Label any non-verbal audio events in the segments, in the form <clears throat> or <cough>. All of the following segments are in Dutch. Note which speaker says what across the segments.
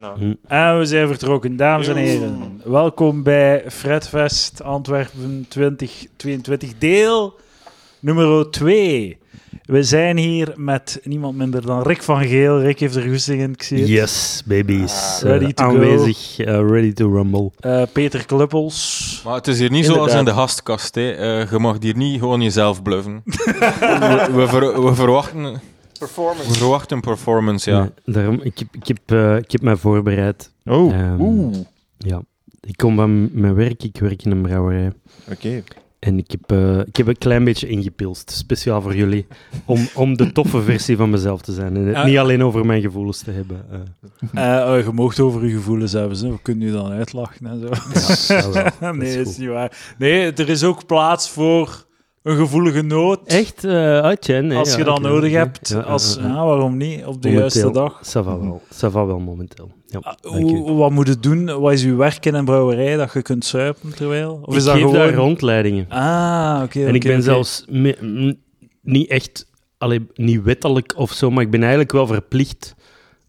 Speaker 1: Hm.
Speaker 2: En we zijn vertrokken, dames en heren. Welkom bij Fredfest Antwerpen 2022, deel nummer 2. We zijn hier met niemand minder dan Rick van Geel. Rick heeft er goesting in, ik zie het.
Speaker 1: Yes, babies.
Speaker 2: Ah, ready
Speaker 1: Eh,
Speaker 2: to go.
Speaker 1: aanwezig, eh, ready to rumble.
Speaker 2: Eh, Peter Kluppels.
Speaker 3: Maar het is hier niet
Speaker 2: Inderdaad.
Speaker 3: zoals in de gastkast. Hè. Eh, je mag hier niet gewoon jezelf bluffen. <laughs> we, we, ver- we verwachten,
Speaker 4: Performance.
Speaker 3: verwachten een performance, ja.
Speaker 1: Nee, daarom, ik, heb, ik, heb, eh, ik heb mij voorbereid.
Speaker 4: Oh,
Speaker 1: Ehm,
Speaker 4: oeh.
Speaker 1: Ja. Ik kom van mijn werk, ik werk in een brouwerij.
Speaker 4: Oké.
Speaker 1: En ik heb, eh, ik heb een klein beetje ingepilst, speciaal voor jullie, om, om de toffe versie van mezelf te zijn. En het
Speaker 2: Ah.
Speaker 1: niet alleen over mijn gevoelens te hebben. eh.
Speaker 2: Eh, oh, je moogt over je gevoelens hebben, zo. we kunnen u dan uitlachen en zo.
Speaker 1: Ja, wel, <laughs> dat
Speaker 2: nee,
Speaker 1: is
Speaker 2: dat is niet waar. Nee, er is ook plaats voor een gevoelige noot.
Speaker 1: Echt? hè?
Speaker 2: Als je
Speaker 1: Ja,
Speaker 2: dat nodig hebt, als,
Speaker 1: ja,
Speaker 2: waarom niet? Op de
Speaker 1: Momenteel.
Speaker 2: juiste dag.
Speaker 1: Ça va wel. Ça va wel momenteel. Ja,
Speaker 2: Ah, wat moet je doen? Wat is uw werk in een brouwerij dat je kunt suipen terwijl? Of is
Speaker 1: ik
Speaker 2: dat
Speaker 1: geef
Speaker 2: gewoon...
Speaker 1: daar rondleidingen.
Speaker 2: Ah, oké.
Speaker 1: en ik ben zelfs me- niet echt, allee, niet wettelijk of zo, maar ik ben eigenlijk wel verplicht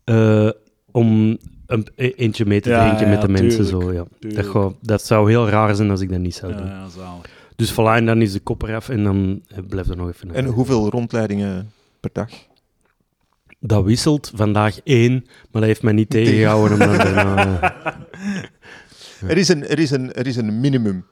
Speaker 1: eh, om een, e- eentje mee te drinken met de mensen. Zo, ja. dat,
Speaker 2: tuurlijk.
Speaker 1: gaat- dat zou heel raar zijn als ik dat niet zou doen.
Speaker 2: ja, zalig.
Speaker 1: Dus voilà, en dan is de kop eraf en dan eh, blijft er nog even.
Speaker 4: En hoeveel rondleidingen per dag?
Speaker 1: Dat wisselt. Vandaag één, maar dat heeft mij niet tegengehouden. daarna, <laughs> eh,
Speaker 4: Er, is een, er, is een, er is een minimum.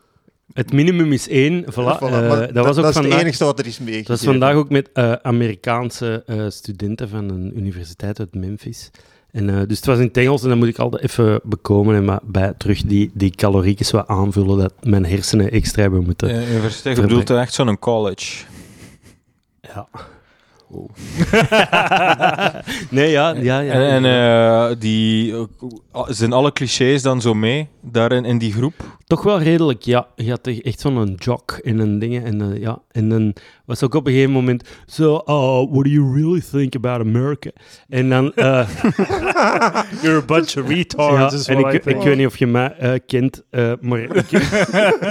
Speaker 1: het minimum is één. Voilà.
Speaker 4: Voilà,
Speaker 1: eh, dat was ook
Speaker 4: dat is het enige wat er is meegegeven.
Speaker 1: Dat was vandaag ook met Amerikaanse studenten van een universiteit uit Memphis. En, eh, dus het was in het Engels en dan moet ik altijd even bekomen en maar bij terug die, die caloriekjes wat aanvullen dat mijn hersenen extra hebben moeten.
Speaker 3: Universiteit, je bedoelt echt zo'n college.
Speaker 1: Ja. Oh. <laughs> nee, ja, ja, ja.
Speaker 3: En, en eh, die, eh, zijn alle clichés dan zo mee, daarin in die groep?
Speaker 1: Toch wel redelijk, ja. Je had echt- zo'n jock in een ding. En, ja. en dan was ook op een gegeven moment zo, oh, what do you really think about America? En dan... eh, <laughs>
Speaker 2: You're a bunch of retards. is
Speaker 1: Ja, en ik, weet niet of je mij eh, kent, eh, maar ik <laughs>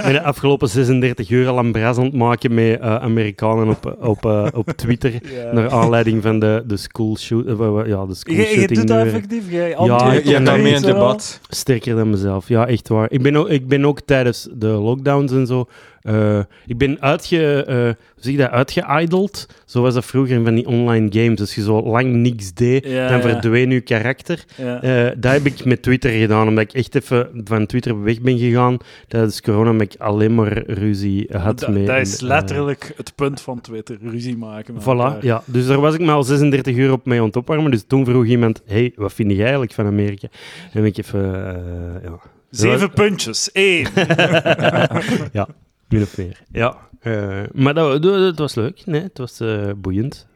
Speaker 1: ben de afgelopen 36 uur al een bras aan het maken met eh, Amerikanen op, op, eh, op Twitter.
Speaker 2: Ja.
Speaker 1: Naar <laughs> aanleiding van de, de school shoot, eh, ja, de school
Speaker 2: Je, je
Speaker 1: shooting.
Speaker 2: doet dat
Speaker 1: weer.
Speaker 2: effectief? Jij
Speaker 1: Ja,
Speaker 3: Je, hebt daarmee een debat.
Speaker 1: Sterker dan mezelf, ja, echt waar. Ik ben ook, ik ben ook tijdens de lockdowns en zo. Eh, ik ben uitge, eh, hoe zeg je dat, uitgeideld. Zo was dat vroeger in van die online games. Als je zo lang niks deed,
Speaker 2: Ja,
Speaker 1: dan
Speaker 2: ja.
Speaker 1: verdween je karakter.
Speaker 2: Ja.
Speaker 1: Eh, dat heb ik met Twitter gedaan, omdat ik echt even van Twitter weg ben gegaan. Tijdens corona heb ik alleen maar ruzie had mee.
Speaker 2: dat is
Speaker 1: eh,
Speaker 2: letterlijk het punt van Twitter, ruzie maken.
Speaker 1: Voilà,
Speaker 2: elkaar.
Speaker 1: ja. Dus daar was ik me al 36 uur op mee aan het opwarmen. Dus toen vroeg iemand, hey, wat vind jij eigenlijk van Amerika? En heb ik even, eh, ja...
Speaker 2: Zeven puntjes. Eén. <laughs> <laughs>
Speaker 1: ja, min of meer. Ja, eh, maar dat, dat, dat was leuk. Nee, het was eh, boeiend.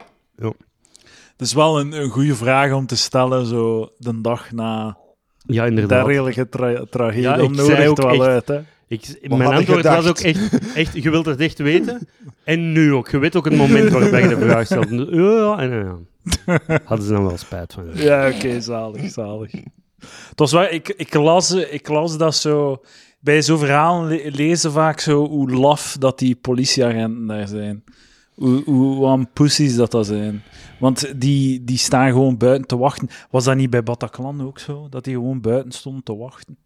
Speaker 2: Het is wel een, een goede vraag om te stellen, zo de dag na
Speaker 1: Ja, inderdaad.
Speaker 2: dergelijke tra tragedie.
Speaker 1: Ja, ik zei ook
Speaker 2: wel
Speaker 1: echt-
Speaker 2: uit, hè.
Speaker 1: Ik, mijn antwoord was ook echt, echt, je wilt het echt weten. <laughs> En nu ook. Je weet ook het moment waarop je de vraag stelt. Ja, en ja. <laughs> Hadden ze dan wel spijt van.
Speaker 2: Ja, oké, zalig, zalig. Het was wel, ik, ik, las, ik las dat zo... Bij zo'n verhalen le- lezen vaak zo hoe laf dat die politieagenten daar zijn. Hoe, hoe, hoe aan pussies dat dat zijn. Want die, die staan gewoon buiten te wachten. Was dat niet bij Bataclan ook zo? Dat die gewoon buiten stonden te wachten?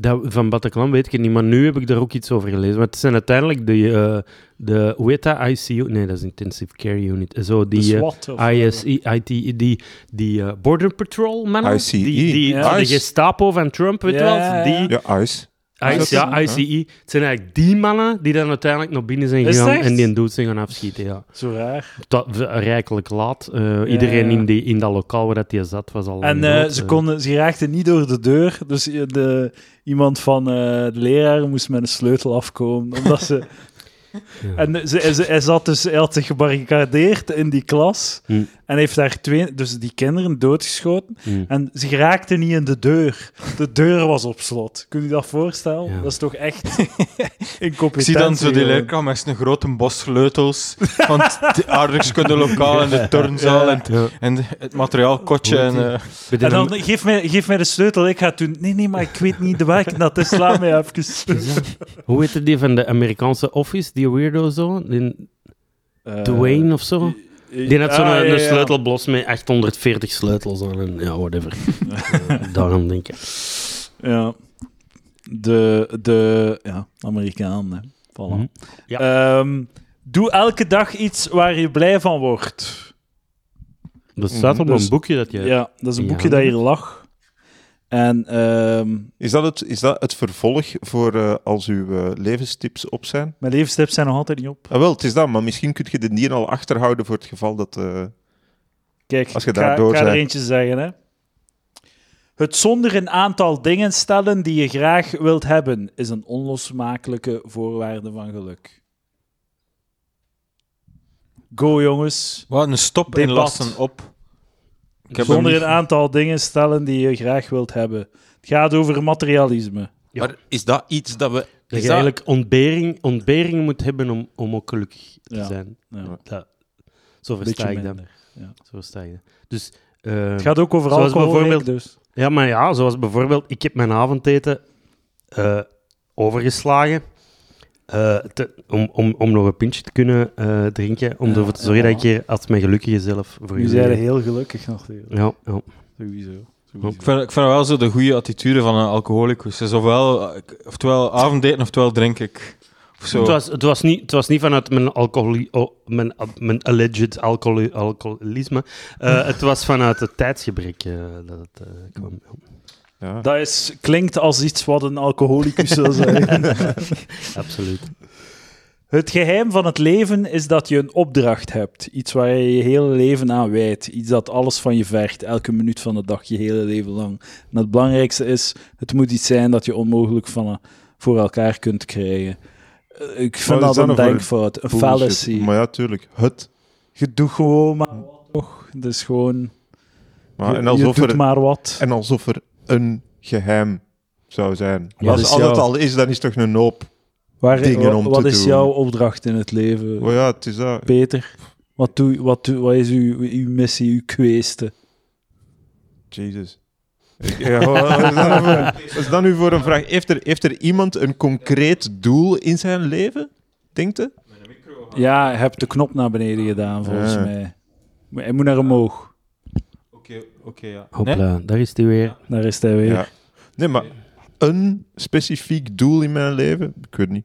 Speaker 1: Dat, van Bataclan weet ik het niet, maar nu heb ik daar ook iets over gelezen. Maar het zijn uiteindelijk de, eh, de hoe heet dat, ICU? Nee, dat is Intensive Care Unit. Zo, die
Speaker 2: of
Speaker 1: ISI, IT, die, die eh, Border Patrol mannen.
Speaker 4: ICE.
Speaker 1: Die, die,
Speaker 2: Ja.
Speaker 1: de
Speaker 4: ICE.
Speaker 1: Gestapo van Trump, weet je
Speaker 2: Ja,
Speaker 1: wel? Die,
Speaker 2: ja.
Speaker 4: Ja, ICE.
Speaker 1: ICE, ja. ICE. Het zijn eigenlijk die mannen die dan uiteindelijk nog binnen zijn gegaan en die een dood zijn gaan afschieten, ja.
Speaker 2: Zo raar.
Speaker 1: Tot, rijkelijk laat. Eh, iedereen
Speaker 2: ja.
Speaker 1: In, die, in dat lokaal waar dat die zat was al
Speaker 2: En eh, ze, konden, ze raakten niet door de deur. Dus eh, de, iemand van eh, de leraar moest met een sleutel afkomen. Omdat ze... <laughs>
Speaker 1: Ja.
Speaker 2: En ze, ze, hij, zat dus, hij had zich gebarricadeerd in die klas.
Speaker 1: Hm.
Speaker 2: En heeft daar twee, dus die kinderen doodgeschoten.
Speaker 1: Hm.
Speaker 2: En ze geraakten niet in de deur. De deur was op slot. Kun je dat voorstellen?
Speaker 1: Ja.
Speaker 2: Dat is toch echt <laughs>
Speaker 3: Ik
Speaker 2: incompetentie.
Speaker 3: zie dan zo die leerkracht met een grote bos sleutels van het aardrijkskunde lokaal en de turnzaal
Speaker 2: Ja.
Speaker 3: en, het-
Speaker 1: Ja.
Speaker 3: en de- het materiaalkotje. En, eh,
Speaker 2: En dan, geef mij, geef mij de sleutel, ik ga het doen. Nee, nee, maar ik weet niet de werk dat is. Laat mij even.
Speaker 1: Hoe heet die van de Amerikaanse Office, die weirdo zo? Die
Speaker 2: Eh,
Speaker 1: Dwayne of zo? Die had zo'n
Speaker 2: Ah, ja,
Speaker 1: een
Speaker 2: ja.
Speaker 1: sleutelblos met 840 sleutels aan en ja, whatever. <laughs> Eh, Daarom denk ik.
Speaker 2: Ja. De, de ja, Amerikaan, hè. Voilà.
Speaker 1: Mhm. Ja.
Speaker 2: Ehm, doe elke dag iets waar je blij van wordt.
Speaker 1: Dat staat op
Speaker 2: Dus-
Speaker 1: een boekje dat je...
Speaker 2: Ja, dat is een boekje dat hier lag. En ehm,
Speaker 4: Is dat het, is dat het vervolg voor eh, als uw eh, levenstips op zijn?
Speaker 2: mijn levenstips zijn nog altijd niet op.
Speaker 4: Ah, wel, het is dat, maar misschien kun je de die al achterhouden voor het geval dat... eh,
Speaker 2: Kijk,
Speaker 4: Als je
Speaker 2: ik ga,
Speaker 4: daardoor
Speaker 2: ik ga er eentje zeggen. Hè. Het zonder een aantal dingen stellen die je graag wilt hebben, is een onlosmakelijke voorwaarde van geluk. Go, jongens.
Speaker 3: Wat, een stop
Speaker 2: Debat.
Speaker 3: inlassen op. Ik heb hem
Speaker 2: Zonder
Speaker 3: niet-
Speaker 2: een aantal dingen stellen die je graag wilt hebben. Het gaat over materialisme.
Speaker 1: Ja.
Speaker 4: Maar is dat iets dat we...
Speaker 1: Dat je eigenlijk ontbering, ontbering moet hebben om, om ook gelukkig te
Speaker 2: Ja.
Speaker 1: zijn.
Speaker 2: Ja.
Speaker 1: Dat, zo versta ik dat. Zo versta ik dat. Dus, eh,
Speaker 2: Het gaat ook over
Speaker 1: Zoals
Speaker 2: alcohol,
Speaker 1: bijvoorbeeld-
Speaker 2: Rick, dus.
Speaker 1: Ja, maar ja, zoals bijvoorbeeld, ik heb mijn avondeten eh, overgeslagen. Eh, te- om, om, om nog een pintje te kunnen eh, drinken. Om
Speaker 2: Ja,
Speaker 1: ervoor te zorgen
Speaker 2: ja.
Speaker 1: dat ik hier als mijn gelukkige zelf voor je
Speaker 2: zijn we heel gelukkig nog.
Speaker 1: Ja, ja.
Speaker 2: Sowieso.
Speaker 3: Ik vind, ik vind wel zo de goede attitude van een alcoholicus. Dus ofwel, oftewel avondeten, oftewel drink ik. Of zo.
Speaker 1: Het, was, het, was niet, het was niet vanuit mijn, alcoholi, oh, mijn, mijn alleged alcoholi- alcoholisme. Eh, <laughs> het was vanuit het tijdsgebrek eh, dat het eh, kwam.
Speaker 4: Ja.
Speaker 2: Dat is, klinkt als iets wat een alcoholicus zou zeggen. <laughs>
Speaker 1: Absoluut.
Speaker 2: Het geheim van het leven is dat je een opdracht hebt. Iets waar je je hele leven aan wijdt. Iets dat alles van je vergt, elke minuut van de dag, je hele leven lang. En het belangrijkste is, het moet iets zijn dat je onmogelijk van, voor elkaar kunt krijgen. Eh, Ik vind dat
Speaker 4: dat
Speaker 2: een denkfout, een fallacy.
Speaker 4: Maar ja, tuurlijk. Het.
Speaker 2: Je doet gewoon maar wat, toch? Het is gewoon...
Speaker 4: Maar,
Speaker 2: je,
Speaker 4: en,
Speaker 2: je
Speaker 4: alsof
Speaker 2: doet
Speaker 4: er,
Speaker 2: maar wat.
Speaker 4: en alsof er een geheim zou zijn.
Speaker 2: Wat
Speaker 4: als
Speaker 2: is
Speaker 4: als
Speaker 2: jouw-
Speaker 4: het al is, dan is het toch een hoop.
Speaker 2: Waar,
Speaker 4: dingen om
Speaker 2: wat
Speaker 4: te
Speaker 2: is
Speaker 4: doen.
Speaker 2: jouw opdracht in het leven,
Speaker 4: Maar ja, het is dat.
Speaker 2: Peter? Wat, doe, wat, doe, wat is uw, uw missie, uw kweeste?
Speaker 4: Ja, <laughs> wat is dat nou wat is nu voor een vraag? Heeft er, heeft er iemand een concreet doel in zijn leven? Denkt je?
Speaker 2: Ja, je hebt de knop naar beneden gedaan, volgens
Speaker 4: Ja.
Speaker 2: mij. Hij moet naar omhoog.
Speaker 3: Oké, oké, ja.
Speaker 1: Hopla, daar is hij weer.
Speaker 2: Daar is hij weer.
Speaker 4: Ja. Nee, maar een specifiek doel in mijn leven? Ik weet niet.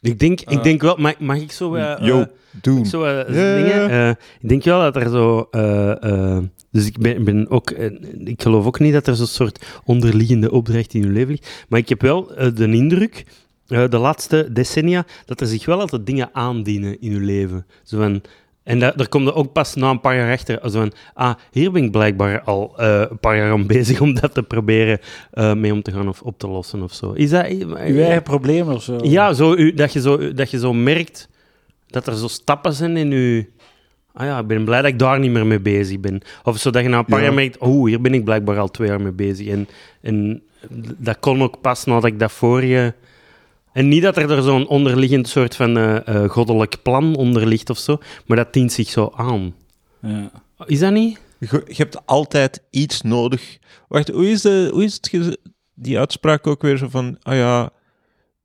Speaker 1: Ik denk, ik
Speaker 3: Eh.
Speaker 1: denk wel, mag, mag ik zo... eh,
Speaker 4: Yo,
Speaker 1: eh,
Speaker 4: doen.
Speaker 1: Zo, eh,
Speaker 4: Ja,
Speaker 1: dingen.
Speaker 4: ja.
Speaker 1: Eh, ik denk wel dat er zo. eh, eh, dus ik ben, ben ook. eh, ik geloof ook niet dat er zo'n soort onderliggende opdracht in je leven ligt. Maar ik heb wel eh, de indruk. eh, de laatste decennia, dat er zich wel altijd dingen aandienen in je leven. Zo van, en daar, daar komt er ook pas na een paar jaar achter. Zo van, ah, hier ben ik blijkbaar al eh, een paar jaar aan <laughs> bezig om dat te proberen eh, mee om te gaan of op te lossen of zo. Is dat...
Speaker 2: Uw eigen probleem of zo?
Speaker 1: Ja, zo, u- dat, je zo, dat je zo merkt dat er zo stappen zijn in je... Ah ja, ik ben blij dat ik daar niet meer mee bezig ben. Of zo dat je na een paar
Speaker 4: Ja.
Speaker 1: jaar merkt, oh, hier ben ik blijkbaar al twee jaar mee bezig. En, en dat kon ook pas nadat ik dat voor je... En niet dat er, er zo'n onderliggend soort van eh, eh, goddelijk plan onder ligt of zo, maar dat dient zich zo aan.
Speaker 2: Ja.
Speaker 1: Is dat niet?
Speaker 4: Je, je hebt altijd iets nodig. Wacht, hoe is, de, hoe is het die uitspraak ook weer zo van, ah ja,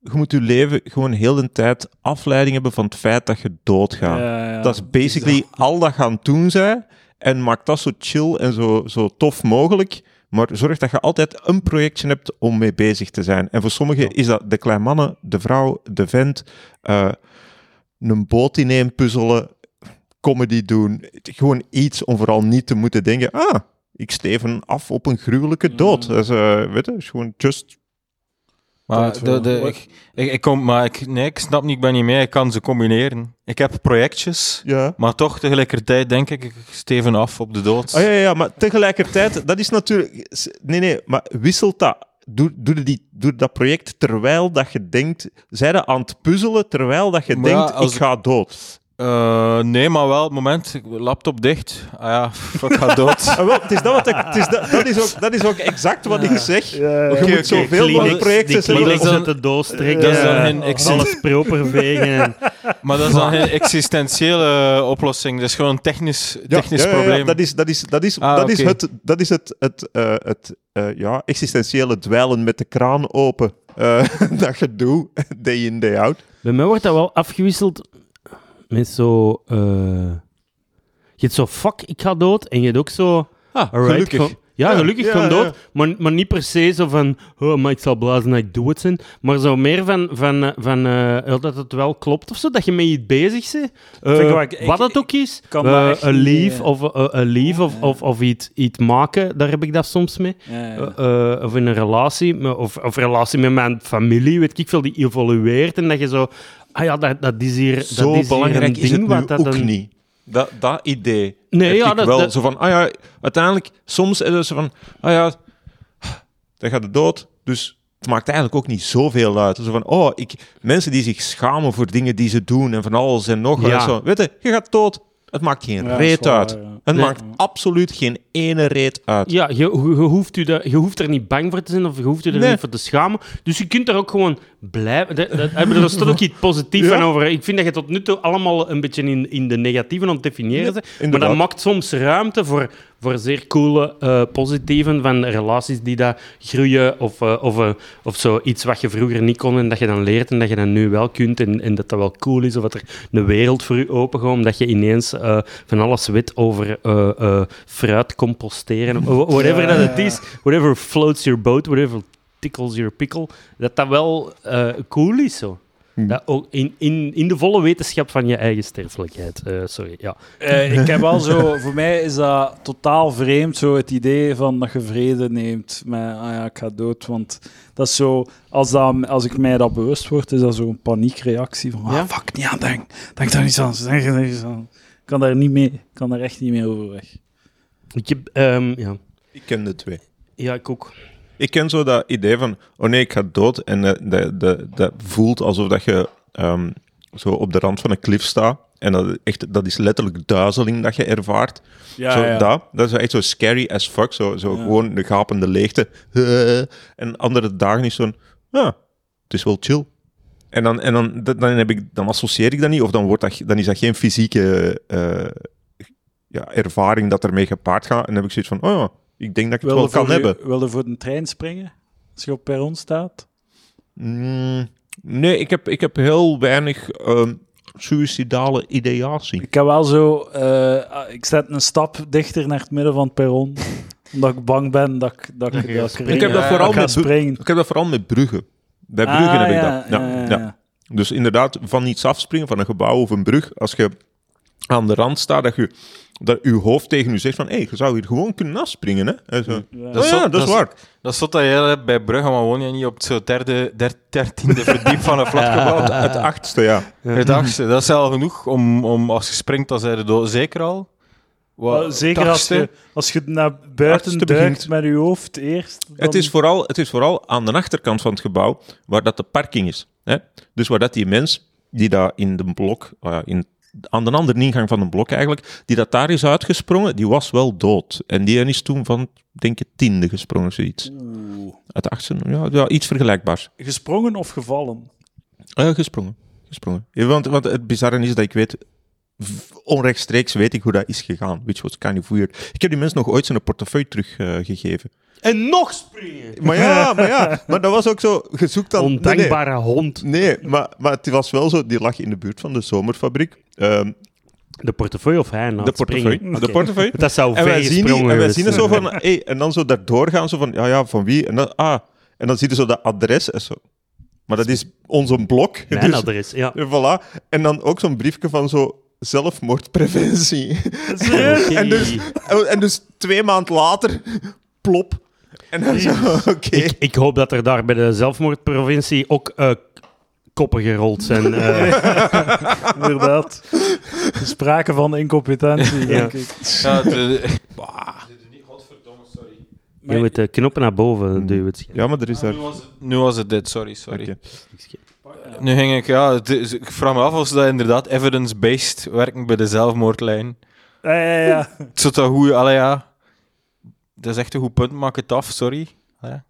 Speaker 4: je moet je leven gewoon heel de tijd afleiding hebben van het feit dat je doodgaat.
Speaker 2: Ja, ja.
Speaker 4: Dat is basically al dat gaan doen zij en maak dat zo chill en zo, zo tof mogelijk. Maar zorg dat je altijd een projectje hebt om mee bezig te zijn. En voor sommigen is dat de kleine mannen, de vrouw, de vent, eh, een boot ineen puzzelen, comedy doen. Gewoon iets om vooral niet te moeten denken, ah, ik steven af op een gruwelijke dood.
Speaker 2: Mm.
Speaker 4: Dat is, eh, weet je, is gewoon just...
Speaker 3: Maar, de, ik, ik, ik kom, maar ik, nee, ik snap niet, ik ben niet mee. Ik kan ze combineren. Ik heb projectjes,
Speaker 4: Ja.
Speaker 3: maar toch tegelijkertijd denk ik, ik steven af op de dood.
Speaker 4: Oh ja, ja, maar tegelijkertijd, dat is natuurlijk... Nee, nee, maar wisselt dat. Doe, doe, die, doe dat project terwijl dat je denkt... Zij aan het puzzelen terwijl dat je
Speaker 3: Maar
Speaker 4: denkt,
Speaker 3: als
Speaker 4: ik ga dood.
Speaker 3: Eh, nee, maar wel, het moment, laptop dicht. Ah ja, ik ga dood. <laughs>
Speaker 4: Ah, wel, het is dat, wat ik, het is dat, dat, is ook, dat is ook exact wat ik zeg.
Speaker 2: Ja, ja.
Speaker 4: Je
Speaker 3: Oké,
Speaker 4: moet zoveel
Speaker 1: Kleenex-
Speaker 4: mogelijk projecten.
Speaker 1: Kleenex
Speaker 3: dat is
Speaker 1: uit
Speaker 3: dan-
Speaker 1: de doos trekken.
Speaker 3: dat is dan
Speaker 1: eh,
Speaker 3: geen
Speaker 1: alles proper vegen. en- <laughs>
Speaker 3: Maar dat is dan geen existentiële oplossing. Dat is gewoon een technisch, technisch
Speaker 4: ja, ja, ja,
Speaker 3: probleem.
Speaker 4: dat is, dat is, dat is,
Speaker 3: Ah,
Speaker 4: dat is
Speaker 3: oké.
Speaker 4: het, dat is het, het, eh, het eh, ja, existentiële dweilen met de kraan open. eh, <laughs> dat je doet, day in, day out.
Speaker 1: Bij mij wordt dat wel afgewisseld met zo... eh, Je hebt zo, fuck, ik ga dood. En je hebt ook zo,
Speaker 4: Ah,
Speaker 1: alright,
Speaker 4: gelukkig.
Speaker 1: ja, gelukkig
Speaker 4: ja,
Speaker 1: gewoon
Speaker 4: ja.
Speaker 1: dood. Maar, maar niet per se zo van, oh, maar ik zal blazen dat ik doe het zijn. Maar zo meer van, van, eh, van eh, dat het wel klopt of zo. Dat je met iets bezig bent.
Speaker 2: Ik-
Speaker 1: wat het ook is.
Speaker 2: kan daar echt
Speaker 1: een lief of, een of, of, of iets, iets maken. Daar heb ik dat soms mee. Of in een relatie, of, of relatie met mijn familie, weet ik veel, die evolueert en dat je zo... Ah ja, dat, dat is hier,
Speaker 4: Zo
Speaker 1: dat is hier
Speaker 4: belangrijk is
Speaker 1: ding
Speaker 4: het nu
Speaker 1: wat dat
Speaker 4: ook
Speaker 1: een-
Speaker 4: niet. Dat, dat idee
Speaker 1: Nee,
Speaker 4: heb
Speaker 1: ja,
Speaker 4: ik
Speaker 1: dat-
Speaker 4: wel.
Speaker 1: dat-
Speaker 4: Zo van, ah ja, uiteindelijk, soms is het zo van, ah ja, dan gaat het dood, dus het maakt eigenlijk ook niet zoveel uit. Zo van, oh, ik, mensen die zich schamen voor dingen die ze doen en van alles en nog wat.
Speaker 1: Ja.
Speaker 4: Zo, weet je, je gaat dood. Het maakt geen
Speaker 2: Ja,
Speaker 4: reet uit.
Speaker 2: ja.
Speaker 4: Het
Speaker 1: Nee.
Speaker 4: maakt absoluut geen ene reet uit.
Speaker 1: Ja, je, je, je hoeft u dat, je hoeft er niet bang voor te zijn of je hoeft u er
Speaker 4: Nee.
Speaker 1: niet voor te schamen. Dus je kunt er ook gewoon blijven. Dat, bedoel, er staat ook iets positiefs
Speaker 4: Ja.
Speaker 1: over. Ik vind dat je tot nu toe allemaal een beetje in, in de negatieve aan het definiëren bent. Maar dat maakt soms ruimte voor, voor zeer coole eh, positieven van relaties die dat groeien. Of, eh, of, eh, of zo iets wat je vroeger niet kon en dat je dan leert en dat je dan nu wel kunt. En, en dat dat wel cool is. Of dat er een wereld voor je open gaat. Omdat je ineens van alles weet over fruit composteren. of <laughs> Whatever dat het is. Whatever floats your boat. Whatever tickles your pickle. Dat dat wel cool is zo.
Speaker 4: Hm.
Speaker 1: Ook in, in, in de volle wetenschap van je eigen sterfelijkheid. Eh, sorry, ja.
Speaker 2: Eh, ik heb wel zo, voor mij is dat totaal vreemd, zo het idee van dat je vrede neemt met, ah ja, ik ga dood. Want dat is zo, als, dat, als ik mij dat bewust word, is dat zo'n paniekreactie van, ah,
Speaker 1: Ja?
Speaker 2: fuck, niet aan denk, denk daar niet aan, denk er niet aan. Ik kan daar niet mee, ik kan daar echt niet mee overweg.
Speaker 1: Ik heb, ehm, ja.
Speaker 4: Ik ken de twee.
Speaker 1: ja, ik ook.
Speaker 4: Ik ken zo dat idee van, oh nee, ik ga dood. En eh, dat, voelt alsof dat je ehm, zo op de rand van een klif staat. En dat, echt, dat is letterlijk duizeling dat je ervaart.
Speaker 2: Ja,
Speaker 4: zo,
Speaker 2: ja.
Speaker 4: Dat, dat is echt zo scary as fuck. Zo, zo
Speaker 2: Ja.
Speaker 4: gewoon de gapende leegte. <laughs> En andere dagen is zo'n, ja, het is wel chill. En dan, en dan, dan, heb ik, dan associeer ik dat niet, of dan, wordt dat, dan is dat geen fysieke eh, ja, ervaring dat ermee gepaard gaat. En dan heb ik zoiets van, oh ja, ik denk dat ik het wel kan hebben.
Speaker 2: Wil je voor een trein springen, als je op perron staat?
Speaker 4: Mm, nee, ik heb, ik heb heel weinig ehm suïcidale ideatie.
Speaker 2: Ik heb wel zo, eh, ik zet een stap dichter naar het midden van het perron, <laughs> omdat ik bang ben dat ik, dat ik, dat ik,
Speaker 1: springen.
Speaker 4: Ik heb dat vooral met
Speaker 2: springen.
Speaker 4: Ik heb dat vooral met bruggen. Bij
Speaker 2: Ah,
Speaker 4: bruggen heb ik dat. Ja,
Speaker 2: ja,
Speaker 4: ja,
Speaker 2: ja, ja.
Speaker 4: Dus inderdaad, van iets afspringen, van een gebouw of een brug, als je aan de rand staat, dat je, dat je hoofd tegen je zegt van, hé, hey, je zou hier gewoon kunnen afspringen, hè? En zo,
Speaker 2: Ja.
Speaker 3: Dat is
Speaker 4: oh ja, dat is
Speaker 3: dat is-
Speaker 4: waar.
Speaker 3: Dat is dat jij hebt bij Brugge, maar woon je niet op het zo derde, der, dertiende verdiep van een <laughs> flatgebouw?
Speaker 4: Het achtste, ja.
Speaker 3: Het achtste, dat is al genoeg om, om als je springt, dan zijn je dood. Zeker al? Wat,
Speaker 2: Wel, Zeker als je, als je naar buiten duikt
Speaker 4: begint.
Speaker 2: met je hoofd eerst. dan-
Speaker 4: Het, is vooral, het is vooral aan de achterkant van het gebouw, waar dat de parking is. Hè? Dus waar dat die mens, die daar in de blok, ja, in, aan de andere ingang van een blok eigenlijk, die dat daar is uitgesprongen, die was wel dood. En die is toen van, denk ik, tiende gesprongen, zoiets.
Speaker 2: Oeh.
Speaker 4: Uit de achtste, ja, ja, iets vergelijkbaars.
Speaker 2: Gesprongen of gevallen?
Speaker 4: Eh, gesprongen. gesprongen. Ja, want, want het bizarre is dat ik weet, onrechtstreeks weet ik hoe dat is gegaan. Which was kind of weird. Ik heb die mensen nog ooit zijn portefeuille teruggegeven.
Speaker 1: En nog springen!
Speaker 4: maar ja, maar ja, maar dat was ook zo gezoekt aan... nee, nee.
Speaker 1: Ondankbare hond.
Speaker 4: Nee, maar, maar het was wel zo, die lag in de buurt van de zomerfabriek. Ehm,
Speaker 1: De portefeuille of hij
Speaker 4: de portefeuille.
Speaker 1: springen?
Speaker 4: De portefeuille.
Speaker 1: Dat zou
Speaker 4: En wij zien, die, en wij zien het zo van, hey, en dan zo daardoor gaan, zo van, ja, ja, van wie? En dan, ah, en dan zie je zo dat adres en zo. Maar dat is onze blok.
Speaker 1: Mijn
Speaker 4: dus-
Speaker 1: adres, ja.
Speaker 4: en voilà. En dan ook zo'n briefje van zo zelfmoordpreventie. <laughs> En, dus, en dus twee maanden later, plop. En dan zo, oké.
Speaker 1: ik, ik hoop dat er daar bij de zelfmoordprovincie ook eh, koppen gerold zijn. eh. <laughs>
Speaker 2: Inderdaad. Sprake van incompetentie, denk ik.
Speaker 3: Ja, de,
Speaker 1: je moet de knoppen naar boven duwen.
Speaker 4: Ja, maar er is daar...
Speaker 3: nu, was het, nu was het dit, sorry, sorry.
Speaker 4: Oké.
Speaker 3: Nu ging ik, ja, het is- ik vraag me af of ze dat inderdaad evidence-based werken bij de zelfmoordlijn.
Speaker 2: Ja, ja, ja.
Speaker 3: Het zit dat goed, allee ja. Dat is echt een goed punt, maak het af, sorry. Allee.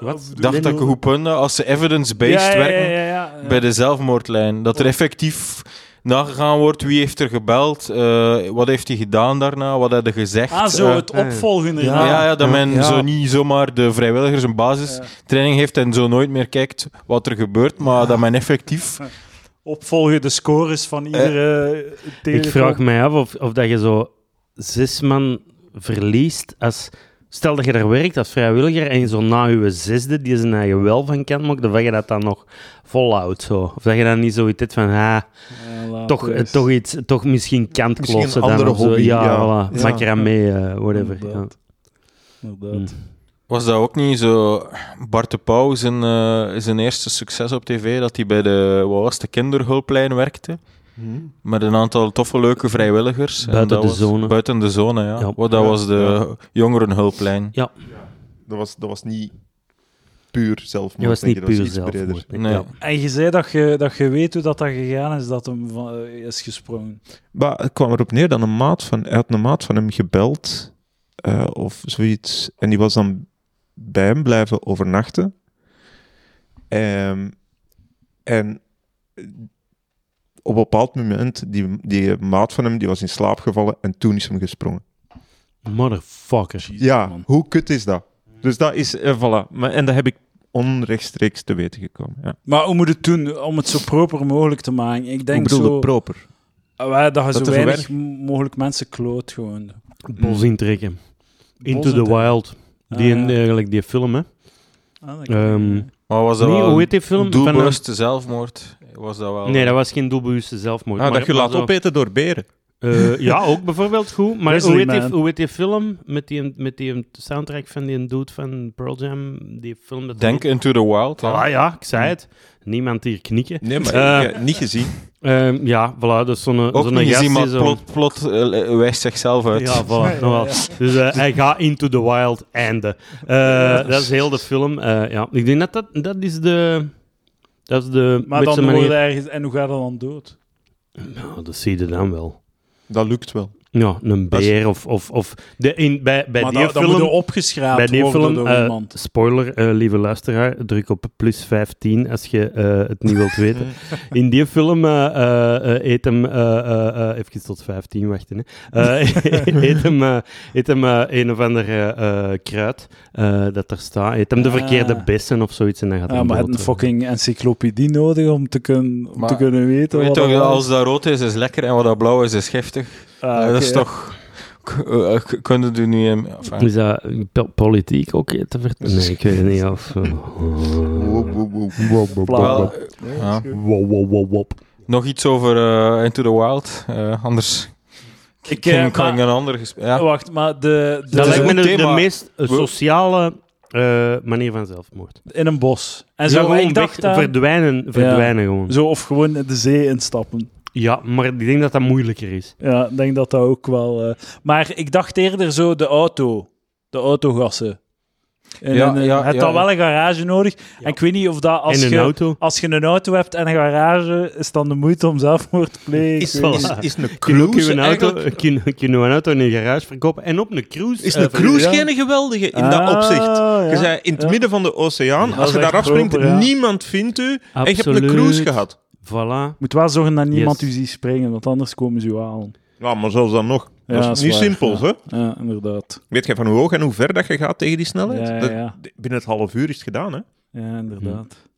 Speaker 1: Wat?
Speaker 3: Ik dacht dat ik een goed punt had, als ze evidence-based
Speaker 2: ja, ja,
Speaker 3: werken
Speaker 2: ja, ja, ja.
Speaker 3: bij de zelfmoordlijn. Dat er effectief nagegaan wordt, wie heeft er gebeld, eh, wat heeft hij gedaan daarna, wat had hij gezegd.
Speaker 2: Ah, zo
Speaker 3: eh,
Speaker 2: het opvolgen
Speaker 3: ja, ja, dat men
Speaker 4: Ja.
Speaker 3: zo niet zomaar de vrijwilligers een basistraining heeft en zo nooit meer kijkt wat er gebeurt, maar dat men effectief <laughs>
Speaker 2: opvolgen de scores van iedere
Speaker 1: Ik
Speaker 2: telefoon.
Speaker 1: vraag mij af of, of dat je zo zes man verliest als... Stel dat je daar werkt als vrijwilliger en je zo na je zesde die zijn eigen wel van kant of dat je dat dan nog volhoudt zo. Of dat je dan niet zoiets hebt van,
Speaker 2: Ja,
Speaker 1: toch, eh, toch iets, toch misschien kantklossen
Speaker 4: Misschien een
Speaker 1: dan
Speaker 4: andere
Speaker 1: of zo.
Speaker 4: hobby,
Speaker 1: Ja,
Speaker 4: ja.
Speaker 1: voilà.
Speaker 4: Ja.
Speaker 1: Maak eraan mee, eh, whatever. Ja.
Speaker 2: Inderdaad. Inderdaad.
Speaker 1: Mm.
Speaker 3: Was dat ook niet zo... Bart de Pauw, zijn, eh, zijn eerste succes op tv, dat hij bij de, wat was de kinderhulplijn werkte? Met een aantal toffe, leuke vrijwilligers. En
Speaker 1: Buiten
Speaker 3: dat
Speaker 1: de
Speaker 3: was-
Speaker 1: zone.
Speaker 3: Buiten de zone, ja.
Speaker 1: Ja.
Speaker 3: Wat, dat
Speaker 4: Ja,
Speaker 3: was de jongerenhulplijn.
Speaker 1: Ja,
Speaker 4: Dat was, dat was niet puur zelfmoord.
Speaker 1: dat was
Speaker 4: denk
Speaker 1: niet
Speaker 4: ik.
Speaker 1: puur zelfmoord. nee. Ja.
Speaker 2: En je zei dat je, dat je weet hoe dat, dat gegaan is, dat hem van, eh, is gesprongen.
Speaker 4: Maar het kwam erop neer dat een maat van, hij had een maat van hem gebeld eh, of zoiets. En die was dan bij hem blijven overnachten. Ehm, en op een bepaald moment, die, die maat van hem, die was in slaap gevallen en toen is hem gesprongen.
Speaker 1: Motherfucker.
Speaker 4: Ja,
Speaker 2: man.
Speaker 4: hoe kut is dat? Dus dat is, eh, voilà. Maar, en dat heb ik onrechtstreeks te weten gekomen. Ja.
Speaker 2: Maar hoe moet het doen om het zo proper mogelijk te maken? Ik
Speaker 4: Hoe
Speaker 2: denk
Speaker 4: bedoel
Speaker 2: zo,
Speaker 4: je proper?
Speaker 2: Ah, dat je zo weinig mogelijk mensen kloot gewoon.
Speaker 1: Bos intrekken. Into
Speaker 2: Bos
Speaker 1: the. Wild. Die,
Speaker 2: Ah, ja.
Speaker 1: eigenlijk die film, hè.
Speaker 2: Ah, dat
Speaker 1: Ehm,
Speaker 3: Maar was dat
Speaker 1: Nee,
Speaker 3: wel
Speaker 1: hoe heet die film? Van,
Speaker 3: doelbewuste zelfmoord? Was dat wel...
Speaker 1: eh, nee, dat was geen doelbewuste zelfmoord.
Speaker 4: Ah,
Speaker 1: maar-
Speaker 4: dat je laat
Speaker 1: zo-
Speaker 4: opeten door beren.
Speaker 1: Eh, ja, ook bijvoorbeeld goed. Maar
Speaker 2: Grizzly
Speaker 1: hoe heet, die,
Speaker 2: Man.
Speaker 1: hoe heet die film met die, met die soundtrack van die dude van Pearl Jam? Die film dat
Speaker 3: Denk Into the Wild. ja.
Speaker 1: Ah ja, ik zei het. Niemand hier knikken.
Speaker 4: Nee, maar
Speaker 1: Eh,
Speaker 4: ik niet gezien.
Speaker 1: Ehm, ja, voilà. Dus zo'n
Speaker 3: Ook
Speaker 1: zo'n
Speaker 3: niet gezien, maar
Speaker 1: die zo-
Speaker 3: plot, plot wijst zichzelf uit.
Speaker 1: Ja, voilà. nog wel. Dus eh, hij gaat into the wild einde. Eh, <laughs> dat is heel de film. Eh, ja. Ik denk dat dat, dat is de... Dat is de
Speaker 2: Maar dan
Speaker 1: manier...
Speaker 2: worden ergens... En hoe gaat dat dan dood?
Speaker 1: Ja, dat zie je dan wel.
Speaker 4: Dat lukt wel.
Speaker 1: Ja, een
Speaker 4: Dat is-
Speaker 1: beer of... of, of de, in, bij bij
Speaker 2: maar
Speaker 1: die
Speaker 2: dat, dat
Speaker 1: film...
Speaker 2: moet er opgeschraapt
Speaker 1: bij die film,
Speaker 2: door
Speaker 1: eh,
Speaker 2: iemand.
Speaker 1: spoiler, eh, lieve luisteraar, druk op plus 15 als je eh, het niet wilt weten. <laughs> In die film eh eh, eh, eet hem, eh, eh, eh, even tot 15 wachten, hè. Eh, <laughs> eet hem, eh, eet hem eh, een of ander kruid eh, dat er staat. Eet hem de
Speaker 2: Ah.
Speaker 1: verkeerde bessen of zoiets en dan gaat
Speaker 2: Ja,
Speaker 1: hij
Speaker 2: maar het
Speaker 1: dood,
Speaker 2: een fucking encyclopedie nodig om te, kunnen om
Speaker 3: Maar
Speaker 2: te kunnen weten
Speaker 3: Weet
Speaker 2: wat
Speaker 3: toch,
Speaker 2: dat
Speaker 3: als dat rood is, is lekker en wat dat blauw is, is giftig.
Speaker 2: Ah,
Speaker 3: dat is toch... eh, Kunnen we nu... in- enfin,
Speaker 1: Is dat po- politiek ook te vertellen? Nee, ik weet het niet. Of,
Speaker 3: ja. Nog iets over eh, Into the Wild. eh, anders
Speaker 2: Ik,
Speaker 3: kan,
Speaker 2: eh,
Speaker 3: kan ik een ander gesprek... Ja.
Speaker 2: Wacht, maar de, de,
Speaker 1: Dat
Speaker 3: is
Speaker 1: lijkt me de, meest sociale eh, manier van zelfmoord.
Speaker 2: in een bos. En
Speaker 1: Ja,
Speaker 2: zo,
Speaker 1: gewoon
Speaker 2: ik dacht
Speaker 1: weg,
Speaker 2: dat-
Speaker 1: verdwijnen, verdwijnen gewoon.
Speaker 2: Zo, of gewoon in de zee instappen.
Speaker 1: Ja, maar ik denk dat dat moeilijker is.
Speaker 2: Ja, ik denk dat dat ook wel... eh, Maar ik dacht eerder zo de auto. De autogassen. En
Speaker 3: Ja,
Speaker 2: een,
Speaker 3: ja,
Speaker 2: je hebt
Speaker 3: ja,
Speaker 2: dan
Speaker 3: ja.
Speaker 2: wel een garage nodig. En ik weet niet of dat als je,
Speaker 1: auto.
Speaker 2: als je een auto hebt en een garage, is dan de moeite om zelfmoord te plegen.
Speaker 4: Is, is, is een
Speaker 1: Kun je
Speaker 4: cruise
Speaker 1: een auto,
Speaker 4: eigenlijk-
Speaker 1: kun, kun je een auto in een garage verkopen en op een cruise.
Speaker 4: Is
Speaker 1: eh,
Speaker 4: een cruise
Speaker 2: ja.
Speaker 4: geen geweldige in dat
Speaker 2: Ah,
Speaker 4: opzicht?
Speaker 2: ja.
Speaker 4: Je zei in het
Speaker 2: Ja.
Speaker 4: midden van de oceaan, als je daar afspringt,
Speaker 2: proper, ja.
Speaker 4: niemand vindt u en je hebt een
Speaker 1: Absoluut.
Speaker 4: cruise gehad.
Speaker 1: Voilà.
Speaker 2: Moet wel zorgen dat niemand
Speaker 1: Yes.
Speaker 2: u ziet springen, want anders komen ze u halen.
Speaker 4: Ja, maar zelfs dan nog.
Speaker 2: Ja,
Speaker 4: dat
Speaker 2: dat
Speaker 4: is niet
Speaker 2: waar,
Speaker 4: simpel,
Speaker 2: ja.
Speaker 4: hè?
Speaker 2: Ja, inderdaad.
Speaker 4: Weet je van hoe hoog en hoe ver dat je gaat tegen die snelheid?
Speaker 2: Ja, ja,
Speaker 4: Dat-
Speaker 2: ja.
Speaker 4: binnen het half uur is het gedaan, hè?
Speaker 2: Ja, inderdaad.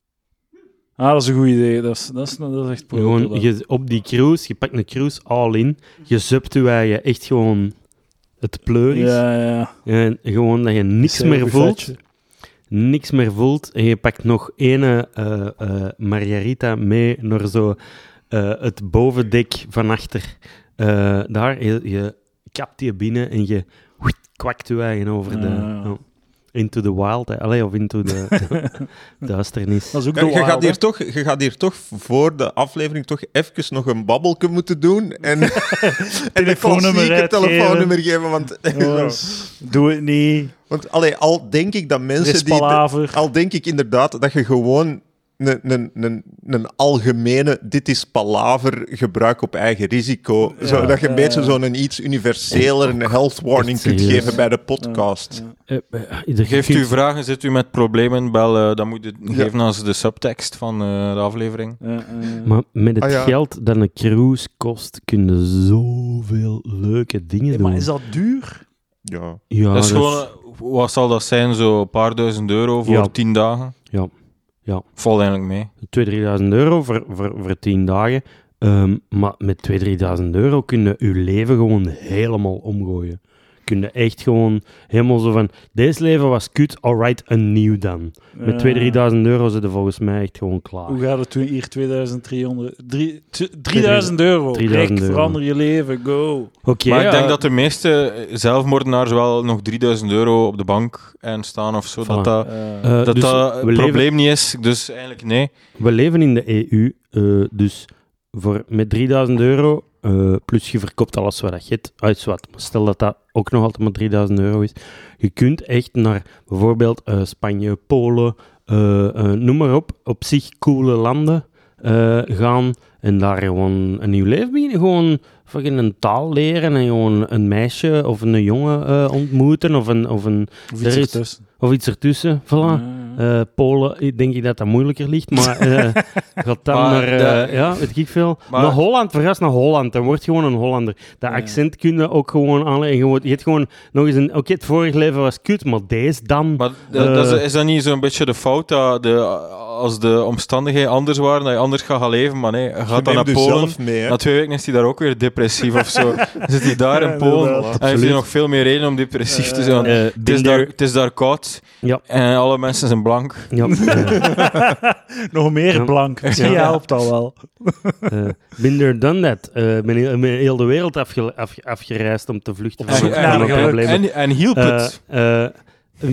Speaker 2: Ah, dat is een goed idee. Dat is, dat is, dat is echt
Speaker 1: Gewoon, je, op die cruise, je pakt een cruise all in. Je zupt je eigen echt gewoon het pleur is.
Speaker 2: Ja, ja.
Speaker 1: En gewoon dat je niks meer voelt. Niks meer voelt. En je pakt nog ene eh, eh, margarita mee naar zo eh, het bovendek van achter. Daar, je, je kapt die binnen en je kwakt je eigen over de... Into the wild, hè. Allee, of into de, <laughs> de duisternis.
Speaker 2: Dat is ook
Speaker 4: Ja,
Speaker 2: de
Speaker 4: je, gaat
Speaker 2: wild,
Speaker 4: hier toch, je gaat hier toch voor de aflevering toch even nog een babbelke moeten doen en, <laughs> en een
Speaker 2: Telefoonnummer
Speaker 4: klassieke
Speaker 2: uitgeven.
Speaker 4: telefoonnummer geven. Want,
Speaker 2: Jongens, doe het niet.
Speaker 4: want allee, al denk ik dat mensen
Speaker 2: is
Speaker 4: die... Al denk ik inderdaad dat je gewoon een, een, een, een algemene dit is palaver gebruik op eigen risico.
Speaker 2: Ja,
Speaker 4: zodat je een beetje zo'n iets universeler een health warning kunt
Speaker 1: serieus.
Speaker 4: geven bij de podcast.
Speaker 2: Ja.
Speaker 1: Eh, eh, ieder-
Speaker 3: Geeft u vragen, zit u met problemen, bel, eh, dan moet je het geven als de subtekst van eh, de aflevering.
Speaker 1: Maar met het
Speaker 4: Ah, ja.
Speaker 1: geld dat een cruise kost, kun je zoveel leuke dingen
Speaker 2: Hey,
Speaker 1: doen.
Speaker 2: maar is dat duur?
Speaker 4: Ja.
Speaker 1: Ja,
Speaker 3: dat is
Speaker 1: dat
Speaker 3: gewoon, eh, wat zal dat zijn, zo een paar duizend euro voor
Speaker 1: Ja.
Speaker 3: tien dagen?
Speaker 1: Ja.
Speaker 3: Valt eigenlijk mee.
Speaker 1: 2.000, 3.000 euro voor, voor, voor 10 dagen. Ehm, maar met 2.000, 3.000 euro kun je je leven gewoon helemaal omgooien. Kun je echt gewoon helemaal zo van, deze leven was kut, alright, een nieuw dan. Met 2.000, 3.000 euro zit er volgens mij echt gewoon klaar.
Speaker 2: Hoe gaat het toen hier 2300... drie- t- 3000 euro.
Speaker 1: 3000
Speaker 2: Rek,
Speaker 1: euro.
Speaker 2: verander je leven, go.
Speaker 1: Oké,
Speaker 3: maar ik denk dat de meeste zelfmoordenaars wel nog 3000 euro op de bank en staan of zo.
Speaker 1: Voilà.
Speaker 3: Dat dat,
Speaker 2: Eh,
Speaker 3: dat,
Speaker 1: dus
Speaker 3: dat het
Speaker 1: leven-
Speaker 3: probleem niet is. Dus eigenlijk nee.
Speaker 1: We leven in de EU, eh, dus voor, met 3000 euro, eh, plus je verkoopt alles wat dat je hebt, uit wat. Maar stel dat dat ook nog altijd maar 3000 euro is. Je kunt echt naar bijvoorbeeld eh, Spanje, Polen, eh, eh, noem maar op, op zich coole landen gaan en daar gewoon een nieuw leven beginnen. Gewoon fucking een taal leren en gewoon een meisje of een jongen ontmoeten of, een, of, een,
Speaker 2: of iets
Speaker 1: is-
Speaker 2: ertussen.
Speaker 1: of iets ertussen. Voilà.
Speaker 2: Ja.
Speaker 1: Eh, Polen, ik denk ik dat dat moeilijker ligt, maar eh, <laughs> gaat dan
Speaker 3: Maar
Speaker 1: naar, eh,
Speaker 3: de-
Speaker 1: ja, weet ik veel.
Speaker 3: Maar-
Speaker 1: naar Holland, vergas naar Holland, dan word je gewoon een Hollander. Dat
Speaker 2: Ja.
Speaker 1: accent kun je ook gewoon aanleggen. Je wordt- Je hebt gewoon nog eens een, oké, het vorige leven was kut, maar deze dan.
Speaker 3: Maar dat, is, is dat niet zo'n beetje de fout dat de, als de omstandigheden anders waren, dat je anders gaat gaan leven? Maar nee, je gaat dan naar Polen.
Speaker 4: mee, hè.
Speaker 3: Na twee weken is hij daar ook weer depressief of zo. <laughs> Dan zit hij daar in Polen en heeft hij nog veel meer reden om depressief te zijn. Het, is daar, het is daar koud
Speaker 1: Ja.
Speaker 3: en alle mensen zijn blank.
Speaker 1: Ja, <laughs>
Speaker 2: Nog meer
Speaker 1: Ja.
Speaker 2: blank.
Speaker 1: Ja.
Speaker 2: helpt al wel.
Speaker 1: eh, been there, done that. Eh, ben heel, ben heel de wereld afge, af, afgereisd om te vluchten van
Speaker 2: geluk.
Speaker 1: problemen.
Speaker 3: En, en hielp
Speaker 1: Eh,
Speaker 3: het.
Speaker 1: eh,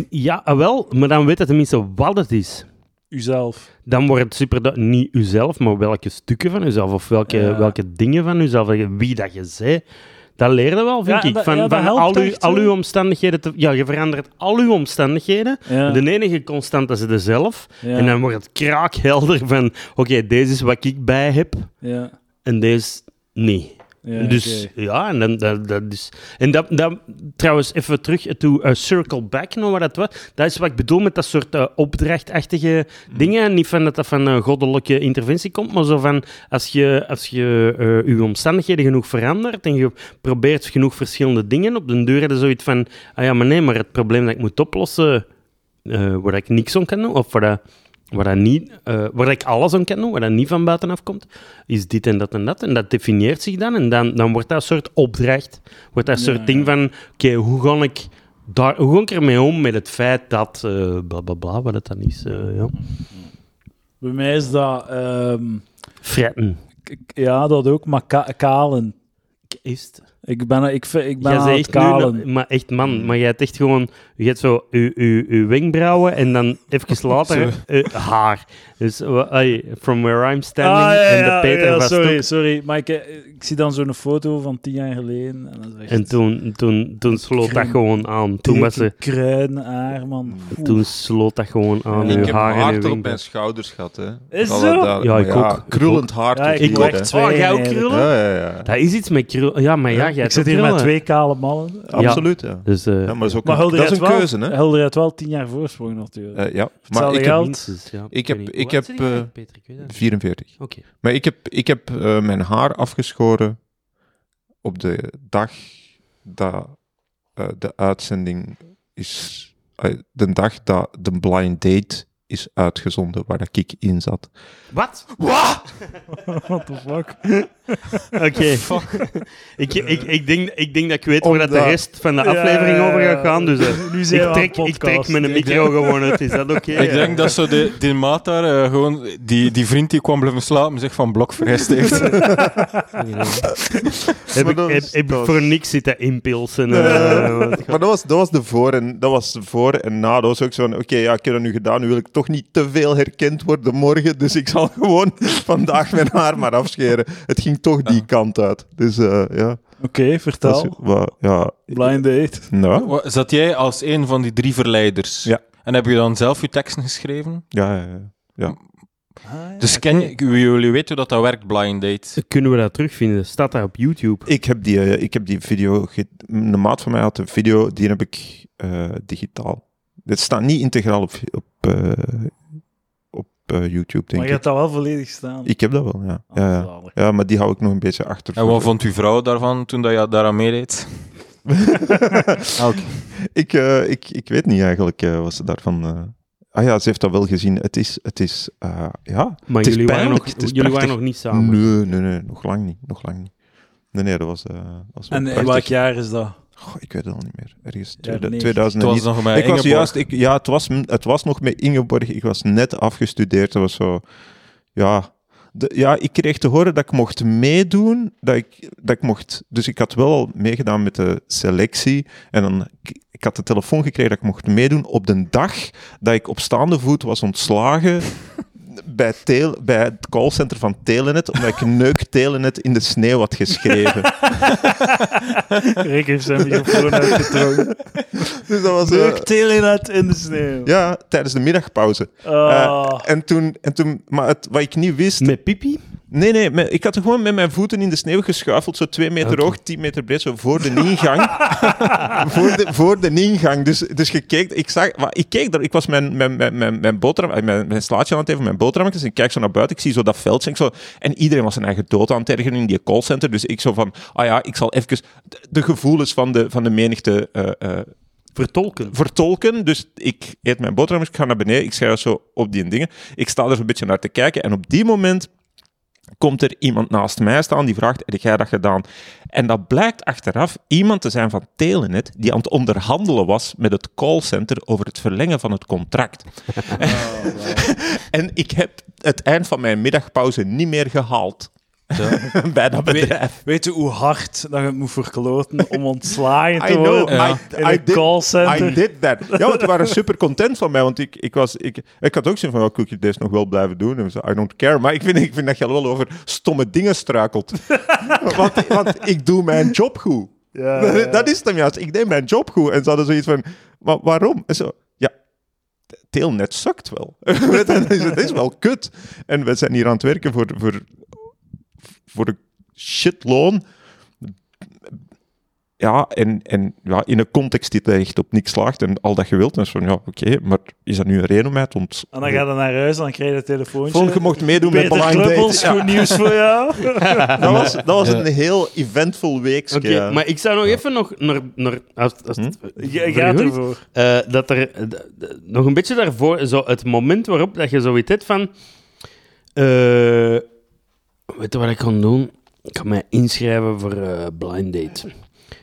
Speaker 1: ja, ah, wel, maar dan weet je tenminste wat het is.
Speaker 2: Uzelf.
Speaker 1: dan wordt het super, niet uzelf, maar welke stukken van uzelf, of welke,
Speaker 2: Ja.
Speaker 1: welke dingen van uzelf, wie dat je zei. Dat leer je wel, vind
Speaker 2: Ja,
Speaker 1: ik. van
Speaker 2: ja,
Speaker 1: al,
Speaker 2: echt,
Speaker 1: al uw omstandigheden. Te, ja, je verandert al uw omstandigheden.
Speaker 2: Ja.
Speaker 1: De enige constante is er zelf. En dan wordt het kraakhelder van: oké, deze is wat ik bij heb,
Speaker 2: ja.
Speaker 1: en deze niet.
Speaker 2: Ja,
Speaker 1: dus ja, en, dan, dat, dat is, en dat, dat, trouwens, even terug to uh, circle back wat dat was. Dat is wat ik bedoel met dat soort eh, opdrachtachtige
Speaker 2: Mm.
Speaker 1: dingen. Niet van dat dat van een goddelijke interventie komt, maar zo van als je, als je eh, je omstandigheden genoeg verandert en je probeert genoeg verschillende dingen, op den deur je zoiets van: ah ja, maar nee, maar het probleem dat ik moet oplossen, eh waar ik niks aan kan doen, of waar dat, waar, dat niet, eh, waar ik alles aan kan doen, waar dat niet van buitenaf komt, is dit en dat en dat. En dat definieert zich dan. En dan, dan wordt dat een soort opdracht. Wordt dat een
Speaker 2: Ja,
Speaker 1: soort ding
Speaker 2: ja.
Speaker 1: van, oké, hoe ga ik... Daar, hoe ga ik ermee om met het feit dat... eh bla, bla, bla, wat het dan is. eh, ja.
Speaker 2: Bij mij is dat... ehm,
Speaker 1: Fretten.
Speaker 2: ja, dat ook, maar ka- kalen.
Speaker 1: Is het?
Speaker 2: Ik ben, ik, ben
Speaker 1: Jij
Speaker 2: aan het
Speaker 1: nu,
Speaker 2: kalen.
Speaker 1: maar echt man, maar jij hebt echt gewoon, je hebt zo je, je, je wenkbrauwen en dan even <laughs> later haar. Dus uh, from where I'm standing
Speaker 2: Ah, ja,
Speaker 1: en de
Speaker 2: ja,
Speaker 1: Peter
Speaker 2: ja,
Speaker 1: was
Speaker 2: sorry,
Speaker 1: ook-
Speaker 2: sorry. Maar ik, eh, ik zie dan zo'n foto van tien jaar geleden. En, dat echt
Speaker 1: En toen, toen, toen sloot dat gewoon aan. Toen, was ze,
Speaker 2: kruin haar, man.
Speaker 1: Toen sloot dat gewoon aan.
Speaker 2: Ja.
Speaker 1: uw
Speaker 4: Ik heb
Speaker 1: haar
Speaker 4: tot op mijn schouders gehad, hè.
Speaker 2: Is
Speaker 4: Dat-
Speaker 2: zo?
Speaker 4: dat-
Speaker 1: Ja, ik ook.
Speaker 4: Krullend haar
Speaker 2: Ja, ik ook. Twee
Speaker 1: Oh, jij ook krullen?
Speaker 4: Ja, ja, ja.
Speaker 1: Dat is iets met krullen. Ja, maar ja, jij
Speaker 2: ik zit hier met twee kale mannen.
Speaker 4: Absoluut, ja.
Speaker 1: Dus, eh,
Speaker 4: Ja, maar dat is ook Keuze, hè.
Speaker 2: Hulder heeft wel tien jaar voorsprong natuurlijk.
Speaker 4: Eh, ja, maar
Speaker 2: Hetzelfde
Speaker 4: ik heb
Speaker 2: geld.
Speaker 1: minstens, ja.
Speaker 4: ik heb- ik heb,
Speaker 1: oud ben jij,
Speaker 4: eh. 44.
Speaker 1: Oké.
Speaker 4: Maar ik heb, ik heb eh, mijn haar afgeschoren op de dag dat eh, de uitzending is... de dag dat de blind date is uitgezonden, waar dat ik in zat.
Speaker 1: Wat? <laughs>
Speaker 2: What the fuck? <laughs>
Speaker 1: Oké. ik, ik, ik, denk, ik denk dat ik weet waar dat de rest van de aflevering
Speaker 2: ja,
Speaker 1: over gaat gaan. Dus eh,
Speaker 2: Nu zijn we
Speaker 1: ik, trek, ik trek mijn micro gewoon uit. Is dat oké?
Speaker 3: Ik denk dat zo de, die maat daar eh, gewoon, die, die vriend die kwam blijven slapen, zich van blok vergist heeft. <laughs>
Speaker 1: heb, ik, heb, ik voor niks zitten inpilsen. eh, wat-
Speaker 4: Maar dat was, dat was de voor en, dat was voor en na. Dat was ook zo van, oké, ja, ik heb dat nu gedaan. Nu wil ik toch niet te veel herkend worden morgen. Dus ik zal <laughs> gewoon vandaag mijn haar maar afscheren. Het ging toch die kant uit. Dus eh, ja.
Speaker 2: Oké,
Speaker 4: is,
Speaker 2: vertel.
Speaker 4: wa- ja,
Speaker 2: Blind date.
Speaker 4: nou,
Speaker 3: Zat jij als een van die drie verleiders?
Speaker 4: Ja.
Speaker 3: En heb je dan zelf je teksten geschreven?
Speaker 4: ja, ja, ja.
Speaker 3: Dus ken je, jullie weten hoe dat, dat werkt, blind date?
Speaker 1: Kunnen we dat terugvinden? Staat dat op YouTube?
Speaker 4: Ik heb die, eh, ik heb die video... ge- Een maat van mij had een video, die heb ik eh, digitaal. Dit staat niet integraal op, op, eh, op eh, YouTube, denk
Speaker 2: Maar je
Speaker 4: ik.
Speaker 2: hebt dat wel volledig staan.
Speaker 4: Ik heb dat wel, ja.
Speaker 2: Ah,
Speaker 4: Ja, ja. ja, maar die hou ik nog een beetje achter.
Speaker 3: En wat vond uw vrouw daarvan toen dat je daaraan meedeed? <laughs> Ah, oké.
Speaker 4: ik, eh, ik, ik weet niet eigenlijk eh, wat ze daarvan... eh, ah ja, ze heeft dat wel gezien. Het is, het is eh, ja.
Speaker 1: Maar
Speaker 4: het is
Speaker 1: jullie, waren nog,
Speaker 4: het is
Speaker 1: jullie waren nog niet samen.
Speaker 4: Nee, nee, nee, nog lang niet, nog lang niet. Nee, nee, dat was, eh, dat was
Speaker 2: En in welk jaar is dat?
Speaker 4: Goh, ik weet het al niet meer. Ergens
Speaker 2: Ja,
Speaker 4: tweede-
Speaker 2: nee.
Speaker 4: 2000
Speaker 3: Het
Speaker 4: en
Speaker 3: was
Speaker 4: iets.
Speaker 3: nog met
Speaker 4: Ik was juist, ik, ja, het was, het was nog met Ingeborg. Ik was net afgestudeerd. Dat was zo, ja, de, ja, ik kreeg te horen dat ik mocht meedoen. Dat ik, dat ik mocht, dus ik had wel al meegedaan met de selectie. En dan, ik, ik had de telefoon gekregen dat ik mocht meedoen op de dag dat ik op staande voet was ontslagen. Bij, tel, bij het callcenter van Telenet, omdat ik neuk Telenet in de sneeuw had geschreven. <laughs>
Speaker 2: Rick heeft zijn microfoon uitgetrokken.
Speaker 4: Dus dat was... eh,
Speaker 2: Leuk telenet in de sneeuw.
Speaker 4: ja, tijdens de middagpauze.
Speaker 2: Ah.
Speaker 4: Eh, en toen, en toen, maar het, wat ik niet wist.
Speaker 1: Met Pipi?
Speaker 4: Nee, nee, ik had er gewoon met mijn voeten in de sneeuw geschuifeld, zo twee meter hoog, tien meter breed, zo voor de ingang. <laughs> voor, de, voor de ingang. Dus, dus je keek, ik zag, ik keek daar, ik was mijn, mijn, mijn, mijn, boterham, eh, mijn, mijn slaatje aan het even, mijn boterhammetjes, en ik kijk zo naar buiten, ik zie zo dat veldje, en, ik zo, en iedereen was zijn eigen dood aan het ergeren in die callcenter, dus ik zo van, ah ja, ik zal even de, de gevoelens van de, van de menigte eh, eh,
Speaker 1: Vertolken.
Speaker 4: vertolken. Dus ik eet mijn boterham, ik ga naar beneden, ik schrijf zo op die dingen. Ik sta er zo'n beetje naar te kijken en op die moment komt er iemand naast mij staan die vraagt, heb jij dat gedaan? En dat blijkt achteraf iemand te zijn van Telenet die aan het onderhandelen was met het callcenter over het verlengen van het contract. <laughs> <laughs> en ik heb het eind van mijn middagpauze niet meer gehaald. Bij dat bedrijf.
Speaker 2: Weet je hoe hard dat je het moet verkloten om ontslagen te
Speaker 4: I know,
Speaker 2: worden?
Speaker 3: Ja.
Speaker 2: In
Speaker 4: I
Speaker 2: een
Speaker 4: did,
Speaker 2: callcenter.
Speaker 4: I did that. Ja, want waren super content van mij, want ik, ik, was, ik, ik had ook zin van, oh, kun je deze nog wel blijven doen? En zo, I don't care. Maar ik vind, ik vind dat je wel over stomme dingen struikelt. want, want ik doe mijn job goed.
Speaker 2: Ja,
Speaker 4: Dat,
Speaker 2: ja.
Speaker 4: dat is het hem juist. Ik deed mijn job goed. En ze hadden zoiets van, maar waarom? En zo, ja, Telnet sukt wel. Het is, het is wel kut. En we zijn hier aan het werken voor, voor, voor de shitloon. Ja, en, en ja, in een context die er echt op niks slaagt en al dat je wilt. En van, ja, oké, maar is dat nu een reden om mij te ont...
Speaker 2: En dan ga je naar huis en dan krijg je een telefoontje.
Speaker 4: Volgende mocht meedoen met Blind
Speaker 2: Kluppels,
Speaker 4: Date.
Speaker 2: goed nieuws voor jou. <laughs>
Speaker 4: Dat was, dat was
Speaker 3: Ja.
Speaker 4: een heel eventful weekje.
Speaker 1: Oké, maar ik zou nog even nog naar... naar als, als het
Speaker 2: Je
Speaker 1: voor
Speaker 2: gaat ervoor.
Speaker 1: eh, dat er nog een beetje daarvoor, zo het moment waarop dat je zoiets hebt van. eh, weet je wat ik kan doen? Ik ga mij inschrijven voor eh, Blind Date.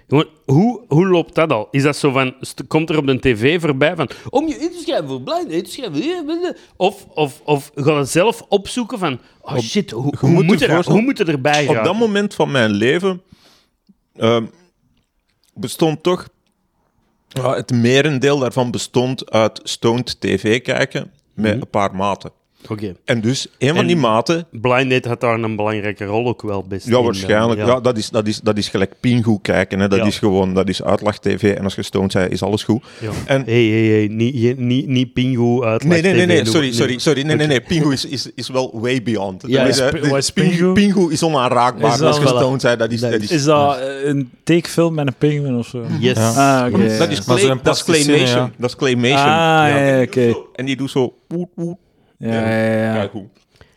Speaker 1: Gewoon, hoe, hoe loopt dat al? Is dat zo van, komt er op de tv voorbij van, om je in te schrijven voor Blind Date, schrijven, of, of, of ga je zelf opzoeken van, oh shit, hoe, hoe,
Speaker 4: moet
Speaker 1: er, hoe moet er erbij
Speaker 4: Op
Speaker 1: gaan?
Speaker 4: dat moment van mijn leven ehm, bestond toch... het merendeel daarvan bestond uit stoned tv kijken met
Speaker 1: Mhm.
Speaker 4: een paar maten.
Speaker 1: Oké.
Speaker 4: En dus, een van
Speaker 1: En-
Speaker 4: die maten...
Speaker 1: Blind Date had daar een belangrijke rol ook wel best
Speaker 4: Ja, waarschijnlijk.
Speaker 1: eh,
Speaker 4: Ja. dat, is, dat, is, dat is gelijk Pingu kijken. Hè. Dat
Speaker 1: Ja.
Speaker 4: is gewoon, dat is uitlacht-tv. En als je stoned bent, is alles goed.
Speaker 1: Ja.
Speaker 4: En-
Speaker 1: Hey, hey, hey, niet, niet, niet Pingu uit
Speaker 4: Nee, nee, nee, nee,
Speaker 1: TV,
Speaker 4: sorry, sorry, sorry. Nee, nee, nee. Pingu is, is, is wel way beyond.
Speaker 1: Ja,
Speaker 4: is, eh,
Speaker 2: is
Speaker 4: Pingu?
Speaker 2: Pingu?
Speaker 4: Pingu is onaanraakbaar.
Speaker 2: Is dat-
Speaker 4: als je stoned bent, dat is...
Speaker 1: Dat is-
Speaker 4: is,
Speaker 2: dat eh, een tekenfilm met een pinguïn of zo?
Speaker 1: Yes.
Speaker 3: Ja.
Speaker 2: Ah, oké.
Speaker 4: dat is, claymation.
Speaker 3: ja.
Speaker 4: Dat is claymation.
Speaker 2: Ah, ja, ja,
Speaker 4: En die doet
Speaker 2: oké.
Speaker 4: zo- En die doet zo...
Speaker 2: Ja, ja, ja.
Speaker 4: Ja, goed.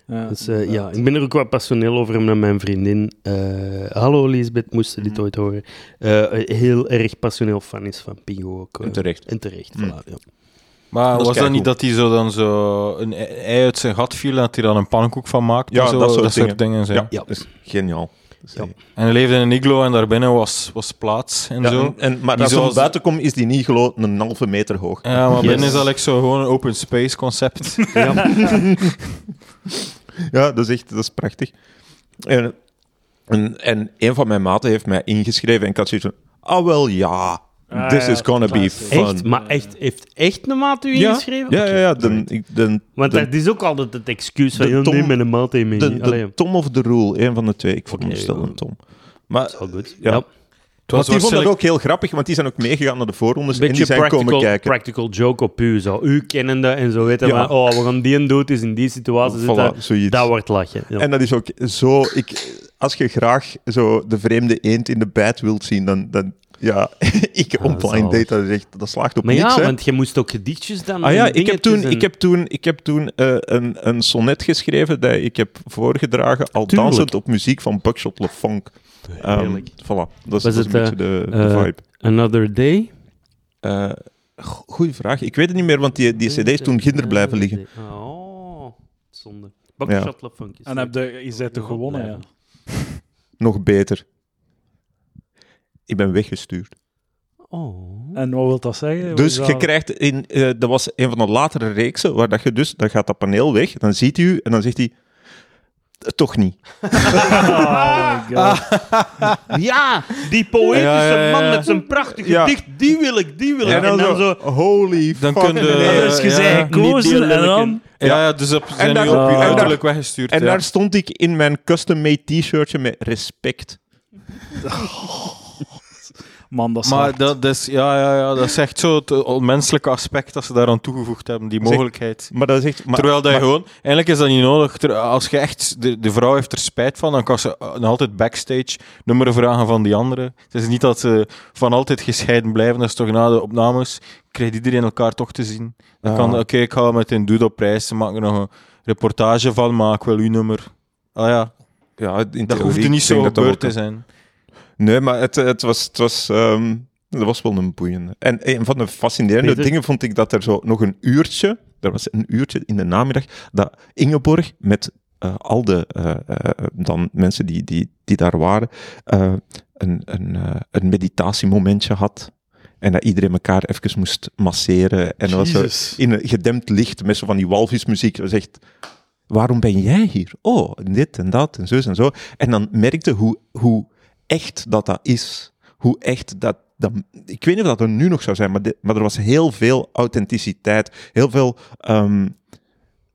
Speaker 2: Ja.
Speaker 1: Dus, eh, ja, ik ben er ook wat passioneel over met mijn vriendin. eh, hallo Lisbeth, moest je dit ooit horen. eh, heel erg passioneel fan is van Pingu ook. eh.
Speaker 4: En terecht.
Speaker 1: En terecht,
Speaker 4: Mm.
Speaker 1: voilà, ja.
Speaker 3: Maar
Speaker 4: Dat
Speaker 3: was dat niet dat hij zo dan zo een ei uit zijn gat viel en dat hij dan een pannenkoek van maakte?
Speaker 4: Ja,
Speaker 3: zo,
Speaker 4: dat soort
Speaker 3: dingen. zo.
Speaker 4: Ja,
Speaker 1: Ja.
Speaker 4: dat is geniaal. Is
Speaker 1: Ja.
Speaker 3: En hij leefde in een iglo en daarbinnen was, was plaats en
Speaker 4: Ja,
Speaker 3: zo.
Speaker 4: en, en- maar als je
Speaker 3: zoals-
Speaker 4: buiten komt, is die geloof een halve meter hoog.
Speaker 3: Ja, maar
Speaker 1: Yes.
Speaker 3: binnen is dat like zo gewoon een open space concept. <laughs>
Speaker 1: Ja. <laughs>
Speaker 4: Ja, dat is echt dat is prachtig. En, en, en een van mijn maten heeft mij ingeschreven en ik had zoiets van, ah wel ja,
Speaker 2: Ah,
Speaker 4: this
Speaker 2: ja,
Speaker 4: is gonna be fun.
Speaker 1: Echt, maar echt, heeft echt een maat u
Speaker 4: ja,
Speaker 1: ingeschreven?
Speaker 4: ja, ja, ja. De, ik- de,
Speaker 1: Want
Speaker 4: de,
Speaker 1: dat is ook altijd het excuus van,
Speaker 4: de
Speaker 1: ja,
Speaker 4: Tom-
Speaker 1: nee, met een maat in mee.
Speaker 4: de, de Tom of the Rule, een van de twee. Ik veronderstel
Speaker 1: ja.
Speaker 4: een Tom. Maar
Speaker 1: dat is wel goed.
Speaker 4: Ja. Want die vond dat ook heel grappig, want die zijn ook meegegaan naar de voorrondes en die zijn komen kijken.
Speaker 1: practical joke op u. Zo. U kennende en zo weten
Speaker 4: Ja.
Speaker 1: van, oh, we gaan die en dood is in die situatie
Speaker 4: Voilà,
Speaker 1: zitten. Dat wordt lachen. Ja.
Speaker 4: En dat is ook zo... Ik, als je graag zo de vreemde eend in de bijt wilt zien, dan... dan ja, <laughs> ik
Speaker 1: Ah,
Speaker 4: op blind
Speaker 1: zalig.
Speaker 4: date, dat, is echt, dat slaagt op
Speaker 1: maar
Speaker 4: niks,
Speaker 1: ja,
Speaker 4: hè.
Speaker 1: want je moest ook gedichtjes dan...
Speaker 4: Ah ja, ik heb toen, ik heb toen, ik heb toen eh, een, een sonnet geschreven dat ik heb voorgedragen, al
Speaker 1: Tuurlijk.
Speaker 4: dansend op muziek van Buckshot LeFonk.
Speaker 1: en-
Speaker 4: Um,
Speaker 1: Heerlijk.
Speaker 4: voilà, dat is,
Speaker 1: Was
Speaker 4: dat is
Speaker 1: het,
Speaker 4: een beetje de, de
Speaker 1: eh,
Speaker 4: vibe.
Speaker 1: Another Day?
Speaker 4: Eh, Goeie vraag. Ik weet het niet meer, want die, die cd is toen ginder blijven liggen.
Speaker 1: Oh, zonde. Buckshot Funk is
Speaker 2: En heb je, je bent toch gewonnen, ja.
Speaker 4: Nog beter. Ik ben weggestuurd.
Speaker 1: Oh.
Speaker 2: En wat wil dat zeggen?
Speaker 4: Dus je
Speaker 2: dat?
Speaker 4: krijgt in, eh, dat was een van de latere reeksen, waar dat je dus, dan gaat dat paneel weg, dan ziet hij u en dan zegt hij, "Eh, toch niet. <laughs>
Speaker 2: Oh my god. <laughs>
Speaker 1: Ja, die poëtische
Speaker 3: Ja, ja, ja.
Speaker 1: man met zijn prachtig
Speaker 4: Ja.
Speaker 1: gedicht, die wil ik, die wil ik.
Speaker 4: En dan, zo, holy
Speaker 3: Dan
Speaker 4: fuck.
Speaker 3: kun je-
Speaker 4: nee.
Speaker 3: Ja,
Speaker 2: dus je zei gekozen en dan...
Speaker 3: Ja, ja, dus op, zijn
Speaker 4: daar-
Speaker 3: nu op
Speaker 2: en daar-
Speaker 3: uiterlijk weggestuurd.
Speaker 4: En
Speaker 3: ja.
Speaker 4: daar stond ik in mijn custom-made t-shirtje met respect. <laughs>
Speaker 2: Man, dat is
Speaker 3: Maar
Speaker 2: hard.
Speaker 3: dat, is, ja, ja, ja, dat is echt zo het onmenselijke aspect dat ze daaraan toegevoegd hebben, die
Speaker 4: Zeg-
Speaker 3: mogelijkheid.
Speaker 4: Maar dat is echt... Maar,
Speaker 3: Terwijl dat je
Speaker 4: maar-
Speaker 3: gewoon, eigenlijk is dat niet nodig. Als je echt, de, de vrouw heeft er spijt van, dan kan ze nog altijd backstage nummer vragen van die andere. Het is niet dat ze van altijd gescheiden blijven. Dat is toch na de opnames, krijgt iedereen elkaar toch te zien. Dan kan,
Speaker 4: Ah.
Speaker 3: oké, ik ga met een dude op reis, ze maken er nog een reportage van, maar ik wil uw nummer. Ah ja,
Speaker 4: Ja, in
Speaker 3: dat hoeft niet zo gebeurd te zijn.
Speaker 4: Nee, maar het, het was... Het was ehm, dat was wel een boeiende. En een van de fascinerende
Speaker 1: Peter?
Speaker 4: dingen vond ik dat er zo nog een uurtje, er was een uurtje in de namiddag, dat Ingeborg met eh, al de eh, eh, dan mensen die, die, die daar waren, eh, een, een, eh, een meditatiemomentje had. En dat iedereen elkaar even moest masseren. En dat was in een gedempt licht met zo van die walvismuziek. Dat was echt, waarom ben jij hier? Oh, dit en dat en zo en zo. En dan merkte hoe, hoe echt dat dat is. Hoe echt dat, dat... Ik weet niet of dat er nu nog zou zijn, maar, maar er was heel veel authenticiteit. Heel veel... ehm,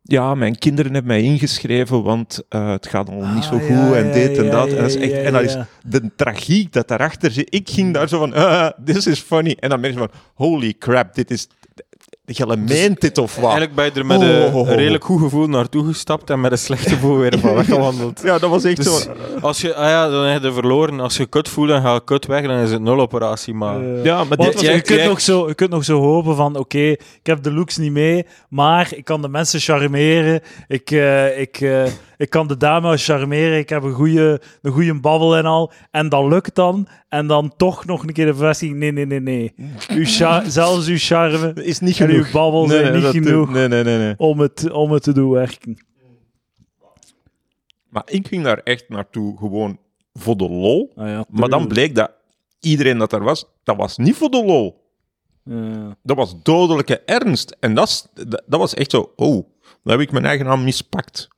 Speaker 4: ja, mijn kinderen hebben mij ingeschreven, want eh, het gaat al niet zo
Speaker 2: Ah,
Speaker 4: goed
Speaker 2: ja,
Speaker 4: en
Speaker 2: ja,
Speaker 4: dit en
Speaker 2: ja,
Speaker 4: dat. en, dat is echt, en dat is de tragiek dat daarachter zit. Ik ging daar zo van, <laughs> ah, this is funny. En dan merk je van, holy crap, dit is... Je meent dit of wat?
Speaker 3: Eigenlijk ben je er met
Speaker 4: Oh,
Speaker 3: een
Speaker 4: oh, oh.
Speaker 3: redelijk goed gevoel naartoe gestapt en met een slecht gevoel weer van weggewandeld. <laughs>
Speaker 4: Ja, dat was echt
Speaker 3: Dus
Speaker 4: zo...
Speaker 3: als je, ah ja, dan heb je verloren. Als je kut voelt en ga je kut weg, dan is het nul operatie. Maar
Speaker 4: Ja, maar dit
Speaker 2: je, kunt
Speaker 3: jij-
Speaker 2: nog zo, je kunt nog zo hopen van, oké, ik heb de looks niet mee, maar ik kan de mensen charmeren, ik, eh, ik, eh, ik kan de dame charmeren, ik heb een goede een goeie babbel en al, en dat lukt dan, en dan toch nog een keer de bevestiging, nee, nee, nee, nee. Uw zelfs uw charme
Speaker 4: is niet
Speaker 2: en uw
Speaker 4: genoeg.
Speaker 2: babbel zijn niet
Speaker 4: dat-
Speaker 2: genoeg
Speaker 4: Nee, nee, nee, nee.
Speaker 2: om, het, om het te doen werken.
Speaker 4: Maar ik ging daar echt naartoe gewoon voor de lol.
Speaker 2: Ah, ja,
Speaker 4: Maar dan bleek dat iedereen dat er was, dat was niet voor de lol.
Speaker 2: Ja.
Speaker 4: Dat was dodelijke ernst. En dat, dat, dat was echt zo, oh, dan heb ik mijn eigen naam mispakt.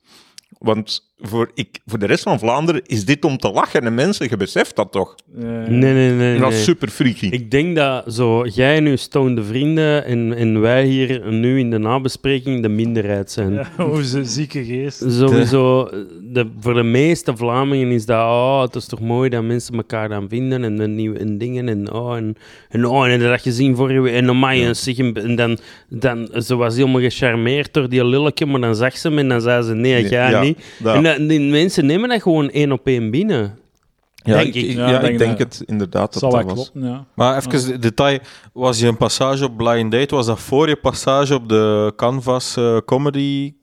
Speaker 4: Want voor, ik, voor de rest van Vlaanderen is dit om te lachen. En mensen, je beseft dat toch?
Speaker 1: Nee, nee, nee.
Speaker 4: Dat
Speaker 1: nee.
Speaker 4: is super freaky.
Speaker 1: Ik denk dat zo, jij en uw stonede vrienden en, en wij hier nu in de nabespreking de minderheid zijn.
Speaker 2: ja, <laughs> onze zieke geest.
Speaker 1: Sowieso, de, voor de meeste Vlamingen is dat, oh, het is toch mooi dat mensen elkaar dan vinden en, de nieuwe en dingen en oh, en, en oh, en heb je dat gezien vorige week en amai, en, zeg, en dan, dan, ze was helemaal gecharmeerd door die lilletje, maar dan zag ze hem en dan zei ze, nee,
Speaker 4: Nee,
Speaker 1: jij
Speaker 4: ja,
Speaker 1: niet.
Speaker 4: dat-
Speaker 1: En dat- die mensen nemen dat gewoon één op één binnen.
Speaker 4: ja,
Speaker 1: denk ik.
Speaker 4: Ja,
Speaker 2: Ja, denk
Speaker 4: ik denk het inderdaad dat
Speaker 2: zal
Speaker 4: dat was.
Speaker 2: kloppen, ja.
Speaker 3: Maar even de- detail, was je een passage op Blind Date, was dat voor je passage op de Canvas eh, Comedy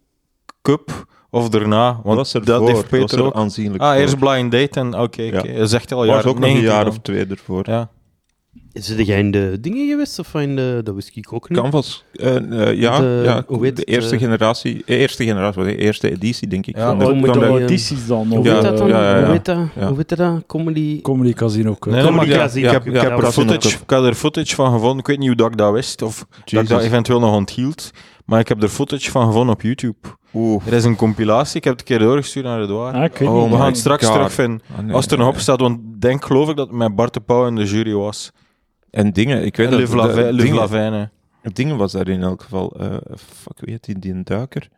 Speaker 3: Cup of daarna? Want
Speaker 4: Dat was er
Speaker 3: dat
Speaker 4: voor,
Speaker 3: heeft
Speaker 4: dat was
Speaker 3: Peter
Speaker 4: er
Speaker 3: ook.
Speaker 4: aanzienlijk
Speaker 3: Ah,
Speaker 4: voor.
Speaker 3: eerst Blind Date en oké, dat is echt al
Speaker 4: was
Speaker 3: jaren
Speaker 4: ook nog een
Speaker 3: 90
Speaker 4: jaar
Speaker 3: dan.
Speaker 4: of twee ervoor.
Speaker 3: Ja.
Speaker 1: Zit jij in de dingen geweest of in de, dat wist ik ook niet.
Speaker 4: Canvas, eh, eh, ja,
Speaker 1: De-
Speaker 4: ja
Speaker 1: hoe heet
Speaker 4: de
Speaker 1: het,
Speaker 4: eerste
Speaker 1: eh?
Speaker 4: generatie, eh, eerste generatie, de eerste editie, denk ik.
Speaker 3: Ja,
Speaker 4: van
Speaker 3: maar
Speaker 4: de,
Speaker 1: moet
Speaker 4: de-
Speaker 1: dat-
Speaker 2: audities dan?
Speaker 1: Hoe
Speaker 4: Ja,
Speaker 1: dat dan?
Speaker 4: ja, ja, ja.
Speaker 1: Hoe weet dat?
Speaker 4: Ja.
Speaker 1: Hoe weet je dat? Comedy...
Speaker 2: Comedy Casino.
Speaker 3: Nee,
Speaker 1: Comedy
Speaker 3: ik,
Speaker 1: Casino.
Speaker 3: ik heb,
Speaker 1: Ja,
Speaker 3: ik, heb
Speaker 1: ja,
Speaker 3: er
Speaker 1: is
Speaker 3: footage, ik heb er footage van gevonden. Ik weet niet hoe dat ik dat wist of dat ik dat eventueel nog onthield. Maar ik heb er footage van gevonden op YouTube.
Speaker 4: Oeh.
Speaker 3: Er is een compilatie, ik heb het een keer doorgestuurd naar Edouard.
Speaker 2: Ah,
Speaker 4: Oh.
Speaker 3: We gaan het straks terugvinden.
Speaker 4: Ah, nee,
Speaker 3: Als het er nog
Speaker 4: nee.
Speaker 3: op staat, want ik denk geloof ik dat het met Bart de Pauw in de jury was.
Speaker 4: En dingen, ik weet
Speaker 3: En
Speaker 4: dat... De- dingen, was daar in elk geval... eh fuck, wie heet die, die een duiker?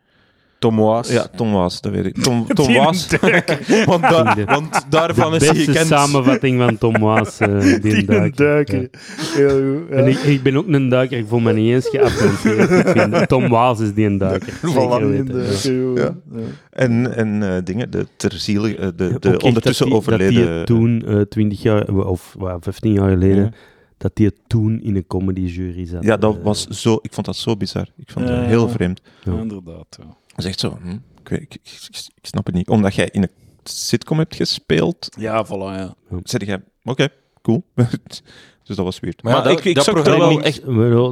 Speaker 3: Tom Waas.
Speaker 4: Ja, Tom Waas, dat weet ik. Tom, <laughs> Tom Waas... <laughs>
Speaker 3: want, da- want daarvan
Speaker 1: de
Speaker 3: is hij
Speaker 1: beste
Speaker 3: gekend.
Speaker 1: samenvatting van Tom Waas, eh, die, <laughs>
Speaker 2: Die
Speaker 1: duiker.
Speaker 2: een duiker. Heel goed. ja.
Speaker 1: En ik, ik ben ook een duiker, ik voel me niet eens vind Tom Waas is die een duiker.
Speaker 4: Ja.
Speaker 2: Ja.
Speaker 4: En, en eh, dingen, de terziele, eh, de, de ondertussen
Speaker 1: dat die,
Speaker 4: overleden...
Speaker 1: Dat die toen, eh 20 jaar, of well, 15 jaar geleden,
Speaker 4: Ja.
Speaker 1: Dat die het toen in een comedy-jury zat.
Speaker 4: Ja, dat was zo... Ik vond dat zo bizar. Ik vond dat
Speaker 2: Ja.
Speaker 4: heel vreemd.
Speaker 1: Ja.
Speaker 2: Inderdaad. Ja.
Speaker 4: Dat is echt zo... hm, ik, weet- ik, ik, ik- ik snap het niet. Omdat jij in een sitcom hebt gespeeld,
Speaker 2: Ja, voilà, ja.
Speaker 4: zeg jij... Oké, cool. <laughs> Dus dat was weird.
Speaker 3: Maar ja, dat-
Speaker 4: ik, ik
Speaker 3: dat
Speaker 4: zag er
Speaker 3: programma
Speaker 4: wel echt...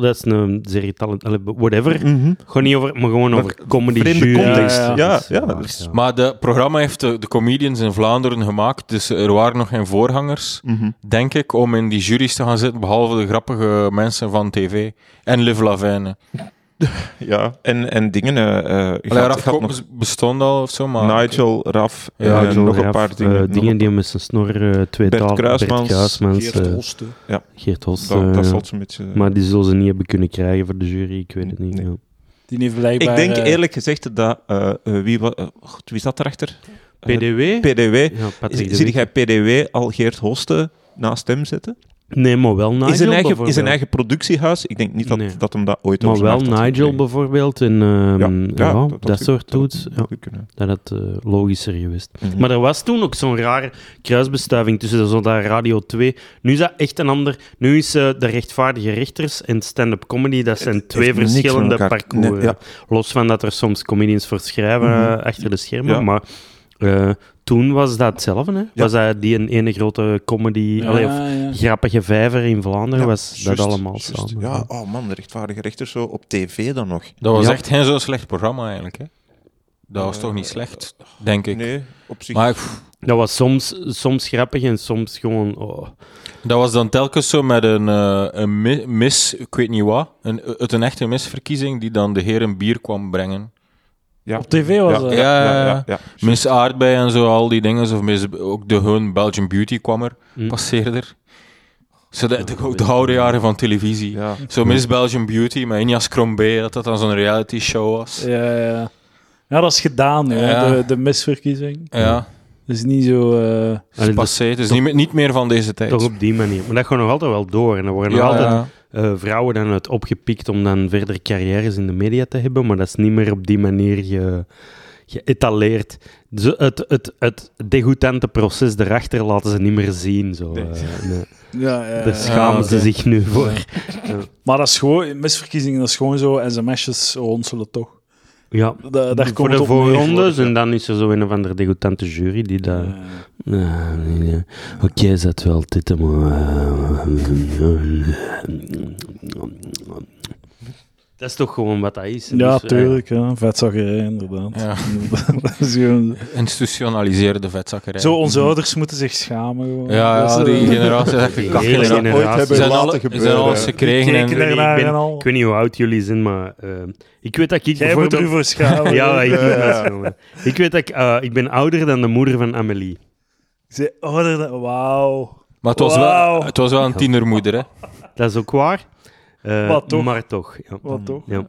Speaker 1: Dat is een serie talent, whatever.
Speaker 4: Mhm.
Speaker 1: Gewoon niet over, maar gewoon
Speaker 4: Maar
Speaker 1: over comedy
Speaker 4: vreemde
Speaker 1: jury.
Speaker 4: context.
Speaker 2: Ja,
Speaker 4: Ja, dus-.
Speaker 3: Maar het programma heeft de, de comedians in Vlaanderen gemaakt, dus er waren nog geen voorgangers,
Speaker 4: Mhm.
Speaker 3: denk ik, om in die juries te gaan zitten, behalve de grappige mensen van tv. En Liv Lavijne. <laughs>
Speaker 4: Ja, en, en dingen... eh eh,
Speaker 3: Allee,
Speaker 4: gaat,
Speaker 3: Raf
Speaker 4: gaat
Speaker 3: Koppers bestond al of zo, maar...
Speaker 4: Nigel, Raf,
Speaker 3: Ja,
Speaker 4: en
Speaker 1: Nigel
Speaker 4: nog een paar
Speaker 1: eh,
Speaker 4: dingen. nog
Speaker 1: dingen
Speaker 4: een-
Speaker 1: die met zijn snor uh, twee
Speaker 4: Bert
Speaker 1: taal-
Speaker 4: Kruismans,
Speaker 1: Bert Kruismans,
Speaker 2: Geert
Speaker 1: eh,
Speaker 2: Hoste.
Speaker 1: Geert Host.
Speaker 4: dat,
Speaker 1: eh,
Speaker 4: dat zal ze met...
Speaker 1: maar die zullen ze niet hebben kunnen krijgen voor de jury, ik weet het niet.
Speaker 4: Nee.
Speaker 1: ja.
Speaker 2: Die heeft blijkbaar...
Speaker 4: Ik denk
Speaker 2: eh,
Speaker 4: eerlijk gezegd dat... eh, eh, wie, wa- eh, God, wie zat erachter? Eh,
Speaker 1: PDW?
Speaker 4: PDW.
Speaker 1: ja,
Speaker 4: Zie jij PDW al Geert Hoste naast hem zetten?
Speaker 1: Nee, maar wel Nigel
Speaker 4: in, zijn eigen, in zijn eigen productiehuis? Ik denk niet dat,
Speaker 1: Nee.
Speaker 4: dat hem dat ooit
Speaker 1: Maar wel
Speaker 4: had
Speaker 1: Nigel bijvoorbeeld en ehm,
Speaker 4: Ja,
Speaker 1: ja,
Speaker 4: ja,
Speaker 1: dat, soort
Speaker 4: dat-
Speaker 1: toets.
Speaker 4: dat
Speaker 1: had eh, logischer geweest.
Speaker 4: Mhm.
Speaker 1: Maar er was toen ook zo'n rare kruisbestuiving tussen zo dat Radio 2. Nu is dat echt een ander. Nu is eh, de rechtvaardige rechters en stand-up comedy, dat zijn twee verschillende parcours.
Speaker 4: Nee.
Speaker 1: Los van dat er soms comedians voor schrijven
Speaker 4: Mhm.
Speaker 1: eh, achter de schermen. Maar eh, toen was dat hetzelfde. Hè?
Speaker 4: Ja.
Speaker 1: Was dat die een ene grote comedy,
Speaker 2: ja,
Speaker 1: allee, of
Speaker 2: ja.
Speaker 1: grappige vijver in Vlaanderen,
Speaker 4: Ja,
Speaker 1: was dat allemaal
Speaker 4: juist.
Speaker 1: samen.
Speaker 4: Ja, oh man, de rechtvaardige rechter zo op tv dan nog.
Speaker 3: Dat was
Speaker 1: Ja.
Speaker 3: echt geen zo'n slecht programma eigenlijk, hè? Dat was
Speaker 4: Eh,
Speaker 3: toch niet slecht, denk ik.
Speaker 4: Nee, op zich.
Speaker 3: Maar pff,
Speaker 1: Dat was soms, soms grappig en soms gewoon... Oh.
Speaker 3: dat was dan telkens zo met een, eh, een mi- mis, ik weet niet wat, een, het een echte misverkiezing die dan de heer een bier kwam brengen.
Speaker 4: Ja.
Speaker 2: Op tv was
Speaker 4: ja,
Speaker 2: dat.
Speaker 3: Ja,
Speaker 4: ja,
Speaker 3: ja,
Speaker 4: ja, ja.
Speaker 3: Miss Aardbei en zo, al die dingen. Of mis, ook de hun Belgian Beauty kwam er,
Speaker 1: Hm.
Speaker 3: passeerde er. Zo de, de, de gouden jaren van televisie.
Speaker 4: Ja.
Speaker 3: Zo Miss Belgian Beauty met Injas Crombé, dat dat dan zo'n reality show was.
Speaker 2: Ja, ja. ja, dat is gedaan
Speaker 3: Ja.
Speaker 2: de, de misverkiezing.
Speaker 3: Ja,
Speaker 2: Dat is niet zo... eh,
Speaker 3: het is
Speaker 1: Allee,
Speaker 3: passé. Het is niet, meer- niet meer van deze tijd.
Speaker 1: Toch op die manier. Maar dat gaat nog altijd wel door. En er worden nog
Speaker 3: ja,
Speaker 1: altijd eh, vrouwen dan uit opgepikt om dan verder carrières in de media te hebben. Maar dat is niet meer op die manier ge, geëtaleerd. Het, het, het degoutante proces erachter laten ze niet meer zien. Zo.
Speaker 4: Nee.
Speaker 1: eh, <laughs> nee.
Speaker 2: ja, ja,
Speaker 1: Daar schamen
Speaker 3: oké.
Speaker 1: ze zich nu voor.
Speaker 2: Maar dat is gewoon... Misverkiezingen, dat is gewoon zo... sms'jes ronselen toch.
Speaker 1: Ja.
Speaker 2: Da- daar
Speaker 1: voor de voorrondes en dan is er zo een of andere degoutante jury die.
Speaker 2: Eh,
Speaker 1: nee. Oké, zet wel dit, maar... Dat is toch gewoon wat dat is.
Speaker 2: ja,
Speaker 1: Dus, eh,
Speaker 2: tuurlijk. Ja. Vetzakkerij, inderdaad.
Speaker 3: Ja. <laughs>
Speaker 2: dat is gewoon...
Speaker 3: Institutionaliseerde vetzakkerij.
Speaker 2: Zo, onze ouders moeten zich schamen. Gewoon.
Speaker 3: Ja, die
Speaker 2: eh,
Speaker 3: generatie is echt een
Speaker 4: hebben laten
Speaker 3: alle,
Speaker 4: gebeuren.
Speaker 3: zijn alles gekregen. En,
Speaker 1: ik ben-. Ik weet niet hoe oud jullie zijn, maar eh, ik weet dat ik
Speaker 2: Jij moet er
Speaker 1: bijvoorbeeld...
Speaker 2: voor schamen. <laughs>
Speaker 1: Ja, ik, moet ik weet dat ik... eh, ik ben ouder dan de moeder van Amélie.
Speaker 2: Ze ouder dan... Wauw.
Speaker 3: maar het was, wel, het was wel een tienermoeder, hè.
Speaker 1: Dat is ook waar. Eh,
Speaker 2: Wat toch?
Speaker 1: Maar toch, ja.
Speaker 2: Wat toch?
Speaker 1: ja.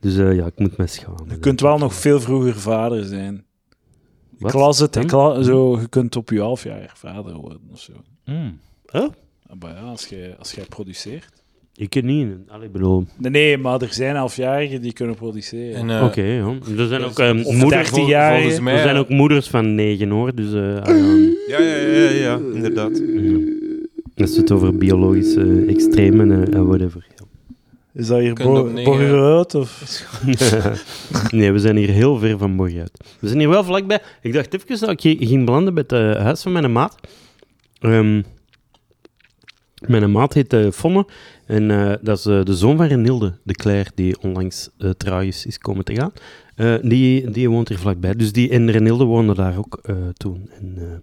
Speaker 1: Dus eh, ja, ik moet me schamen.
Speaker 2: Je kunt wel nog veel vroeger vader zijn.
Speaker 1: Wat?
Speaker 2: Ik las het, ik zo, je kunt op je halfjaar vader worden of zo.
Speaker 1: Hmm.
Speaker 2: Ah, Maar ja, als jij, als jij produceert.
Speaker 1: Ik ken niet. Allee, bedoel...
Speaker 2: Nee, nee, maar er zijn halfjarigen die kunnen produceren.
Speaker 3: En, eh,
Speaker 1: Oké, ja. Er zijn ook eh,
Speaker 2: Of
Speaker 1: moeders...
Speaker 2: 13-jarigen.
Speaker 3: volgens mij-
Speaker 1: Er zijn ook moeders van negen hoor, dus... eh, ah, ja.
Speaker 4: Ja, ja, ja, ja, inderdaad.
Speaker 1: Ja. Als we het over biologische extremen en uh, whatever. Ja.
Speaker 2: Is dat hier bo Borgerhout, Of? <laughs>
Speaker 1: nee, we zijn hier heel ver van Borg uit. We zijn hier wel vlakbij. Ik dacht even dat ik hier ging belanden bij het eh, huis van mijn maat. Ehm, mijn maat heet eh, Fonne. En eh, dat is eh, de zoon van Renilde de Cler, die onlangs uh, tragisch is komen te gaan. Uh, die, die woont hier vlakbij. Dus die en Renilde woonden daar ook uh, toen. En,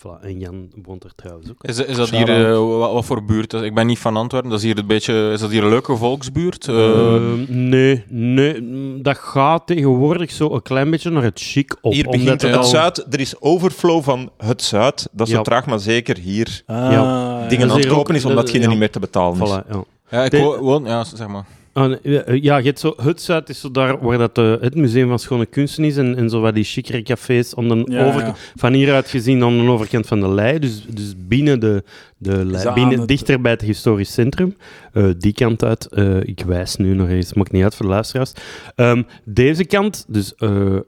Speaker 1: Voilà, en Jan woont er trouwens ook.
Speaker 3: Is, is dat hier, uh, wat, wat, voor buurt? Ik ben niet van Antwerpen. Dat is hier een beetje, is dat hier een leuke volksbuurt? Uh,
Speaker 1: uh, nee, nee, dat gaat tegenwoordig zo een klein beetje naar het chic op.
Speaker 4: Hier begint het, het Zuid. Er is overflow van het Zuid. Dat is ja. zo traag, maar zeker hier
Speaker 2: ah,
Speaker 4: ja. dingen
Speaker 1: ja.
Speaker 4: aan het kopen is, omdat geen ja. niet meer te betalen is.
Speaker 1: Voilà, ja.
Speaker 3: ja, ik de, woon... Ja, zeg maar.
Speaker 1: Uh, ja, je hebt zo, het Zuid is zo daar waar dat, uh, het Museum van Schone Kunsten is en, en zo wat die chicere cafés aan de
Speaker 2: ja,
Speaker 1: overkant, ja. van hieruit gezien aan de overkant van de lei, dus, dus binnen de, de binnen, het... dichter bij het historisch centrum, uh, die kant uit, ik wijs nu nog eens, maakt niet uit voor de luisteraars. Um, deze kant, dus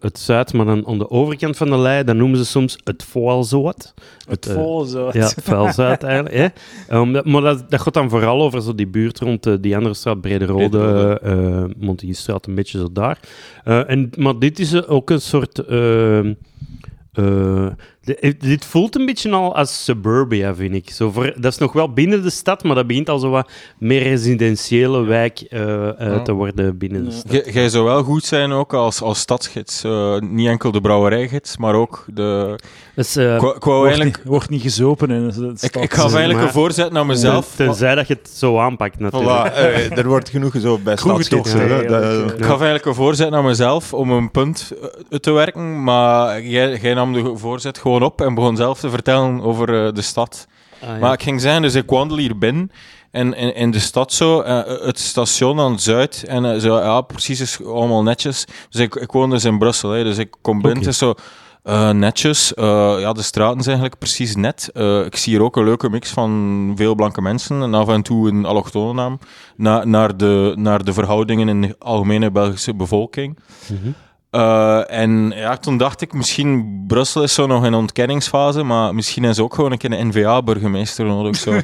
Speaker 1: het Zuid, maar dan aan de overkant van de lei, dat noemen ze soms het Voalzoot.
Speaker 2: Het, het Voalzoot.
Speaker 1: Ja, Vuilzuid eigenlijk. Hè? Um, dat, maar dat, dat gaat dan vooral over zo die buurt rond die andere straat, Brederode, de uh, Montigiestraat, een beetje zo daar. En, maar dit is ook een soort... Uh, De- dit voelt een beetje al als suburbia, vind ik. Zo voor, dat is nog wel binnen de stad, maar dat begint al zo wat meer residentiële wijk eh, eh,
Speaker 3: Ja.
Speaker 1: te worden binnen de stad.
Speaker 3: Jij- Jij zou wel goed zijn ook als, als stadsgids. Eh, niet enkel de brouwerijgids, maar ook de...
Speaker 1: Dus, eh,
Speaker 3: Ik wou- ik wou
Speaker 2: Wordt
Speaker 3: eigenlijk...
Speaker 2: niet, wordt niet gezopen in de
Speaker 3: Ik,
Speaker 2: stad.
Speaker 3: ik gaf eigenlijk
Speaker 1: maar-
Speaker 3: een voorzet naar mezelf.
Speaker 1: ten- tenzij dat je het zo aanpakt, natuurlijk.
Speaker 4: Voilà, eh, er wordt genoeg zo bij Dat-
Speaker 3: Ik gaf eigenlijk een voorzet naar mezelf om een punt eh, te werken, maar jij, jij nam de voorzet gewoon op en begon zelf te vertellen over eh, de stad.
Speaker 1: Ah, ja.
Speaker 3: Maar ik ging zeggen, dus ik wandel hier binnen en in, de stad zo, eh, het station aan het zuid en eh, zo, ja, precies is allemaal netjes. Dus ik, ik woon dus in Brussel, hè, dus ik kom binnen, zo netjes. Ja, de straten zijn eigenlijk precies net. Ik zie hier ook een leuke mix van veel blanke mensen en af en toe een allochtone naam na, naar, de, naar de verhoudingen in de algemene Belgische bevolking.
Speaker 1: Mhm.
Speaker 3: Eh, en ja, toen dacht ik, misschien Brussel is zo nog in ontkenningsfase, maar misschien is ook gewoon een keer een NVA-burgemeester nodig. Zo. <laughs>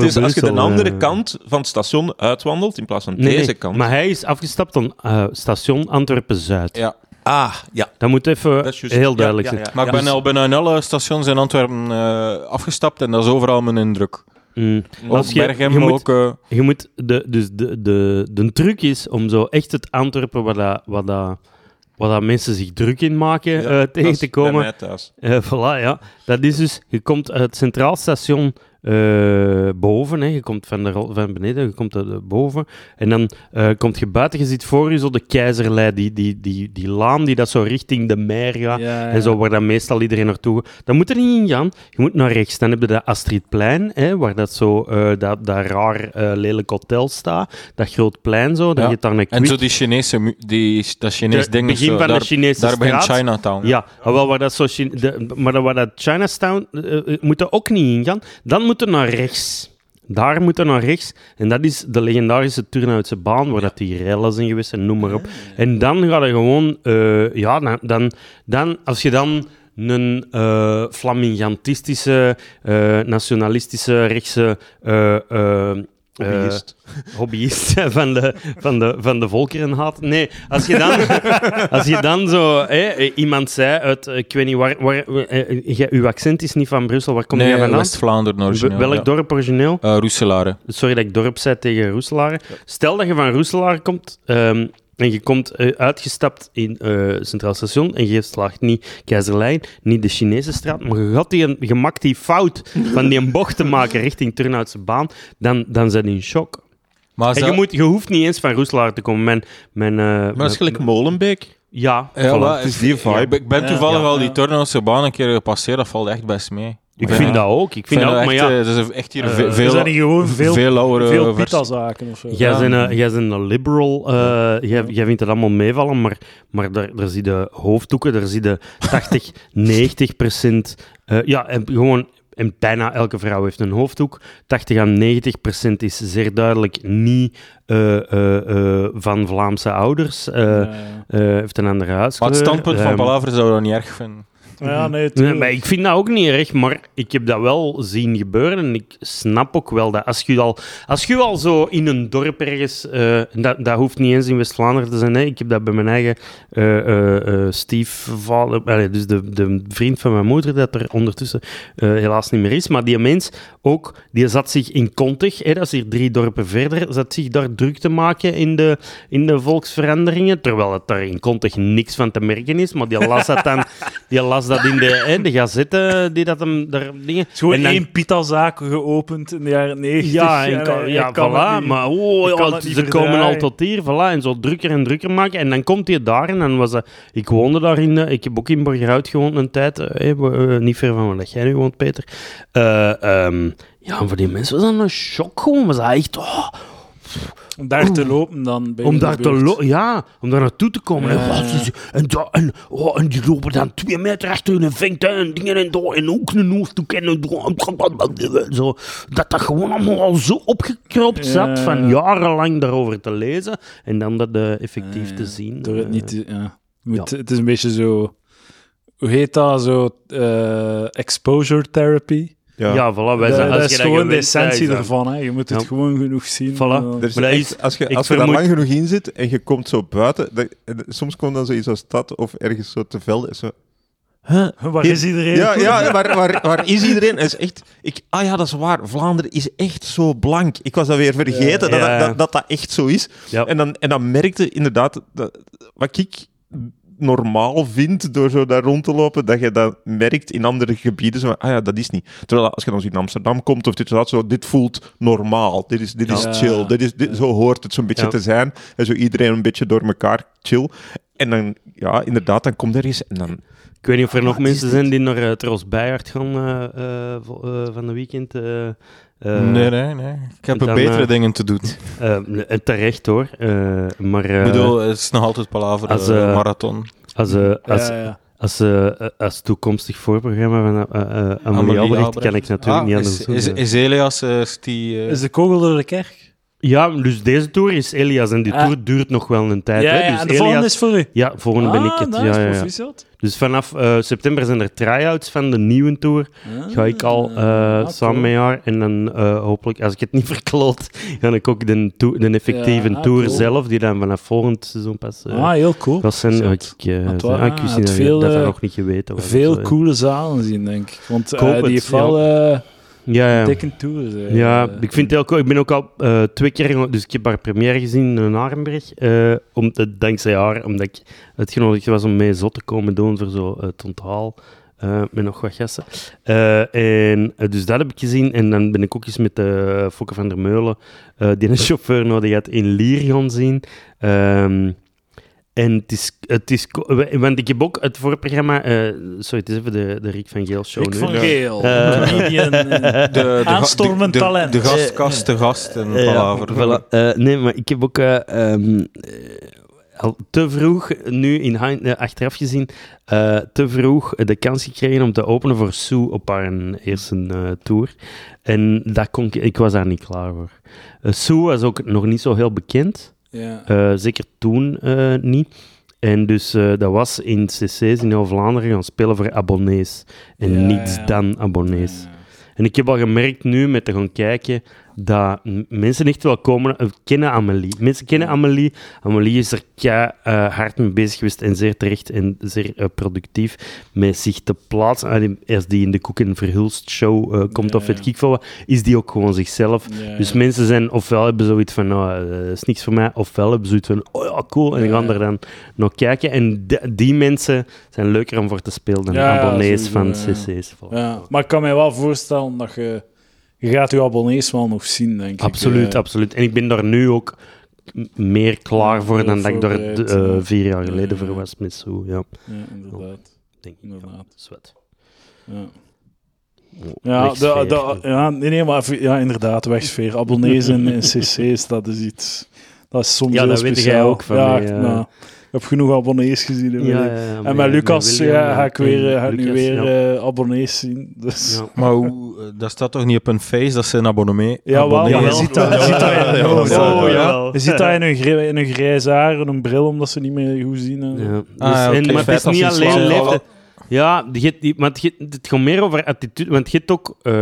Speaker 4: Is als je de andere
Speaker 1: eh,
Speaker 4: kant van het station uitwandelt, in plaats van
Speaker 1: Nee,
Speaker 4: deze
Speaker 1: nee,
Speaker 4: kant.
Speaker 1: Maar hij is afgestapt aan eh, station Antwerpen-Zuid.
Speaker 3: ja.
Speaker 4: Ah, ja.
Speaker 1: Dat moet even
Speaker 4: Dat
Speaker 1: heel
Speaker 4: Ja,
Speaker 1: duidelijk
Speaker 4: ja,
Speaker 1: zijn.
Speaker 4: ja.
Speaker 3: Maar ik ben al bijna in alle stations in Antwerpen eh, afgestapt en dat is overal mijn indruk.
Speaker 1: Mm. Als je- je moet-
Speaker 3: ook... eh,
Speaker 1: Je moet de, dus de, de, de truc is om zo echt het Antwerpen waar, dat, waar, dat, waar dat mensen zich druk in maken
Speaker 4: Ja,
Speaker 1: eh, tegen te komen.
Speaker 4: thuis.
Speaker 1: Eh, voilà, ja. Dat is dus, je komt uit het Centraal Station eh, boven, hè. je komt van, de, van beneden, je komt er boven, en dan eh komt je buiten, je ziet voor je zo de keizerlei, die, die, die, die laan die dat zo richting de meer gaat,
Speaker 2: Ja, ja.
Speaker 1: en zo waar dan meestal iedereen naartoe gaat. Dan moet er niet in gaan, je moet naar rechts, dan heb je dat Astridplein, hè, waar dat zo, eh, dat, dat raar eh, lelijk hotel staat, dat groot plein zo, dan
Speaker 3: Ja.
Speaker 1: je daar een
Speaker 3: en zo die Chinese... Die, dat Chinees
Speaker 1: de
Speaker 3: ding...
Speaker 1: begin
Speaker 3: zo,
Speaker 1: van
Speaker 3: daar,
Speaker 1: de Chinese
Speaker 3: daar begint. Chinatown.
Speaker 1: Ja, ah, wel, waar dat zo de, maar waar dat Chinatown eh, eh, moet er ook niet in gaan. Dan moet er naar rechts. Daar moet er naar rechts. En dat is de legendarische Turnhoutse baan, waar dat die rellen zijn geweest en noem maar op. En dan gaat er gewoon... eh, ja, dan, dan. Als je dan een eh flamingantistische, eh, nationalistische, rechtse... eh, eh,
Speaker 4: Hobbyist.
Speaker 1: hobbyist <laughs> van de, van de, van de volkeren haat. Nee, als je dan, <laughs> als je dan zo... Eh, iemand zei uit... Ik weet niet waar... waar jij- uw accent is niet van Brussel. Waar kom
Speaker 3: Nee,
Speaker 1: jij vandaan?
Speaker 3: West-Vlaanderen origineel.
Speaker 1: Welk
Speaker 3: ja.
Speaker 1: dorp origineel?
Speaker 3: Eh, Roeselare.
Speaker 1: Sorry dat ik dorp zei tegen Roeselare. Stel dat je van Roeselare komt... ehm, en je komt eh, uitgestapt in eh, Centraal Station en je slaagt niet Keizerlijn, niet de Chinese straat, maar je, gaat die, een- die fout van die een bocht te maken richting Turnhoutse baan, dan, dan zijn die in shock.
Speaker 3: Maar
Speaker 1: En je, moet, je hoeft niet eens van Roeselaar te komen. Mijn, mijn, eh,
Speaker 4: Maar dat is gelijk Molenbeek.
Speaker 1: ja,
Speaker 3: Ja,
Speaker 1: voilà.
Speaker 3: maar
Speaker 4: het is die vibe.
Speaker 3: Ik, ik ben toevallig
Speaker 2: Ja.
Speaker 3: al die. Turnhoutse baan een keer gepasseerd, dat valt echt best mee.
Speaker 1: Ik
Speaker 3: Ja.
Speaker 1: vind dat ook. Ik vind dat ook, maar
Speaker 3: echt,
Speaker 1: ja,
Speaker 3: eh, dat is echt hier
Speaker 1: er
Speaker 3: veel,
Speaker 2: er zijn hier gewoon veel,
Speaker 3: veel
Speaker 2: pita-zaken of zo.
Speaker 1: jij,
Speaker 3: Ja.
Speaker 1: bent een, jij bent een liberal. eh, jij, jij vindt het allemaal meevallen, maar, maar daar, daar zie je hoofddoeken, daar zie je 80, 90 <laughs> procent. eh, ja, en gewoon... En bijna elke vrouw heeft een hoofddoek. 80 à 90 procent is zeer duidelijk niet eh, eh, eh, van Vlaamse ouders. eh,
Speaker 2: Ja,
Speaker 1: eh, heeft een andere huiskleur.
Speaker 3: Maar het standpunt van
Speaker 1: Ehm,
Speaker 3: Palaver zou ik dat niet erg vinden.
Speaker 2: Ja, nee,
Speaker 1: maar ik vind dat ook niet erg, maar ik heb dat wel zien gebeuren. En ik snap ook wel dat als je al, als je al zo in een dorp ergens... eh, dat, dat hoeft niet eens in West-Vlaanderen te zijn. Hè. Ik heb dat bij mijn eigen eh, eh, stiefvader... dus de, de vriend van mijn moeder, dat er ondertussen helaas niet meer is. Maar die mens ook, die zat zich in Kontig, hè, dat is hier drie dorpen verder, zat zich daar druk te maken in de, in de volksveranderingen. Terwijl het daar in Kontig niks van te merken is. Maar die las dat dan... <laughs> Die las dat in de, hè, de gazette, die dat hem daar dingen...
Speaker 2: Het is gewoon
Speaker 1: En dan-
Speaker 2: één pita-zaak geopend in de jaren 90.
Speaker 1: Ja, en kan- ja
Speaker 2: kan
Speaker 1: voilà. maar oh, ja, ze komen al tot hier, voilà. En zo drukker en drukker maken. En dan komt hij daar en dan was dat... Ik woonde daar in... ik heb ook in Borgerhout gewoond een tijd. eh, eh, niet ver van waar jij nu woont, Peter. Eh, ehm, ja, en voor die mensen was dat een shock gewoon. Was dat echt... oh,
Speaker 2: Om daar te lopen dan. Bij
Speaker 1: om daar te
Speaker 2: buurt.
Speaker 1: lo- ja, om daar naartoe te komen.
Speaker 2: Ja.
Speaker 1: En, wat en, oh, en die lopen dan twee meter achter hun vink en dingen en door en ook een hoofddoek en zo. Dat dat gewoon allemaal al zo opgekropt
Speaker 2: Ja.
Speaker 1: zat van jarenlang daarover te lezen en dan dat eh, effectief te zien.
Speaker 2: Door het
Speaker 1: Eh,
Speaker 2: niet te- ja. Moet, Het is een beetje zo... Hoe heet dat? Zo... eh, exposure therapy.
Speaker 1: Ja, voilà. Wij zijn,
Speaker 2: dat
Speaker 1: als
Speaker 2: is
Speaker 1: je
Speaker 2: gewoon de essentie ervan. Hè. Je moet het
Speaker 1: Ja.
Speaker 2: gewoon genoeg zien.
Speaker 1: Voilà.
Speaker 4: Er echt- als je, als je daar
Speaker 1: vermoed-
Speaker 4: lang genoeg in zit en je komt zo buiten, dat- en soms komt dan zoiets als stad of ergens zo te velden, en zo... huh?
Speaker 2: Waar is iedereen?
Speaker 4: Ja, ja <laughs> waar, waar, waar is iedereen? Het is echt, ik, ah ja, dat is waar. Vlaanderen is echt zo blank. Ik was dat weer vergeten,
Speaker 1: Ja.
Speaker 4: Dat, dat, dat dat echt zo is.
Speaker 1: Ja.
Speaker 4: En, dan, en dan merkte inderdaad, dat, wat ik normaal vind door zo daar rond te lopen, dat je dat merkt in andere gebieden. Zo, ah ja, dat is niet. Terwijl als je dan zo in Amsterdam komt, of dit, dat, zo, dit voelt normaal. Dit is, dit is
Speaker 2: Ja.
Speaker 4: chill. Dit is, dit, zo hoort het zo'n beetje
Speaker 1: Ja.
Speaker 4: te zijn. En zo iedereen een beetje door elkaar chill. En dan, ja, inderdaad, dan komt er eens en dan...
Speaker 1: Ik weet niet of er nog
Speaker 4: Wat is
Speaker 1: mensen zijn die naar uh, Tros Bijaard gaan eh, eh, eh, van de weekend. Eh,
Speaker 3: nee, nee, nee. Ik heb
Speaker 1: dan,
Speaker 3: er betere
Speaker 1: eh,
Speaker 3: dingen te doen. <laughs>
Speaker 1: eh, eh, terecht hoor. Eh, maar eh,
Speaker 3: ik bedoel, het is nog altijd palaver,
Speaker 1: als,
Speaker 3: marathon.
Speaker 1: als, eh, als,
Speaker 2: Ja, ja.
Speaker 1: als, als toekomstig voorprogramma van eh, eh, Amelie Albrecht kan ik natuurlijk
Speaker 3: Ah,
Speaker 1: niet anders
Speaker 3: is,
Speaker 1: doen.
Speaker 3: is, is Elias, eh, die...
Speaker 2: Is de kogel door de kerk?
Speaker 1: Ja, dus deze tour is Elias en die
Speaker 2: Ah.
Speaker 1: tour duurt nog wel een tijd.
Speaker 2: ja,
Speaker 1: hè?
Speaker 2: ja,
Speaker 1: Dus
Speaker 2: en de volgende
Speaker 1: Elias-
Speaker 2: is voor u.
Speaker 1: Ja, volgende ben ik
Speaker 2: Ah,
Speaker 1: het.
Speaker 2: nice,
Speaker 1: ja, ja, ja.
Speaker 2: proficiat.
Speaker 1: Dus vanaf eh, september zijn er try-outs van de nieuwe tour. Ga ik al eh,
Speaker 2: Ah,
Speaker 1: samen met haar. En dan eh, hopelijk, als ik het niet <laughs> verkloot, ga ik ook de, to- de effectieve
Speaker 2: Ja, ah,
Speaker 1: tour
Speaker 2: cool.
Speaker 1: zelf, die dan vanaf volgend seizoen pas
Speaker 2: Ah, heel cool.
Speaker 1: was zijn. Had ik, eh,
Speaker 2: Want
Speaker 1: zei,
Speaker 2: waar-
Speaker 1: ah, ik wist
Speaker 2: had
Speaker 1: niet dat,
Speaker 2: veel,
Speaker 1: dat dat
Speaker 2: eh,
Speaker 1: nog niet geweten was.
Speaker 2: Veel
Speaker 1: of zo, hè.
Speaker 2: coole zalen zien, denk ik. Want
Speaker 1: hoop
Speaker 2: die
Speaker 1: het,
Speaker 2: heeft wel eh
Speaker 1: Ja, ja.
Speaker 2: dikke eh.
Speaker 1: Ja, ik vind het heel cool. Ik ben ook al eh, twee keer, dus ik heb haar première gezien in Arenberg, eh om, te- dankzij haar, omdat ik uitgenodigd was om mee zot te komen doen voor zo het onthaal met nog wat gasten. En, dus dat heb ik gezien. En dan ben ik ook eens met de Fokke van der Meulen, die een <laughs> chauffeur nodig had, in Lier gaan zien. Ehm, en het is, het is... co- Want ik heb ook het voorprogramma... eh sorry, het is even de, de Rick van Geel show
Speaker 2: Rick
Speaker 1: nu.
Speaker 2: van
Speaker 3: Ja.
Speaker 2: Geel,
Speaker 1: Eh.
Speaker 2: comedian. eh, <laughs>
Speaker 3: de, de,
Speaker 2: Aanstormend
Speaker 3: de,
Speaker 2: talent.
Speaker 3: De gastkast, de gast en palaver.
Speaker 1: voilà. Eh, nee, maar ik heb ook eh, ehm, eh, al te vroeg, nu in achteraf gezien, eh, te vroeg de kans gekregen om te openen voor Sue op haar eerste eh, tour. En dat kon ik, ik was daar niet klaar voor. Sue was ook nog niet zo heel bekend.
Speaker 2: Ja.
Speaker 1: Eh, zeker toen eh, niet. En dus eh, dat was in cc's in heel Vlaanderen gaan spelen voor abonnees. En
Speaker 2: Ja,
Speaker 1: niets
Speaker 2: ja.
Speaker 1: dan abonnees. En ik heb al gemerkt nu met te gaan kijken dat mensen echt wel komen, eh, kennen Amelie. Mensen kennen Amelie. Amelie is er kei, eh, hard mee bezig geweest en zeer terecht en zeer eh, productief met zich te plaatsen. Als die in de Koek en Verhulst show komt
Speaker 2: Ja,
Speaker 1: of weet
Speaker 2: ja.
Speaker 1: is die ook gewoon zichzelf.
Speaker 2: Ja,
Speaker 1: Dus mensen zijn ofwel hebben zoiets van, nou, dat is niks voor mij, ofwel hebben zoiets van, oh ja, cool, en gaan er dan nog kijken. En di- die mensen zijn leuker om voor te spelen dan abonnees van cc's.
Speaker 2: Ja, maar ik kan mij wel voorstellen dat je... Je gaat je abonnees wel nog zien, denk ik.
Speaker 1: Absoluut,
Speaker 2: Eh,
Speaker 1: absoluut. En ik ben daar nu ook meer klaar voor dan dat ik daar eh, vier jaar
Speaker 2: Ja,
Speaker 1: geleden voor was met zo. Ja,
Speaker 2: Ja, inderdaad.
Speaker 1: denk ik.
Speaker 2: Inderdaad.
Speaker 1: Ja, zwet.
Speaker 2: Ja.
Speaker 1: Oh,
Speaker 2: Ja,
Speaker 1: wegsfeer.
Speaker 2: de, de, ja, nee, nee, maar ja, inderdaad, wegsfeer. Abonnees en, en cc's, dat is iets... Dat is soms
Speaker 1: Ja, dat weet jij
Speaker 2: speciaal.
Speaker 1: ook van
Speaker 2: ja,
Speaker 1: mij, ja.
Speaker 2: nou, heb genoeg abonnees gezien.
Speaker 1: Ja, ja,
Speaker 2: en
Speaker 1: met-
Speaker 2: met Lucas
Speaker 1: met William
Speaker 2: ja, ga ik,
Speaker 1: en-
Speaker 2: weer, eh, ga ik nu weer
Speaker 1: ja.
Speaker 2: eh, abonnees zien. Dus.
Speaker 1: Ja. <laughs>
Speaker 3: Maar hoe, eh, dat staat toch niet op een face, dat zijn abonnee?
Speaker 2: Ja, wel,
Speaker 3: abonnee.
Speaker 2: maar je
Speaker 1: Jawel.
Speaker 2: ziet dat, je ziet dat in hun
Speaker 3: Ja,
Speaker 2: hoofd.
Speaker 3: ja,
Speaker 2: hè.
Speaker 1: ja.
Speaker 2: Je ziet dat in hun, gri- in hun grijze haar en een bril, omdat ze niet meer goed zien.
Speaker 1: Ja. Dus,
Speaker 3: Ah,
Speaker 1: en,
Speaker 3: oké.
Speaker 1: maar het is niet
Speaker 3: ze
Speaker 1: alleen leeftijd. Ja, die, je- het gaat meer over attitude. Want je hebt ook, eh,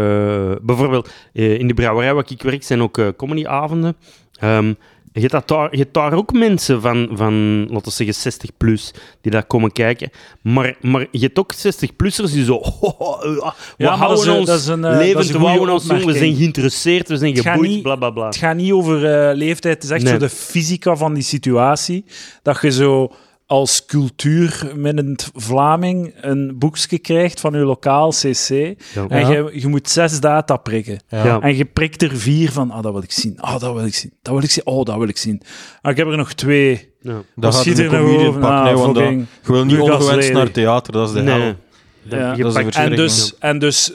Speaker 1: bijvoorbeeld eh, in de brouwerij waar ik werk, zijn ook eh, comedyavonden. Ehm, je, hebt daar, je hebt daar ook mensen van, van, laten we zeggen, 60 plus, die daar komen kijken. Maar, maar je hebt ook 60-plussers die zo. <laughs> Oh, oh, eh, we
Speaker 2: Ja,
Speaker 1: houden ons
Speaker 2: een,
Speaker 1: levend, we houden ons jong, we zijn geïnteresseerd, we zijn geboeid, bla bla bla.
Speaker 2: Het gaat niet over eh, leeftijd, het is echt
Speaker 1: Nee.
Speaker 2: zo de fysica van die situatie. Dat je zo als cultuurminnend Vlaming een boekje krijgt van je lokaal CC.
Speaker 1: Ja.
Speaker 2: En
Speaker 3: Ja.
Speaker 2: je, je moet zes data prikken.
Speaker 3: Ja.
Speaker 2: En je prikt er vier van, ah, dat wil ik zien. Ah, dat wil ik zien. Dat wil ik zien. Oh, dat wil ik zien. Ah, ik heb er nog twee.
Speaker 1: Ja.
Speaker 3: Dat gaat
Speaker 2: er nog
Speaker 3: comedian
Speaker 2: over?
Speaker 3: pak,
Speaker 2: Ah,
Speaker 3: nee, want je wil niet ongewenst naar theater, dat is de hel.
Speaker 1: Nee.
Speaker 2: Ja.
Speaker 3: Dat is een
Speaker 2: En dus, en dus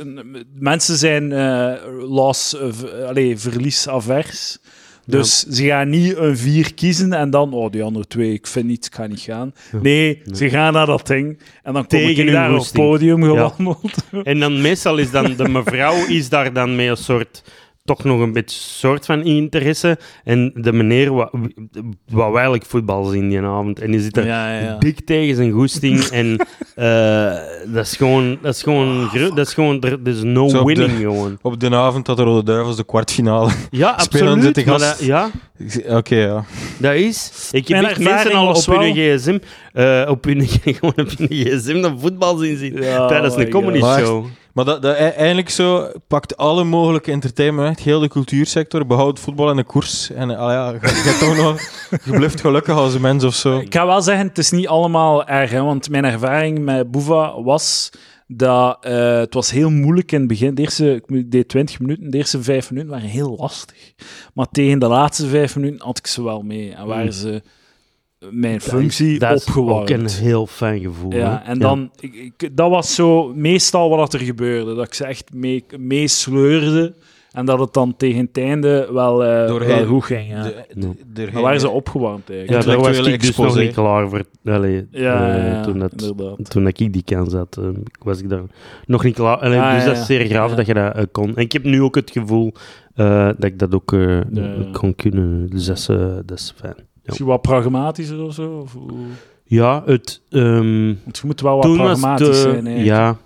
Speaker 2: mensen zijn eh loss, eh, v- allee, verliesavers. Dus ze gaan niet een vier kiezen en dan, oh, die andere twee, ik vind niet, ik ga niet gaan.
Speaker 1: Ja.
Speaker 2: Nee, ze gaan naar dat ding en dan kom ik daar op het podium
Speaker 1: Ja.
Speaker 2: gewandeld.
Speaker 1: En dan meestal is dan de <laughs> mevrouw is daar dan met een soort toch nog een beetje soort van interesse. En de meneer wou, wou eigenlijk voetbal zien die avond. En die zit er
Speaker 2: Ja, ja, ja.
Speaker 1: dik tegen zijn goesting. <laughs> en eh, dat is gewoon... Dat is gewoon... gro- Dat is gewoon... Er is no
Speaker 3: Zo op de-
Speaker 1: winning, gewoon.
Speaker 3: Op de avond dat de Rode Duivels de kwartfinale...
Speaker 1: Ja, <laughs>
Speaker 3: Spelen
Speaker 1: absoluut.
Speaker 3: de
Speaker 1: maar
Speaker 3: gast-
Speaker 1: dat- ja,
Speaker 3: Oké, ja.
Speaker 1: dat is... Ik heb echt mensen al op hun gsm... eh, op hun, <laughs> gewoon op hun gsm dat voetbal zien zien.
Speaker 2: Ja,
Speaker 1: tijdens een comedy
Speaker 3: God.
Speaker 1: show.
Speaker 3: Maar dat, dat, e- eigenlijk zo pakt alle mogelijke entertainment weg, heel de cultuursector, behoudt voetbal en de koers. En uh, ja, je, je, toch nog, <laughs> je gelukkig als een mens of zo.
Speaker 2: Ik ga wel zeggen, het is niet allemaal erg. Hè, want mijn ervaring met Boeva was dat eh, het was heel moeilijk in het begin. De eerste, ik deed 20 minuten, de eerste vijf minuten waren heel lastig. Maar tegen de laatste vijf minuten had ik ze wel mee. En waren ze mijn functie
Speaker 1: dat is
Speaker 2: opgewarmd.
Speaker 1: ook een heel fijn gevoel.
Speaker 2: Ja,
Speaker 1: hè.
Speaker 2: en dan, ik, ik- dat was zo meestal wat er gebeurde. Dat ik ze echt mee, meesleurde. En dat het dan tegen het einde wel, eh
Speaker 3: Doorheen.
Speaker 2: wel goed ging. Ja.
Speaker 3: De, de, de,
Speaker 2: Dan waren ze opgewarmd
Speaker 1: Ja,
Speaker 2: eigenlijk.
Speaker 1: daar was ik dus nog niet klaar voor. Allee,
Speaker 2: Ja,
Speaker 1: eh,
Speaker 2: ja, ja,
Speaker 1: toen, dat, toen dat ik die kans had, eh, was ik daar nog niet klaar. Allee,
Speaker 2: Ja,
Speaker 1: dus
Speaker 2: ja,
Speaker 1: dat is zeer graaf
Speaker 2: ja.
Speaker 1: dat je dat kon. En ik heb nu ook het gevoel eh, dat ik dat ook
Speaker 2: ja.
Speaker 1: kon kunnen. Dus dat is, dat is fijn.
Speaker 2: Misschien wat pragmatischer of zo? Of,
Speaker 1: Ja, het... ehm,
Speaker 2: want je moet wel wat pragmatisch
Speaker 1: te,
Speaker 2: zijn. eigenlijk.
Speaker 1: Ja,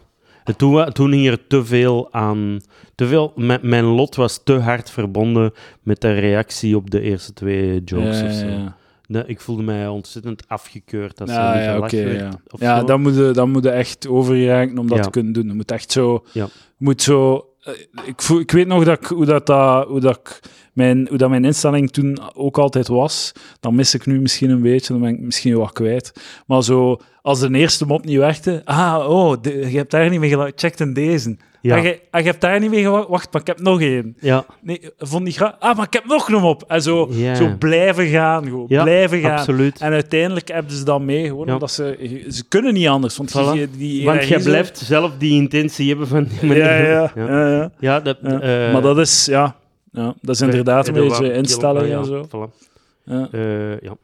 Speaker 1: Het- toen, toen hing er te veel aan. Te veel, mijn, mijn lot was te hard verbonden met de reactie op de eerste twee jokes
Speaker 2: Ja,
Speaker 1: of zo.
Speaker 2: ja.
Speaker 1: Nee, ik voelde mij ontzettend afgekeurd. Dat
Speaker 2: Ja,
Speaker 1: ze
Speaker 2: ja, oké,
Speaker 1: werd
Speaker 2: ja. dan moet, je, dan moet je echt overgeraken om dat
Speaker 1: Ja.
Speaker 2: te kunnen doen. Je moet echt zo...
Speaker 1: Ja.
Speaker 2: moet zo eh, ik, voel, ik weet nog dat ik, hoe, dat, dat, hoe, dat ik mijn, hoe dat mijn instelling toen ook altijd was. Dan mis ik nu misschien een beetje, dan ben ik misschien wat kwijt. Maar zo, als de eerste mop niet werkte... Ah, oh, de- je hebt daar niet mee gelachen. Check in deze.
Speaker 1: Ja.
Speaker 2: Ah, je, ah, je hebt daar niet mee gewacht. Wacht, maar ik heb nog één.
Speaker 1: Ja,
Speaker 2: Nee, vond niet graag. Ah, maar ik heb nog een op. En zo, zo blijven gaan, gewoon.
Speaker 1: Ja,
Speaker 2: blijven gaan.
Speaker 1: absoluut.
Speaker 2: En uiteindelijk hebben ze dat mee, gewoon
Speaker 1: Ja.
Speaker 2: omdat ze... Ze kunnen niet anders, want
Speaker 1: Voilà.
Speaker 2: die, die
Speaker 1: Want jij blijft zelf die intentie hebben van die manier.
Speaker 2: Ja, ja,
Speaker 1: ja.
Speaker 2: ja.
Speaker 1: dat, eh,
Speaker 2: maar dat is, ja... Ja, dat is inderdaad een beetje instellingen en zo.
Speaker 1: voilà.
Speaker 2: Ja.
Speaker 1: Eh, ja.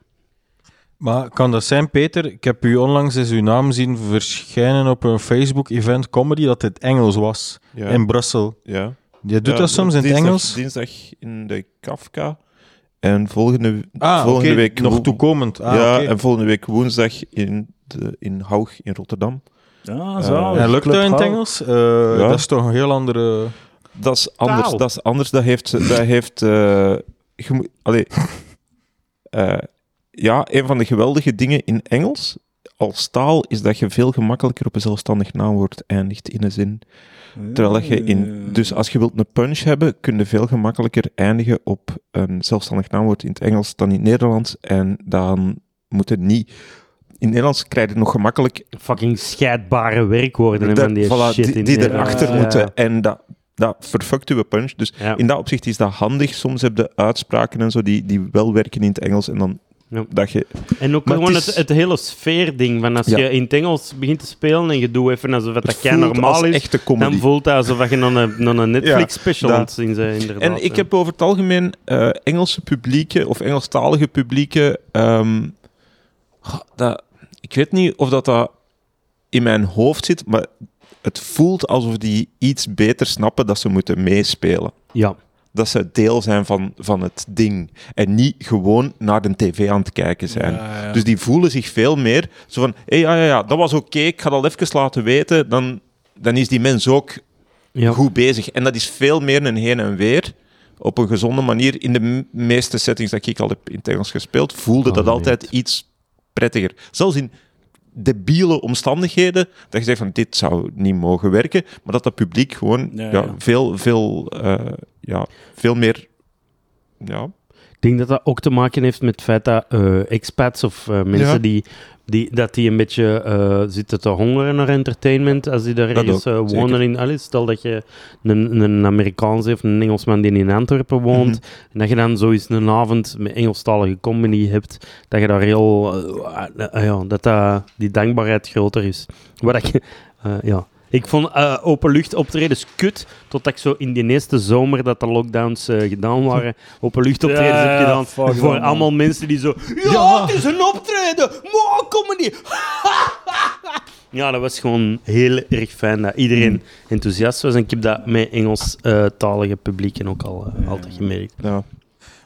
Speaker 3: Maar kan dat zijn, Peter? Ik heb u onlangs eens uw naam zien verschijnen op een Facebook-event comedy dat het Engels was.
Speaker 4: Ja.
Speaker 3: In Brussel.
Speaker 4: ja.
Speaker 3: Je doet
Speaker 4: Ja,
Speaker 3: dat soms in het
Speaker 4: dinsdag-
Speaker 3: Engels?
Speaker 4: Dinsdag in de Kafka. En volgende,
Speaker 3: Ah,
Speaker 4: volgende week...
Speaker 3: nog toekomend. Ah,
Speaker 4: ja, en volgende week woensdag in, de, in Haug in Rotterdam.
Speaker 2: Ja, zalig.
Speaker 3: En lukt dat in het. Engels? Eh, Dat is toch een heel andere...
Speaker 4: Dat is anders.
Speaker 1: Taal.
Speaker 4: Dat is anders. Dat heeft... Dat heeft eh, allee, <laughs> Eh, ja, een van de geweldige dingen in Engels als taal is dat je veel gemakkelijker op een zelfstandig naamwoord eindigt in een zin. Terwijl dat je in... Dus als je wilt een punch hebben, kun je veel gemakkelijker eindigen op een zelfstandig naamwoord in het Engels dan in het Nederlands. En dan moet het niet... In het Nederlands krijg je nog gemakkelijk
Speaker 1: Fucking scheidbare werkwoorden van die
Speaker 4: voilà,
Speaker 1: shit
Speaker 4: die,
Speaker 1: in
Speaker 4: die erachter moeten. En dat, dat verfuckt uw punch. Dus
Speaker 1: Ja.
Speaker 4: in dat opzicht is dat handig. Soms heb je uitspraken en zo die, die wel werken in het Engels. En dan
Speaker 1: Ja.
Speaker 4: dat je...
Speaker 1: En ook
Speaker 4: Maar
Speaker 1: gewoon
Speaker 4: het
Speaker 1: het,
Speaker 4: is-
Speaker 1: het, hele sfeerding. Van als
Speaker 4: Ja.
Speaker 1: je in het Engels begint te spelen en je doet even alsof het, dat kei normaal is, dan voelt het alsof je naar een, naar een Netflix-special
Speaker 4: dat.
Speaker 1: aan het zien bent.
Speaker 4: En ik heb over het algemeen eh, Engelse publieken of Engelstalige publieken. ehm, goh, dat, ik weet niet of dat, dat in mijn hoofd zit, maar het voelt alsof die iets beter snappen dat ze moeten meespelen.
Speaker 1: Ja,
Speaker 4: Dat ze deel zijn van, van het ding. En niet gewoon naar de tv aan het kijken zijn. Dus die voelen zich veel meer zo van: hé, ja, ja, ja, dat was oké, ik ga dat even laten weten. Dan, dan is die mens ook
Speaker 1: ja.
Speaker 4: goed bezig. En dat is veel meer een heen en weer. Op een gezonde manier. In de meeste settings dat ik al heb in het Engels gespeeld, voelde
Speaker 1: Oh,
Speaker 4: dat altijd iets prettiger. Zelfs in debiele omstandigheden, dat je zegt van dit zou niet mogen werken, maar dat dat publiek gewoon
Speaker 2: Ja,
Speaker 4: ja,
Speaker 2: ja.
Speaker 4: Veel, veel, eh, ja, veel meer... Ja,
Speaker 1: denk dat dat ook te maken heeft met het feit dat eh, expats of eh, mensen
Speaker 4: Ja.
Speaker 1: die, die, dat die een beetje eh, zitten te hongeren naar entertainment als die daar ergens
Speaker 4: zeker.
Speaker 1: wonen in Alice. Stel dat je een, een Amerikaanse of een Engelsman die in Antwerpen woont
Speaker 4: Mhm.
Speaker 1: en dat je dan zoiets een avond met Engelstalige comedy hebt, dat je daar heel... eh, ja, dat, dat die dankbaarheid groter is. Wat ik... ja. Ik vond eh, openlucht optredens kut, totdat ik zo in die eerste zomer dat de lockdowns eh, gedaan waren, <laughs> openluchtoptredens
Speaker 2: Ja,
Speaker 1: heb gedaan.
Speaker 2: fuck
Speaker 1: voor
Speaker 2: man.
Speaker 1: allemaal mensen die zo... Ja,
Speaker 4: Ja.
Speaker 1: het is een optreden! Maar comedy! <laughs> Ja, dat was gewoon heel erg fijn dat iedereen enthousiast was. En ik heb dat met Engelstalige publieken ook al eh, altijd gemerkt.
Speaker 4: Ja.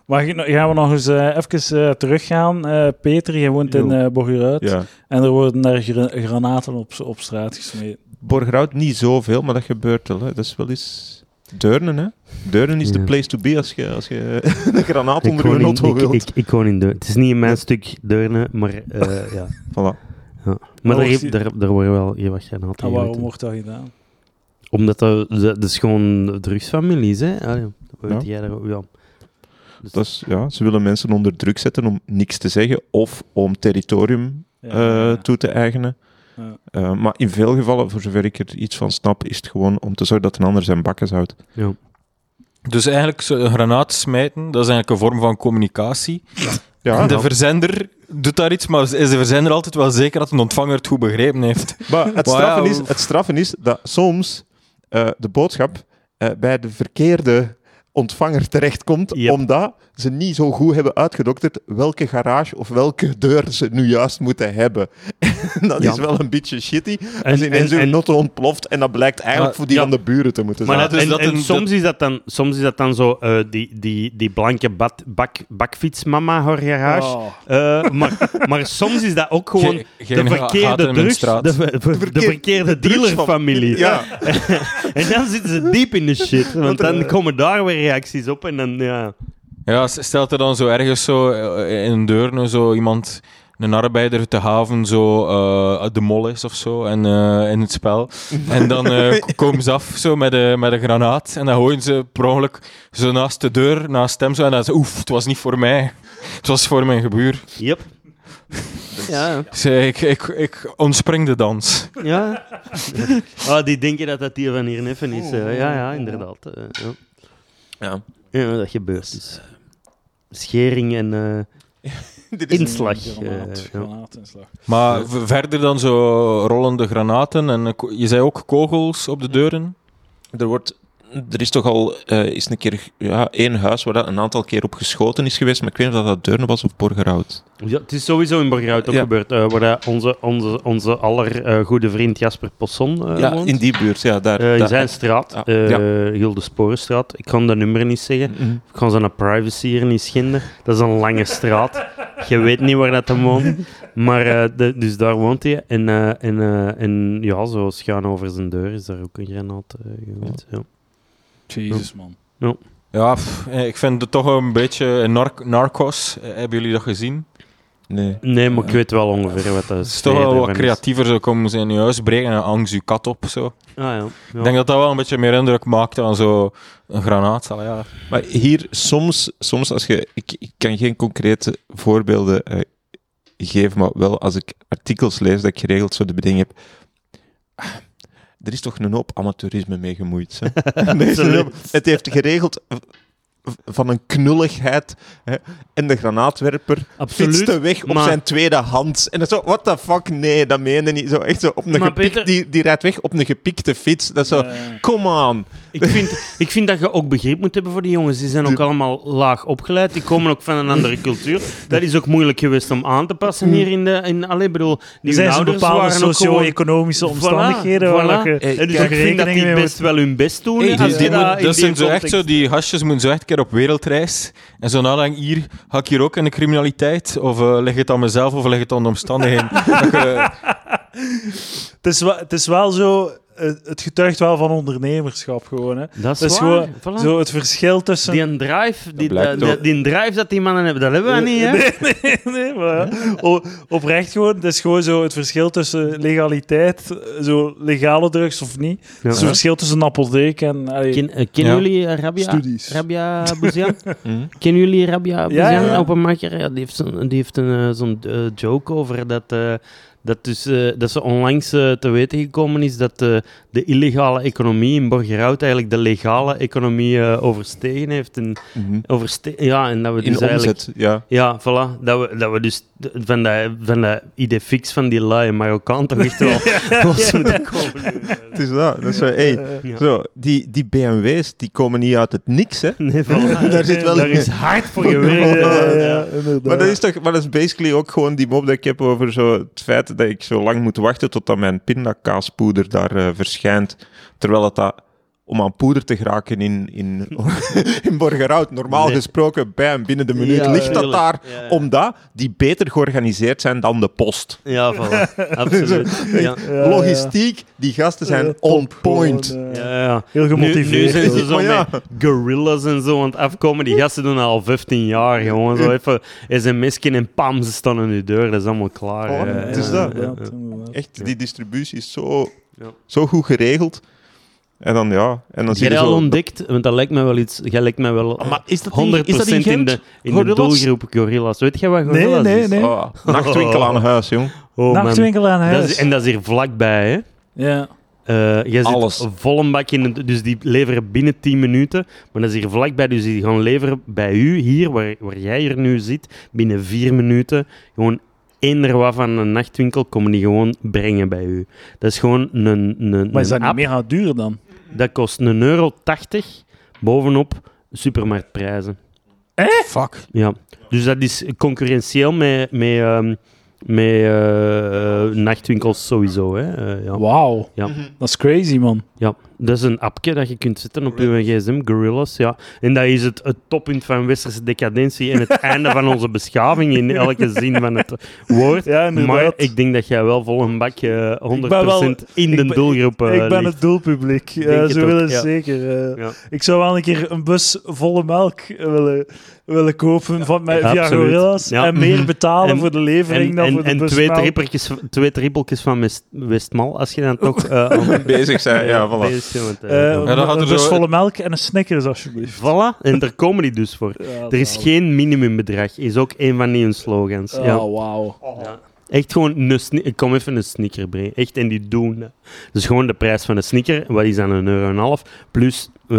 Speaker 2: Maar gaan gaan we nog eens eh, even eh, teruggaan. Eh, Peter, je woont in
Speaker 4: Jo.
Speaker 2: eh Borgerhout.
Speaker 4: ja.
Speaker 2: En er worden daar gra- granaten op, op straat gesmeten.
Speaker 4: Borgerhout niet zoveel, maar dat gebeurt wel. Hè. Dat is wel eens... Deurnen, hè. Deurnen is de
Speaker 1: Ja.
Speaker 4: place to be als je, als je <laughs> een granaat
Speaker 1: Ik
Speaker 4: onder je auto
Speaker 1: ik,
Speaker 4: wilt.
Speaker 1: ik, ik woon in Deurne. Het is niet in mijn stuk Deurne, maar eh, <laughs> ja.
Speaker 4: Voilà.
Speaker 1: ja. Maar daar,
Speaker 2: die-
Speaker 1: daar, daar worden wel heel wat granaten
Speaker 2: En waarom wordt dat gedaan?
Speaker 1: Omdat dat, dat, is gewoon drugsfamilies, hè. Ah, ja. Dat weet
Speaker 4: Ja.
Speaker 1: jij daar, ja. Dus
Speaker 4: Dat is, ja, ze willen mensen onder druk zetten om niks te zeggen of om territorium
Speaker 2: Ja,
Speaker 4: eh,
Speaker 2: ja.
Speaker 4: toe te eigenen.
Speaker 2: Ja.
Speaker 4: Eh, maar in veel gevallen, voor zover ik er iets van snap, is het gewoon om te zorgen dat een ander zijn bakken houdt.
Speaker 1: ja.
Speaker 3: Dus eigenlijk zo een granaat smijten, dat is eigenlijk een vorm van communicatie.
Speaker 4: Ja,
Speaker 3: En de verzender doet daar iets, maar is de verzender altijd wel zeker dat een ontvanger het goed begrepen heeft? <laughs>
Speaker 4: maar het
Speaker 3: Maar
Speaker 4: straffen,
Speaker 3: ja,
Speaker 4: is, het straffen is dat soms eh, de boodschap eh, bij de verkeerde ontvanger terechtkomt,
Speaker 1: Yep.
Speaker 4: omdat ze niet zo goed hebben uitgedokterd welke garage of welke deur ze nu juist moeten hebben. <laughs> dat
Speaker 1: Ja.
Speaker 4: is wel een beetje shitty.
Speaker 1: En-
Speaker 4: Als ineens
Speaker 1: en-
Speaker 4: uw
Speaker 1: en-
Speaker 4: notte ontploft en dat blijkt eigenlijk
Speaker 3: Ja,
Speaker 4: voor die
Speaker 1: ja.
Speaker 4: van de buren te moeten
Speaker 1: Maar
Speaker 4: zijn.
Speaker 3: dat- dus
Speaker 1: en,
Speaker 3: dat
Speaker 1: en
Speaker 3: een-
Speaker 1: soms, is dat dan, soms is dat dan zo eh, die, die, die blanke bad, bak, bakfietsmama haar garage.
Speaker 2: Oh.
Speaker 1: Eh, maar, maar soms is dat ook gewoon
Speaker 3: Ge-
Speaker 1: de verkeerde drugs, de, de, de
Speaker 4: verkeer-
Speaker 1: verkeerde
Speaker 4: de
Speaker 1: dealerfamilie.
Speaker 4: Ja. <laughs>
Speaker 1: En dan zitten ze diep in de shit. <laughs> Want dan komen daar weer reacties op en dan, ja...
Speaker 3: Ja, stelt er dan zo ergens zo eh, in Deurne zo iemand, een arbeider te haven, zo eh, de mol is of zo en, eh, in het spel. <laughs> En dan eh, k- komen ze af zo met, een met een granaat en dan gooien ze per ongeluk zo naast de deur, naast hem zo. En dan ze oef, het was niet voor mij. Het was voor mijn gebuur.
Speaker 1: Yep. <laughs> Ja,
Speaker 3: Ze, ik, ik, ik ontspring de dans.
Speaker 1: ja. <laughs> Ah, die denken dat dat die van hier neffen is. ja, ja, inderdaad. ja.
Speaker 4: Ja.
Speaker 1: ja, dat gebeurt dus. Schering en eh, <laughs>
Speaker 4: Dit is
Speaker 1: inslag.
Speaker 2: Granaat,
Speaker 1: eh,
Speaker 2: granaatinslag.
Speaker 3: Maar verder dan zo rollende granaten en eh, je zei ook kogels op de deuren.
Speaker 4: Er, wordt, er is toch al eh is een keer ja, één huis waar dat een aantal keer op geschoten is geweest, maar ik weet niet of dat Deurne was of Borgerhout.
Speaker 1: Ja, het is sowieso in Borgerhout ook
Speaker 4: Ja.
Speaker 1: gebeurd, eh, waar dat onze, onze, onze aller eh, goede vriend Jasper Posson
Speaker 4: ja,
Speaker 1: woont.
Speaker 4: in die buurt, ja. Daar,
Speaker 1: in
Speaker 4: daar-
Speaker 1: zijn straat,
Speaker 4: Ja. Ja.
Speaker 1: Gilde Sporenstraat. Ik kan dat nummer niet zeggen.
Speaker 4: Mhm.
Speaker 1: Ik kan zijn privacy hier niet schinden. Dat is een lange straat. Je weet niet waar dat hem woont. Maar de- dus daar woont hij. En, en, en ja, zo schuin over zijn deur is daar ook een granaat uh, gegooid. Ja.
Speaker 2: Jezus, man.
Speaker 3: Ja, pff, eh, ik vind het toch een beetje narc Narcos. Eh, Hebben jullie dat gezien?
Speaker 4: Nee.
Speaker 1: Nee, maar ik weet wel ongeveer wat dat
Speaker 3: Het is toch wel wat creatiever. Zo komen ze in je huis breken en angst je kat op. Zo.
Speaker 1: Ah, ja. Ja.
Speaker 3: Ik denk dat dat wel een beetje meer indruk maakt dan zo een granaat. Ja.
Speaker 4: Maar hier, soms, soms als je... Ik, ik kan geen concrete voorbeelden eh, geven, maar wel als ik artikels lees, dat ik geregeld zo de beding heb... Er is toch een hoop amateurisme mee gemoeid. Hè? <laughs> Nee, <laughs> het heeft geregeld van een knulligheid. Hè? En de granaatwerper
Speaker 1: Absoluut.
Speaker 4: fietste weg op
Speaker 1: maar-
Speaker 4: zijn tweede hand. En dat is zo, what the fuck? Nee, dat meende niet. Zo, echt zo op een
Speaker 1: Maar
Speaker 4: gepik-
Speaker 1: Peter-
Speaker 4: die, die rijdt weg op een gepikte fiets. Dat is zo, come on.
Speaker 1: Ik vind, ik vind dat je ook begrip moet hebben voor die jongens. Die zijn ook allemaal laag opgeleid. Die komen ook van een andere <laughs> cultuur. Dat is ook moeilijk geweest om aan te passen hier in de... In, allee, bedoel, die
Speaker 2: zijn bepaalde
Speaker 1: gewoon...
Speaker 2: socio-economische omstandigheden
Speaker 1: Voilà, voilà.
Speaker 4: Eh,
Speaker 1: dus ik vind dat die best wel hun best doen.
Speaker 3: Hey, die,
Speaker 1: dat
Speaker 3: zijn zo echt zo, die gastjes moeten zo echt keer op wereldreis. En zo nadenken, hier, ga ik hier ook in de criminaliteit? Of eh, leg het aan mezelf of leg het aan de omstandigheden? <laughs> Dat je-
Speaker 2: Het is, wel, het is wel zo... Het getuigt wel van ondernemerschap gewoon, hè.
Speaker 1: Dat is,
Speaker 2: Dat is
Speaker 1: waar.
Speaker 2: gewoon
Speaker 1: Voilà.
Speaker 2: zo het verschil tussen...
Speaker 1: Die een drive, die,
Speaker 4: blijkt
Speaker 1: die, drive dat die mannen hebben, dat hebben we niet, hè?
Speaker 2: Nee, nee, nee, maar. O- oprecht gewoon, het is gewoon zo het verschil tussen legaliteit, zo legale drugs of niet.
Speaker 1: Ja.
Speaker 2: Het is het verschil tussen een apotheek en... allee,
Speaker 1: Ken, eh, kennen
Speaker 3: Ja.
Speaker 1: jullie Rabia?
Speaker 2: Studies.
Speaker 1: Rabia Bouzian? <laughs>
Speaker 4: Hm?
Speaker 1: Kennen jullie Rabia
Speaker 2: Ja,
Speaker 1: Bouzian,
Speaker 2: ja.
Speaker 1: openmaker? Ja, die heeft zo'n die heeft een, eh, zo'n eh, joke over dat, eh, dat, dus, dat ze onlangs eh, te weten gekomen is dat eh, de illegale economie in Borgerhout eigenlijk de legale economie overstegen heeft. En,
Speaker 4: Mhm.
Speaker 1: overste ja, en dat we dus
Speaker 4: In
Speaker 1: eigenlijk...
Speaker 4: omzet, ja.
Speaker 1: Ja, voilà. Dat we, dat we dus van dat, van dat idee fix van die lui Marokkaan toch echt wel <laughs> los moeten komen. <laughs>
Speaker 4: Het is dat. dat is zo, hey,
Speaker 1: Ja.
Speaker 4: zo, die, die BMW's die komen niet uit het niks, hè.
Speaker 1: Nee. <laughs>
Speaker 4: Daar zit wel
Speaker 1: Daar
Speaker 4: een-
Speaker 1: is hard voor
Speaker 4: Ja,
Speaker 1: gewerkt. <laughs>
Speaker 4: ja,
Speaker 2: ja, inderdaad.
Speaker 4: Maar dat is toch, maar dat is basically ook gewoon die mop dat ik heb over zo het feit dat ik zo lang moet wachten totdat mijn pindakaaspoeder daar eh, verschijnt. Terwijl het dat, om aan poeder te geraken in, in, <laughs> in Borgerhout, normaal
Speaker 1: Nee.
Speaker 4: gesproken, bam, binnen de minuut
Speaker 1: Ja,
Speaker 4: ligt dat daar.
Speaker 1: Ja, ja.
Speaker 4: Omdat die beter georganiseerd zijn dan de post.
Speaker 1: Ja, voilà. <laughs> Absoluut. Ja. <laughs>
Speaker 4: Logistiek, die gasten zijn on point.
Speaker 2: eh,
Speaker 1: Ja, ja.
Speaker 2: Heel gemotiveerd.
Speaker 1: nu zijn ze zo met gorillas en zo aan het afkomen. Die gasten doen dat al 15 jaar. Gewoon zo even sms'ken en pam, ze staan aan je deur. Dat is allemaal klaar.
Speaker 4: Oh,
Speaker 1: Ja,
Speaker 4: het is dat. Echt, die distributie is zo,
Speaker 1: Ja.
Speaker 4: zo goed geregeld. En dan ja, en dan zie
Speaker 1: Jij
Speaker 4: je
Speaker 1: al
Speaker 4: zo...
Speaker 1: ontdekt, want dat lijkt me wel iets. Jij lijkt me wel
Speaker 4: maar is dat
Speaker 1: 100%
Speaker 4: in- is dat in
Speaker 1: de, in de doelgroep gorillas. Weet jij wat
Speaker 2: Nee,
Speaker 1: gorillas
Speaker 2: nee,
Speaker 1: is?
Speaker 2: nee.
Speaker 4: Oh, nachtwinkel aan huis, jong.
Speaker 1: Oh.
Speaker 2: Nachtwinkel aan
Speaker 1: Dat
Speaker 2: huis.
Speaker 1: is, en dat is hier vlakbij, hè?
Speaker 2: Ja.
Speaker 1: Eh, jij zit
Speaker 4: Alles.
Speaker 1: vol een bak in, het- dus die leveren binnen 10 minuten. Maar dat is hier vlakbij, dus die gaan leveren bij u, hier, waar, waar jij hier nu zit, binnen 4 minuten. Gewoon eender wat van een nachtwinkel komen die gewoon brengen bij u. Dat is gewoon een, een,
Speaker 2: Maar is dat niet mega duur dan?
Speaker 1: Dat kost een euro 80 bovenop supermarktprijzen.
Speaker 3: Fuck.
Speaker 1: Ja, dus dat is concurrentieel met, met, ehm, met eh, eh, nachtwinkels sowieso. Hè? Eh, ja.
Speaker 2: Wauw.
Speaker 1: Ja.
Speaker 2: Dat is crazy, man.
Speaker 1: ja, dat is een appje dat je kunt zetten op je gsm, Gorillas. Ja. En dat is het, het toppunt van westerse decadentie en het <laughs> einde van onze beschaving in elke zin van het woord.
Speaker 2: Ja.
Speaker 1: Maar ik denk dat jij wel vol een bak eh, 100%
Speaker 2: wel-
Speaker 1: in
Speaker 2: ik
Speaker 1: de
Speaker 2: ben-
Speaker 1: doelgroep eh,
Speaker 2: ik ben
Speaker 1: ligt.
Speaker 2: het doelpubliek.
Speaker 1: Het
Speaker 2: zo willen
Speaker 1: ja.
Speaker 2: zeker. eh.
Speaker 1: Ja.
Speaker 2: Ik zou wel een keer een bus volle melk willen, willen kopen van mij, via
Speaker 1: Absoluut.
Speaker 2: Gorillas.
Speaker 1: Ja.
Speaker 2: En meer betalen
Speaker 1: En-
Speaker 2: voor de levering
Speaker 1: En,
Speaker 2: dan
Speaker 1: en,
Speaker 2: voor de
Speaker 1: en twee, trippeltjes, twee trippeltjes van West, Westmal, als je dan toch... eh, <laughs> aan-
Speaker 4: bezig zijn. Ja, voilà.
Speaker 1: bezig eh,
Speaker 2: Eh,
Speaker 3: Ja, dan had
Speaker 2: een
Speaker 3: er
Speaker 2: bus
Speaker 3: zo-
Speaker 2: volle melk en een Snickers, alsjeblieft.
Speaker 1: Voilà, en daar komen die dus voor. <laughs>
Speaker 2: Ja,
Speaker 1: Er is geen minimumbedrag, is ook een van die hun slogans.
Speaker 2: Oh,
Speaker 1: ja.
Speaker 2: wauw.
Speaker 1: Ja. Echt gewoon een kom even een sneaker brengen. Echt, en die doen dat. Dus gewoon de prijs van een sneaker, wat is dan een euro en een half, plus eh,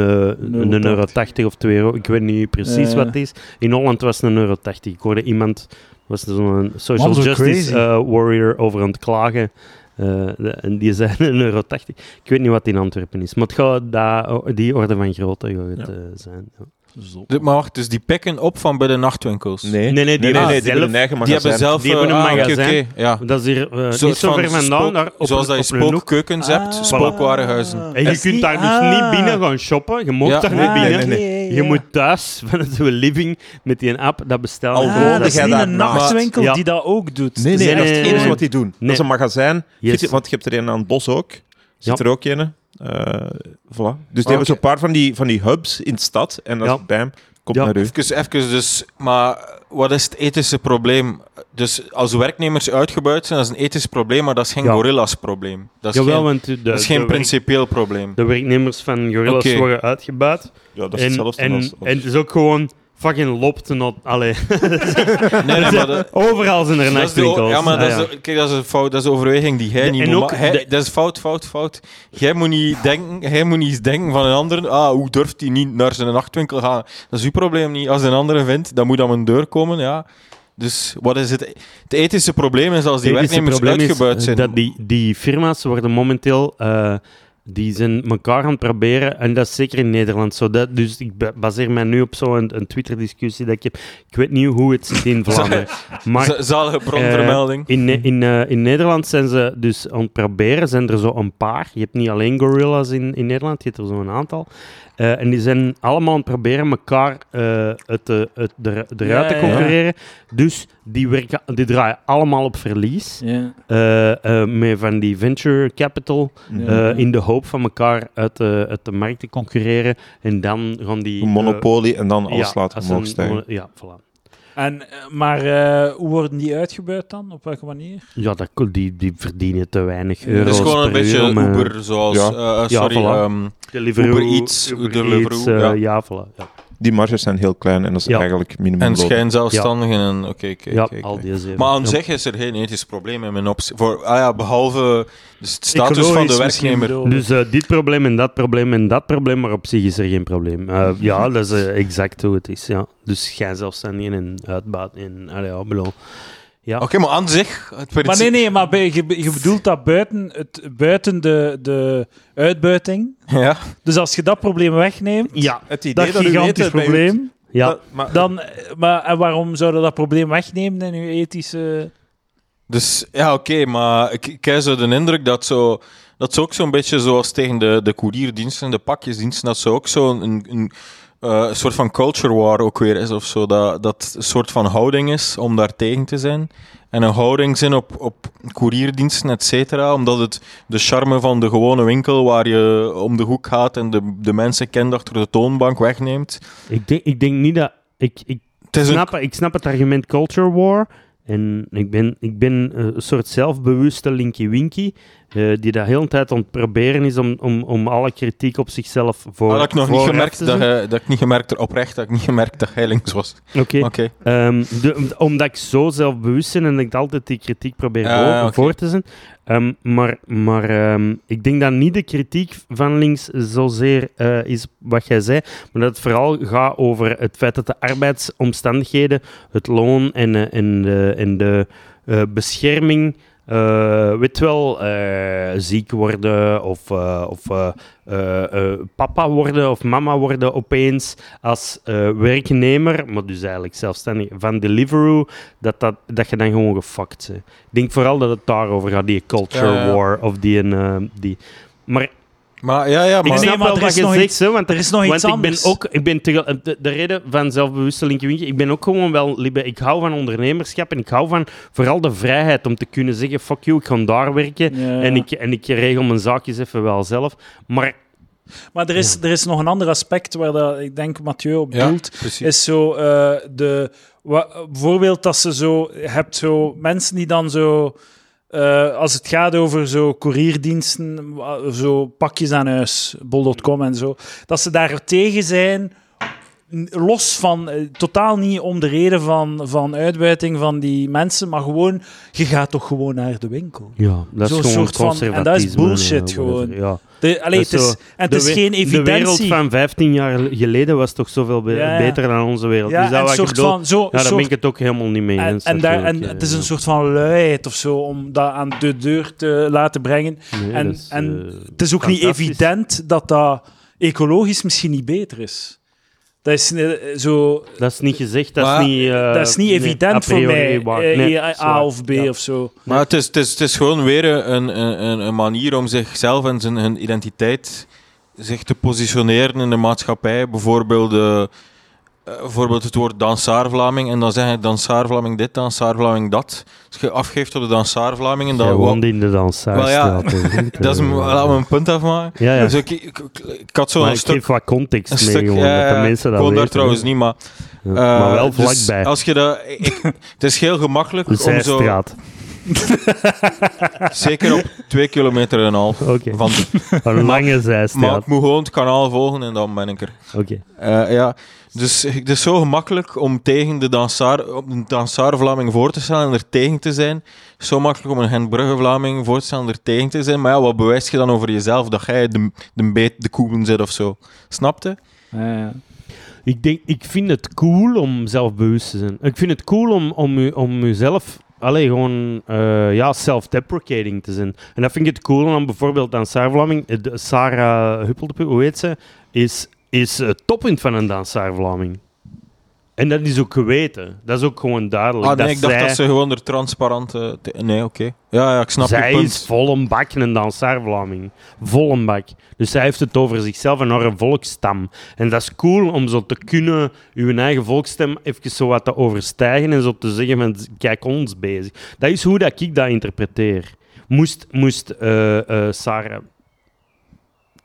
Speaker 1: een
Speaker 2: euro
Speaker 1: 80 of 2 euro. Ik weet niet precies
Speaker 2: Ja.
Speaker 1: wat het is. In Holland was het een euro 80. Ik hoorde iemand, was zo'n social justice warrior over aan het klagen. Eh, en die zei een euro 80. Ik weet niet wat in Antwerpen is, maar het gaat die orde van grootte gaat eh, zijn. Ja.
Speaker 3: Dus- Maar wacht, dus die pikken op van bij de nachtwinkels?
Speaker 4: Nee,
Speaker 1: Nee, nee, die
Speaker 4: nee,
Speaker 1: hebben
Speaker 4: nee, die
Speaker 1: zelf-
Speaker 4: hebben een eigen
Speaker 3: Die
Speaker 4: magazijn.
Speaker 3: hebben zelf
Speaker 1: Die hebben een
Speaker 3: eh, ah, oké,
Speaker 1: magazijn.
Speaker 3: oké, ja.
Speaker 1: Dat is hier eh,
Speaker 3: Soort
Speaker 1: niet zo ver
Speaker 3: van
Speaker 1: vandaan,
Speaker 3: spook-
Speaker 1: daar op,
Speaker 3: zoals dat je
Speaker 1: op een hoek.
Speaker 3: spookkeukens hebt,
Speaker 2: Ah.
Speaker 3: spookwarenhuizen.
Speaker 1: En je
Speaker 2: is
Speaker 1: kunt
Speaker 2: niet-
Speaker 1: daar dus
Speaker 2: ah.
Speaker 1: niet binnen gaan shoppen. Je mag
Speaker 3: Ja.
Speaker 1: daar
Speaker 2: Ah,
Speaker 1: niet binnen.
Speaker 4: nee, nee,
Speaker 1: Je moet thuis <laughs> vanuit je living met die app dat bestellen.
Speaker 4: Al
Speaker 2: Ah,
Speaker 1: zo.
Speaker 2: dat is
Speaker 4: jij
Speaker 2: niet
Speaker 4: daar
Speaker 2: een
Speaker 4: naast?
Speaker 2: nachtwinkel
Speaker 1: Ja.
Speaker 2: die dat ook doet.
Speaker 4: Nee, nee, dat is het
Speaker 1: nee,
Speaker 4: enige
Speaker 1: nee.
Speaker 4: wat die doen. Dat is een magazijn. Want je hebt er een aan het bos ook. Zit
Speaker 1: Ja.
Speaker 4: er ook een. Eh voilà. Dus die
Speaker 3: Ah,
Speaker 4: hebben
Speaker 3: oké.
Speaker 4: zo'n paar van die, van die hubs in de stad. En dat bam, komt
Speaker 1: Ja.
Speaker 4: naar u.
Speaker 3: Even, even dus, maar wat is het ethische probleem? Dus als werknemers uitgebuit zijn, dat is een ethisch probleem, maar dat is geen
Speaker 1: Ja.
Speaker 3: gorillas probleem. Dat is
Speaker 1: Jawel,
Speaker 3: geen,
Speaker 1: want de,
Speaker 3: dat is geen principieel probleem.
Speaker 1: de werknemers van Gorillas worden uitgebuit.
Speaker 4: Ja, dat is
Speaker 1: en,
Speaker 4: hetzelfde
Speaker 1: en,
Speaker 4: als... als-
Speaker 1: en het is ook gewoon fucking lopte not. Allee. <laughs>
Speaker 3: Nee, nee, maar
Speaker 1: Overal zijn er
Speaker 3: de,
Speaker 1: nachtwinkels.
Speaker 3: ja, maar dat is, de- kijk, dat is een fout, dat is een overweging die jij
Speaker 1: De-
Speaker 3: niet
Speaker 1: en
Speaker 3: moet
Speaker 1: ook
Speaker 3: ma- hij-
Speaker 1: de-
Speaker 3: Dat is fout, fout, fout. Jij moet niet denken, jij moet niet denken van een ander, ah, hoe durft hij niet naar zijn nachtwinkel gaan? Dat is uw probleem niet. Als een andere vindt, dan moet aan mijn deur komen, ja. Dus wat is het? Het ethische probleem is als die werknemers
Speaker 1: probleem is,
Speaker 3: uitgebuit zijn.
Speaker 1: Dat die, die firma's worden momenteel... eh, die zijn elkaar aan het proberen, en dat is zeker in Nederland zo. Dat, dus ik ba- baseer mij nu op zo'n een Twitter-discussie dat ik heb. Ik weet niet hoe het zit in <laughs> Vlaanderen. Maar <laughs>
Speaker 3: Zalige bronvermelding.
Speaker 1: in, Ne- in, eh, in Nederland zijn ze dus aan het proberen, zijn er zo een paar. Je hebt niet alleen gorillas in, in Nederland, je hebt er zo een aantal. Eh, en die zijn allemaal aan het proberen elkaar eh, het, eh, het, er, eruit te
Speaker 2: ja.
Speaker 1: concurreren. Dus die, werken, die draaien allemaal op verlies.
Speaker 2: Ja.
Speaker 1: eh, eh, met van die venture capital.
Speaker 2: Ja.
Speaker 1: in de hoop van elkaar uit de, uit de markt te concurreren. En dan gaan die...
Speaker 4: Een monopolie en dan alles
Speaker 1: ja,
Speaker 4: laten
Speaker 1: als
Speaker 4: omhoog stijgen.
Speaker 1: Ja, voilà.
Speaker 2: En, eh, maar eh, hoe worden die uitgebuit dan? Op welke manier?
Speaker 1: Ja, dat, die, die verdienen te weinig
Speaker 2: Ja.
Speaker 1: euro's
Speaker 3: Het is gewoon een beetje
Speaker 1: uur
Speaker 3: Uber, zoals...
Speaker 4: Ja.
Speaker 3: eh, eh,
Speaker 1: Ja,
Speaker 3: sorry,
Speaker 1: voilà.
Speaker 3: ehm,
Speaker 1: Deliveroo,
Speaker 3: Uber Eats,
Speaker 1: Uber
Speaker 3: Deliveroo,
Speaker 1: Eats,
Speaker 3: ja.
Speaker 1: ja, voilà. Ja,
Speaker 4: Die marges zijn heel klein en dat is
Speaker 1: Ja.
Speaker 4: eigenlijk minimum.
Speaker 3: en schijnzelfstandigen en... Oké, oké,
Speaker 1: ja
Speaker 3: oké, oké.
Speaker 1: al die zeven.
Speaker 3: Maar aan
Speaker 1: Ja.
Speaker 3: zich is er geen ethisch probleem in mijn optie. Voor, ah ja, behalve de status van de werknemer.
Speaker 1: Dus eh, dit probleem en dat probleem en dat probleem, maar op zich is er geen probleem. Eh, <laughs> ja, dat is eh, exact hoe het is. Ja. Dus jij zelfstandigen en uitbaat en allee, ja, Ja.
Speaker 3: Oké, maar aan zich... Het
Speaker 2: Maar nee, nee, maar je, je bedoelt dat buiten, het, buiten de, de uitbuiting.
Speaker 3: Ja.
Speaker 2: Dus als je dat probleem wegneemt,
Speaker 1: Ja,
Speaker 4: Het idee
Speaker 2: dat
Speaker 4: dat, u weet
Speaker 2: gigantisch
Speaker 4: u-
Speaker 2: probleem,
Speaker 1: ja.
Speaker 4: dat- maar,
Speaker 2: dan, maar, en waarom zouden dat probleem wegnemen in uw ethische...
Speaker 3: Dus ja, oké, maar ik, ik heb zo de indruk dat zo... Dat is ook zo'n beetje zoals tegen de, de courierdiensten, de pakjesdiensten, dat ze ook zo'n een, een, eh, een soort van culture war ook weer is of zo. Dat, dat een soort van houding is om daar tegen te zijn. En een houding zijn op, op courierdiensten, et cetera. Omdat het de charme van de gewone winkel waar je om de hoek gaat en de, de mensen kent achter de toonbank wegneemt.
Speaker 1: Ik, denk, ik denk niet dat... Ik, ik,
Speaker 3: Het is een
Speaker 1: snap, ik snap het argument culture war. En ik ben, ik ben eh, een soort zelfbewuste Linky Winky. eh, die dat heel de tijd aan het proberen is om, om, om alle kritiek op zichzelf voor.
Speaker 3: Ah, dat ik nog niet gemerkt
Speaker 1: te
Speaker 3: dat, dat ik niet gemerkt oprecht dat ik niet gemerkt dat hij links was.
Speaker 1: Oké. Ehm, omdat ik zo zelfbewust ben en dat ik altijd die kritiek probeer
Speaker 3: Ja,
Speaker 1: voor, voor te zijn. Ehm, maar maar ehm, ik denk dat niet de kritiek van links zozeer eh, is wat jij zei, maar dat het vooral gaat over het feit dat de arbeidsomstandigheden, het loon en, eh, en de, en de eh, bescherming. Eh, weet wel, eh, ziek worden of, eh, of papa worden of mama worden opeens als werknemer, maar dus eigenlijk zelfstandig van Deliveroo, dat, dat, dat je dan gewoon gefuckt bent. Ik denk vooral dat het daarover gaat, die culture war of die... die. Maar
Speaker 3: Maar ja, ja,
Speaker 1: ik
Speaker 3: maar...
Speaker 2: nee,
Speaker 1: snap
Speaker 2: maar
Speaker 1: wel
Speaker 2: er
Speaker 1: wat
Speaker 2: is
Speaker 1: je
Speaker 2: nog
Speaker 1: zegt,
Speaker 2: iets-
Speaker 1: hè, want,
Speaker 2: er is nog
Speaker 1: want
Speaker 2: iets
Speaker 1: ik
Speaker 2: anders.
Speaker 1: ben ook... Ik ben tegel- de, de reden van zelfbewuste ik ben ook gewoon wel... Ik hou van ondernemerschap en ik hou van vooral de vrijheid om te kunnen zeggen, fuck you, ik ga daar werken
Speaker 2: Ja.
Speaker 1: en, ik, en ik regel mijn zaakjes even wel zelf. Maar
Speaker 2: Maar er is, er is nog een ander aspect waar dat, ik denk Mathieu op doelt.
Speaker 3: precies.
Speaker 2: is zo eh, de wa- bijvoorbeeld dat ze zo je hebt zo mensen die dan zo eh, als het gaat over zo courierdiensten zo pakjes aan huis bol.com en zo dat ze daar tegen zijn los van eh, totaal niet om de reden van, van uitbuiting van die mensen maar gewoon je gaat toch gewoon naar de winkel
Speaker 1: ja, dat is gewoon
Speaker 2: soort van- en dat is bullshit
Speaker 1: ja, whatever,
Speaker 2: gewoon.
Speaker 1: Ja.
Speaker 2: de, allee, het
Speaker 1: is zo-
Speaker 2: en het is geen
Speaker 1: De wereld
Speaker 2: evidentie
Speaker 1: van 15 jaar geleden was toch zoveel be-
Speaker 2: Ja, ja.
Speaker 1: beter dan onze wereld.
Speaker 2: ja,
Speaker 1: dus dat
Speaker 2: en soort van zo,
Speaker 1: ja, daar
Speaker 2: soort
Speaker 1: ben ik het ook helemaal niet mee
Speaker 2: En,
Speaker 1: eens.
Speaker 2: en, daar, en het is een soort van luiheid of zo om dat aan de deur te laten brengen.
Speaker 1: Nee,
Speaker 2: en
Speaker 1: is,
Speaker 2: en
Speaker 1: eh,
Speaker 2: het is ook niet evident dat dat ecologisch misschien niet beter is. Dat is eh, zo...
Speaker 1: Dat is niet gezegd, dat
Speaker 3: Maar
Speaker 1: is niet... eh,
Speaker 2: dat is niet
Speaker 1: nee,
Speaker 2: evident
Speaker 1: a
Speaker 2: voor mij, eh,
Speaker 1: Nee,
Speaker 2: A, of B
Speaker 1: Ja.
Speaker 2: of zo.
Speaker 3: Maar het is, het, is, het is gewoon weer een, een, een, een manier om zichzelf en zijn hun identiteit zich te positioneren in de maatschappij. Bijvoorbeeld, bijvoorbeeld het woord dansaar-Vlaming en dan zeg je dansaar-Vlaming dit, dansaar-Vlaming dat. Als je afgeeft op de dansaar-Vlamingen,
Speaker 1: Jij
Speaker 3: dan...
Speaker 1: woonde in de danszaal.
Speaker 3: ja, <laughs> dat is een, laat me een punt afmaken.
Speaker 1: Ja, ja.
Speaker 3: Dus ik, ik, ik, had zo'n
Speaker 1: maar ik
Speaker 3: stuk...
Speaker 1: geef wat context mee,
Speaker 3: stuk,
Speaker 1: gewoon,
Speaker 3: ja,
Speaker 1: dat de
Speaker 3: ja,
Speaker 1: mensen dat
Speaker 3: daar trouwens niet, maar...
Speaker 1: Ja,
Speaker 3: eh,
Speaker 1: maar wel
Speaker 3: dus
Speaker 1: vlakbij.
Speaker 3: als je dat... Ik, het is heel gemakkelijk
Speaker 1: de
Speaker 3: om zo... <laughs> Zeker op twee kilometer en een half.
Speaker 1: Oké,
Speaker 3: Van,
Speaker 1: een lange
Speaker 3: maar
Speaker 1: zijstraat.
Speaker 3: ik moet gewoon het kanaal volgen en dan ben ik er.
Speaker 1: Oké.
Speaker 3: Eh, ja. Dus het is zo gemakkelijk om tegen de dansaar, een dansaar-Vlaming voor te stellen en er tegen te zijn. Zo makkelijk om een Gent-Brugge-Vlaming voor te stellen en er tegen te zijn. Maar ja, wat bewijst je dan over jezelf? Dat jij de, de beet, de koelen zit of zo. Snapte?
Speaker 1: Ik, denk, ik vind het cool om zelfbewust te zijn. Ik vind het cool om, om, u, om jezelf allee, gewoon eh, ja, self-deprecating te zijn. En dat vind ik het cool om bijvoorbeeld aan Sarah Vlaming, eh, Sarah hoe heet ze, is, is het toppunt van een dansaar Vlaming. En dat is ook geweten. Dat is ook gewoon duidelijk.
Speaker 3: Ah nee,
Speaker 1: dat
Speaker 3: ik dacht
Speaker 1: zij,
Speaker 3: dat ze gewoon er transparant... eh, nee, oké. Ja, ja, ik snap
Speaker 1: zij
Speaker 3: je punt.
Speaker 1: is vol een bak een dansaar Vlaming. Vol een bak. Dus zij heeft het over zichzelf en haar volksstam. En dat is cool om zo te kunnen uw eigen volksstem even zo wat te overstijgen en zo te zeggen van kijk ons bezig. Dat is hoe dat ik dat interpreteer. Moest, moest eh, eh, Sarah...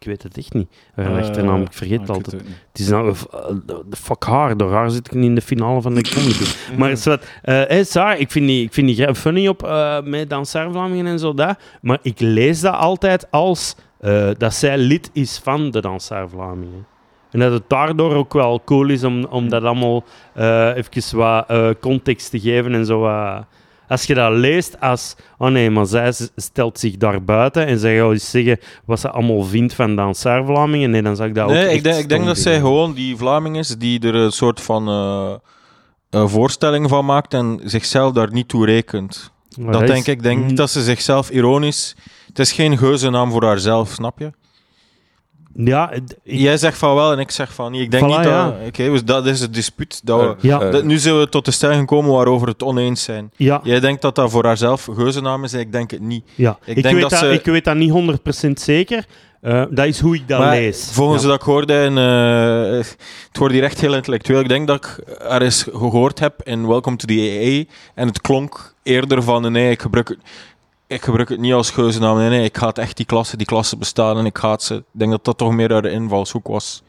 Speaker 1: Ik weet het echt niet. Haar achternaam, ik vergeet het altijd. Het is nou, eh, de fuck haar, door haar zit ik niet in de finale van de <laughs> comedy. maar het is wat, eh hey, Sarah, ik vind die, ik vind die funny op eh met Dansaar Vlamingen en zo dat. Maar ik lees dat altijd als eh, dat zij lid is van de Dansaar Vlamingen. En dat het daardoor ook wel cool is om, om dat allemaal eh even wat eh, context te geven en zo wat- Als je dat leest als, oh nee, maar zij stelt zich daar buiten en zij gaat eens zeggen wat ze allemaal vindt van Dansaar Vlamingen, nee, dan zou ik dat ook
Speaker 3: Nee, ik denk, ik denk dat zij gewoon die Vlaming is die er een soort van... eh, eh, voorstelling van maakt en zichzelf daar niet toe rekent.
Speaker 1: Maar
Speaker 3: dat denk ik. Ik denk niet dat ze zichzelf ironisch... Het is geen geuzennaam voor haarzelf, snap je?
Speaker 1: Ja, ik,
Speaker 3: Jij zegt van wel en ik zeg van niet. Ik denk
Speaker 1: Voilà,
Speaker 3: niet dat...
Speaker 1: ja.
Speaker 3: Oké, dus dat is het dispuut. Dat we,
Speaker 1: ja,
Speaker 4: Eh,
Speaker 3: dat- nu zijn we tot de stelling gekomen waarover het oneens zijn.
Speaker 1: ja,
Speaker 3: Jij denkt dat dat voor haarzelf geuzennaam is, ik denk het niet.
Speaker 1: ja.
Speaker 3: ik
Speaker 1: Ik,
Speaker 3: denk
Speaker 1: weet dat
Speaker 3: ze-
Speaker 1: ik weet dat niet 100% zeker. Eh, dat is hoe ik dat
Speaker 3: Maar
Speaker 1: lees.
Speaker 3: Volgens
Speaker 1: ja.
Speaker 3: dat ik hoorde in... eh, het wordt hier echt heel intellectueel. Ik denk dat ik er eens gehoord heb in Welcome to the AA en het klonk eerder van nee, ik gebruik het, ik gebruik het niet als geuzennaam. Nee, nee, ik ga het echt die klasse, die klasse bestaan en ik ga het ze... Ik denk dat dat toch meer uit de invalshoek was.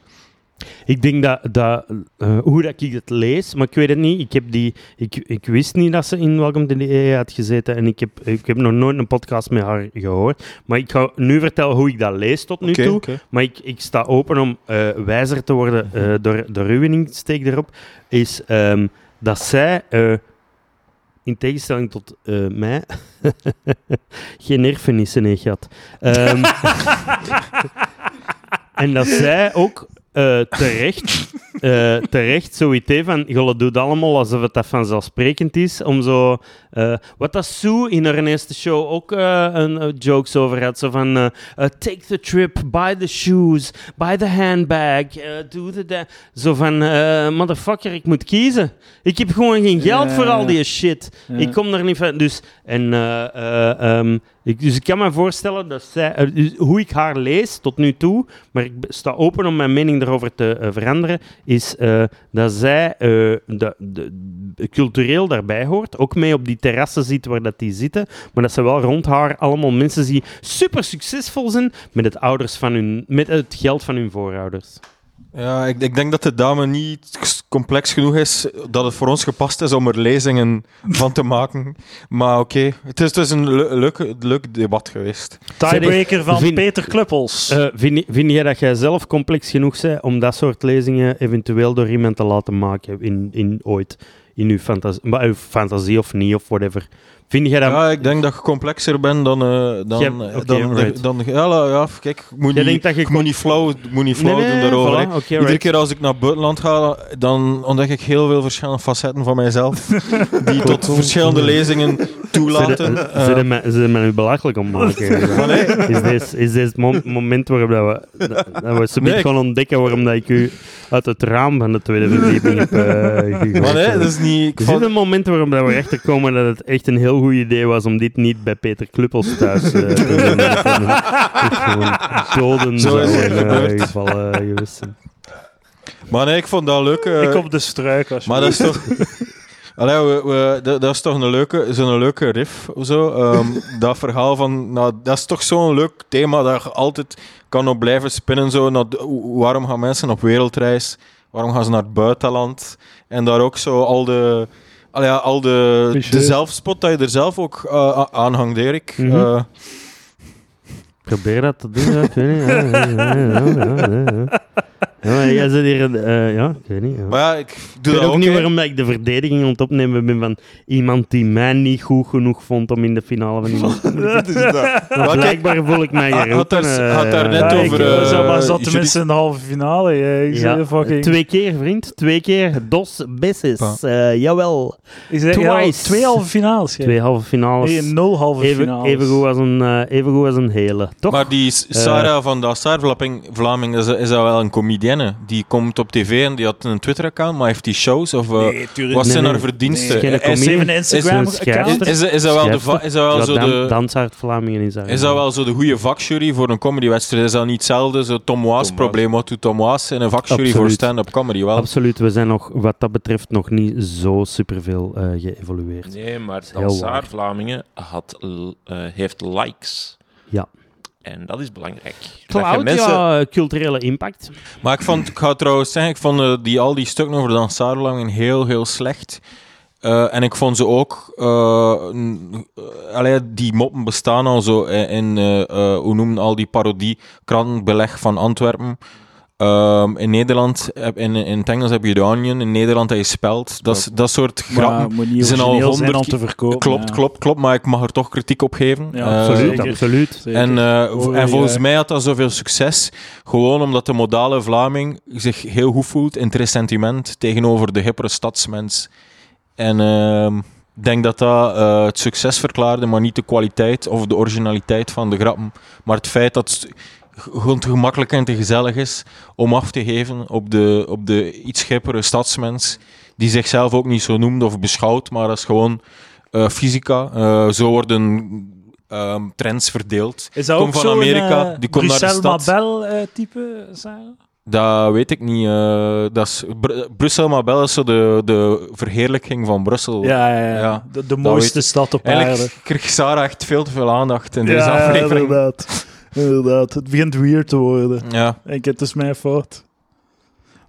Speaker 1: Ik denk dat, dat eh, hoe dat ik het lees, maar ik weet het niet. Ik, heb die, ik, ik wist niet dat ze in Welcome to the EE had gezeten en ik heb, ik heb nog nooit een podcast met haar gehoord. Maar ik ga nu vertellen hoe ik dat lees tot nu toe. Maar ik, ik sta open om eh, wijzer te worden eh, door, door uw insteek erop. Is ehm, dat zij, in tegenstelling tot eh, mij, <laughs> geen erfenissen heeft. Ehm, <laughs> en dat zij ook eh, terecht, eh, terecht zoiets van, je doet allemaal alsof het dat vanzelfsprekend is, om zo... eh, wat dat Sue in haar eerste show ook een jokes over had, zo van... take the trip, buy the shoes, buy the handbag, do the... da- Zo van, eh, motherfucker, ik moet kiezen. Ik heb gewoon geen geld voor al die shit. Ik kom er niet van. Dus, en, ehm, ik, dus ik kan me voorstellen dat zij, eh, dus hoe ik haar lees tot nu toe, maar ik sta open om mijn mening erover te eh, veranderen, is eh, dat zij de, cultureel daarbij hoort. Ook mee op die terrassen zit waar dat die zitten. Maar dat ze wel rond haar allemaal mensen die super succesvol zijn met het, ouders van hun, met het geld van hun voorouders.
Speaker 3: Ja, ik, ik denk dat de dame niet complex genoeg is dat het voor ons gepast is om er lezingen van te maken. Maar oké, het is dus een le- leuk, leuk debat geweest.
Speaker 2: Tiebreaker van
Speaker 1: Vind-
Speaker 2: Peter Kluppels.
Speaker 1: Eh, vind, jij dat jij zelf complex genoeg bent om dat soort lezingen eventueel door iemand te laten maken in, in ooit? In uw fantasie, maar uw fantasie of niet, of whatever. Vind jij dat...
Speaker 3: Ja, ik denk dat je complexer bent dan... eh dan,
Speaker 1: Jij-
Speaker 3: eh, dan, dan, ja, la- ja, kijk, ik moet,
Speaker 1: Jij
Speaker 3: niet,
Speaker 1: denkt dat je
Speaker 3: ik moet niet flauw, moet niet flauw
Speaker 1: Nee, nee,
Speaker 3: doen daarover.
Speaker 1: voilà,
Speaker 3: hè.
Speaker 1: oké,
Speaker 3: Iedere
Speaker 1: right.
Speaker 3: keer als ik naar het buitenland ga, dan ontdek ik heel veel verschillende facetten van mijzelf. <laughs> die tot verschillende lezingen toelaten.
Speaker 1: Ze
Speaker 3: Eh,
Speaker 1: zijn me- nu belachelijk om maken. <laughs> Is dit is dit het mom- moment waarop dat we, dat, we
Speaker 3: Nee,
Speaker 1: gaan ontdekken waarom dat ik u uit het raam van de tweede verdieping heb eh gegooid?
Speaker 3: maar nee, dat is niet... Ik
Speaker 1: Is een moment waarop dat we erachter komen dat het echt een heel goed idee was om dit niet bij Peter Kluppels thuis eh, te doen? <laughs> Gewoon doden
Speaker 3: Zo is het
Speaker 1: zouden, eh,
Speaker 3: gebeurd.
Speaker 1: gevallen geweest zijn.
Speaker 3: Maar nee, ik vond dat leuk.
Speaker 2: ik op de struik. Als
Speaker 3: Maar dat is toch... <laughs> Allee, we, we- dat, dat is toch een leuke, zo'n leuke riff of zo. Ehm, <laughs> dat verhaal van... Nou, dat is toch zo'n leuk thema dat je altijd kan op blijven spinnen. Zo, hoe- waarom gaan mensen op wereldreis? Waarom gaan ze naar het buitenland? En daar ook zo al de... Allee, ja, al de, de zelfspot dat je er zelf ook eh, aan hangt, Erik.
Speaker 1: Mhm.
Speaker 3: Eh,
Speaker 1: Probeer dat te doen, ja, ik weet niet. Ja, ja, ja, ja, ja, ja. Ja, maar jij zit hier... eh, ja, ik weet niet. Ja.
Speaker 3: maar ja, ik
Speaker 1: Ik
Speaker 3: doe
Speaker 1: weet
Speaker 3: dat
Speaker 1: ook
Speaker 3: ook.
Speaker 1: niet waarom dat ik de verdediging aan het opnemen ben van iemand die mij niet goed genoeg vond om in de finale van iemand te <laughs> <laughs> Maar Blijkbaar voel ik mij
Speaker 3: Had-
Speaker 1: hier
Speaker 3: had daar- had daar net
Speaker 2: Ja,
Speaker 3: over,
Speaker 2: ik, zeg maar, zat tenminste in de halve finale. Ja. Ik
Speaker 1: Ja,
Speaker 2: fucking...
Speaker 1: twee keer, vriend. Twee keer. Dos. Eh, jawel.
Speaker 2: Ik zei,
Speaker 1: twice.
Speaker 2: twee halve finales.
Speaker 1: Twee halve finales.
Speaker 2: Nee, nul halve
Speaker 1: even,
Speaker 2: finales.
Speaker 1: even, goed als een, even goed als een hele. Toch?
Speaker 3: Maar die Sarah van de Vlaming is, is dat wel een Die komt op tv en die had een Twitter-account, maar heeft die shows? Of, eh,
Speaker 2: Nee,
Speaker 3: wat zijn
Speaker 1: nee.
Speaker 3: haar verdiensten?
Speaker 1: Is
Speaker 2: Hij Instagram-account.
Speaker 3: is, is dat wel de, is dat wel
Speaker 1: Ja,
Speaker 3: zo
Speaker 1: dan,
Speaker 3: de,
Speaker 1: Dansaard Vlamingen is
Speaker 3: dat wel zo de goede vakjury voor een comedywedstrijd? Is dat niet hetzelfde? Zo Tom Waas
Speaker 4: Tom
Speaker 3: probleem, wat doet Tom Waas in een vakjury
Speaker 1: Absoluut.
Speaker 3: voor stand-up comedy? Wel?
Speaker 1: Absoluut. We zijn nog, wat dat betreft, nog niet zo superveel eh geëvolueerd.
Speaker 5: Nee, maar Dansaar. Vlamingen had, eh, heeft likes.
Speaker 1: Ja.
Speaker 5: En dat is belangrijk.
Speaker 1: Cloud,
Speaker 5: mensen-
Speaker 1: ja, culturele impact.
Speaker 3: Maar ik vond, ik ga trouwens zeggen, ik vond eh, die, al die stukken over de Vlamingen heel, heel slecht. Eh, en ik vond ze ook, eh, n- eh, allee, die moppen bestaan al zo in, in, eh, eh, hoe noemen al die parodie, krantenbeleg van Antwerpen. Ehm, in Nederland, heb- in, in het Engels heb je The Onion, in Nederland heb je Speld. Dat, dat soort grappen. zijn al honderd
Speaker 2: te verkopen.
Speaker 3: Klopt,
Speaker 2: ja.
Speaker 3: klopt, klopt, maar ik mag er toch kritiek op geven.
Speaker 2: Ja,
Speaker 3: Eh,
Speaker 1: Absoluut, absoluut.
Speaker 2: Zeker.
Speaker 3: en, eh,
Speaker 2: Oh,
Speaker 3: en volgens
Speaker 2: ja.
Speaker 3: mij had dat zoveel succes gewoon omdat de modale Vlaming zich heel goed voelt in het ressentiment tegenover de hippere stadsmens En ehm, ik denk dat dat eh, het succes verklaarde, maar niet de kwaliteit of de originaliteit van de grappen. Maar het feit dat gewoon te gemakkelijk en te gezellig is om af te geven op de, op de iets schippere stadsmens, die zichzelf ook niet zo noemt of beschouwt, maar als gewoon eh, fysica. Eh, zo worden ehm, trends verdeeld.
Speaker 2: Is dat
Speaker 3: Kom
Speaker 2: ook
Speaker 3: van Amerika,
Speaker 2: eh,
Speaker 3: die komt naar de stad.
Speaker 2: Mabel type, Sarah?
Speaker 3: Dat weet ik niet. dat is, Br- Brussel Mabel is zo de, de verheerlijking van Brussel.
Speaker 2: Ja, ja, ja.
Speaker 3: Ja,
Speaker 2: de, mooiste stad op aarde.
Speaker 3: Eigenlijk kreeg Sarah echt veel te veel aandacht in deze aflevering.
Speaker 2: inderdaad. Inderdaad. Het begint weird te worden.
Speaker 3: Ja.
Speaker 2: Ik, het is mijn fout.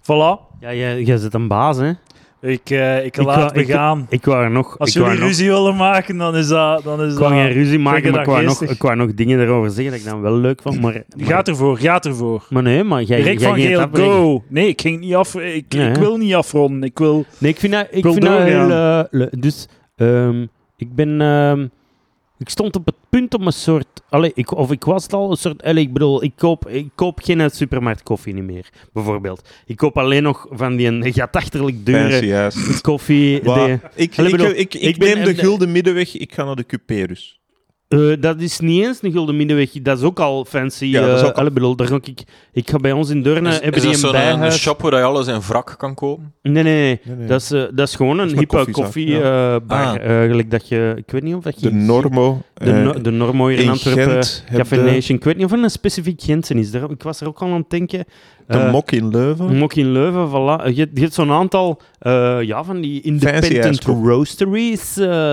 Speaker 2: Voilà.
Speaker 1: Ja, jij, jij zit een baas, hè?
Speaker 2: Ik, eh, ik
Speaker 1: Ik
Speaker 2: laat me
Speaker 1: ik-
Speaker 2: gaan.
Speaker 1: Ik wou er nog...
Speaker 2: Als
Speaker 1: ik wou
Speaker 2: jullie
Speaker 1: nog-
Speaker 2: ruzie willen maken, dan is dat... Dan is
Speaker 1: Ik wou
Speaker 2: dat
Speaker 1: geen ruzie maken, maar ik wou, nog, ik wou nog dingen erover zeggen dat ik dan wel leuk vond. Maar, maar, <clears throat>
Speaker 2: Gaat ervoor, gaat ervoor.
Speaker 1: maar nee, maar jij,
Speaker 2: Rick
Speaker 1: jij
Speaker 2: van
Speaker 1: ging het
Speaker 2: Geel,
Speaker 1: afbreken.
Speaker 2: go! Nee, ik ging niet af... Ik, ik wil niet afronden. Ik wil...
Speaker 1: Nee, ik vind dat, ik
Speaker 2: wil
Speaker 1: vind dat heel... eh, le- dus, ehm, ik ben... ehm, ik stond op het punt om een soort... Allee, ik, of ik was het al een soort... Allee, ik bedoel, ik koop, ik koop geen uit supermarkt koffie niet meer, bijvoorbeeld. Ik koop alleen nog van die een gatachterlijk dure koffie. <laughs>
Speaker 4: Waar-
Speaker 1: die-
Speaker 4: Ik,
Speaker 1: Allee,
Speaker 4: ik,
Speaker 1: bedoel,
Speaker 4: ik, ik,
Speaker 1: ik ben-
Speaker 4: neem de
Speaker 1: en-
Speaker 4: gulden middenweg, ik ga naar de Cuperus.
Speaker 1: Eh, dat is niet eens een gulden middenweg. Dat is ook al fancy.
Speaker 4: Ja, dat is
Speaker 1: eh,
Speaker 4: ook al-
Speaker 1: allee, bedoel, daar ga ik, ik ga bij ons in Deurne,
Speaker 3: Is,
Speaker 1: hebben
Speaker 3: is
Speaker 1: die
Speaker 3: dat
Speaker 1: een
Speaker 3: zo'n een,
Speaker 1: bijhuis.
Speaker 3: shop waar je alles in wrak kan kopen?
Speaker 1: Nee, nee, nee.
Speaker 4: Nee, nee.
Speaker 1: Dat, is, eh, dat is gewoon een hippe
Speaker 4: koffiezaak,
Speaker 1: koffiebar.
Speaker 3: Ah.
Speaker 1: eigenlijk dat je... Ik weet niet of dat je...
Speaker 4: de Normo.
Speaker 1: De,
Speaker 4: eh,
Speaker 1: no- de Normo hier in, Antwerpen. Café Nation. Ik weet niet of er een specifiek Gentsen is. Daar, ik was er ook al aan het denken.
Speaker 4: de
Speaker 1: Eh,
Speaker 4: Mok in Leuven.
Speaker 1: Mok in Leuven, voilà. Je, hebt- je hebt zo'n aantal eh, ja, van die independent roasteries.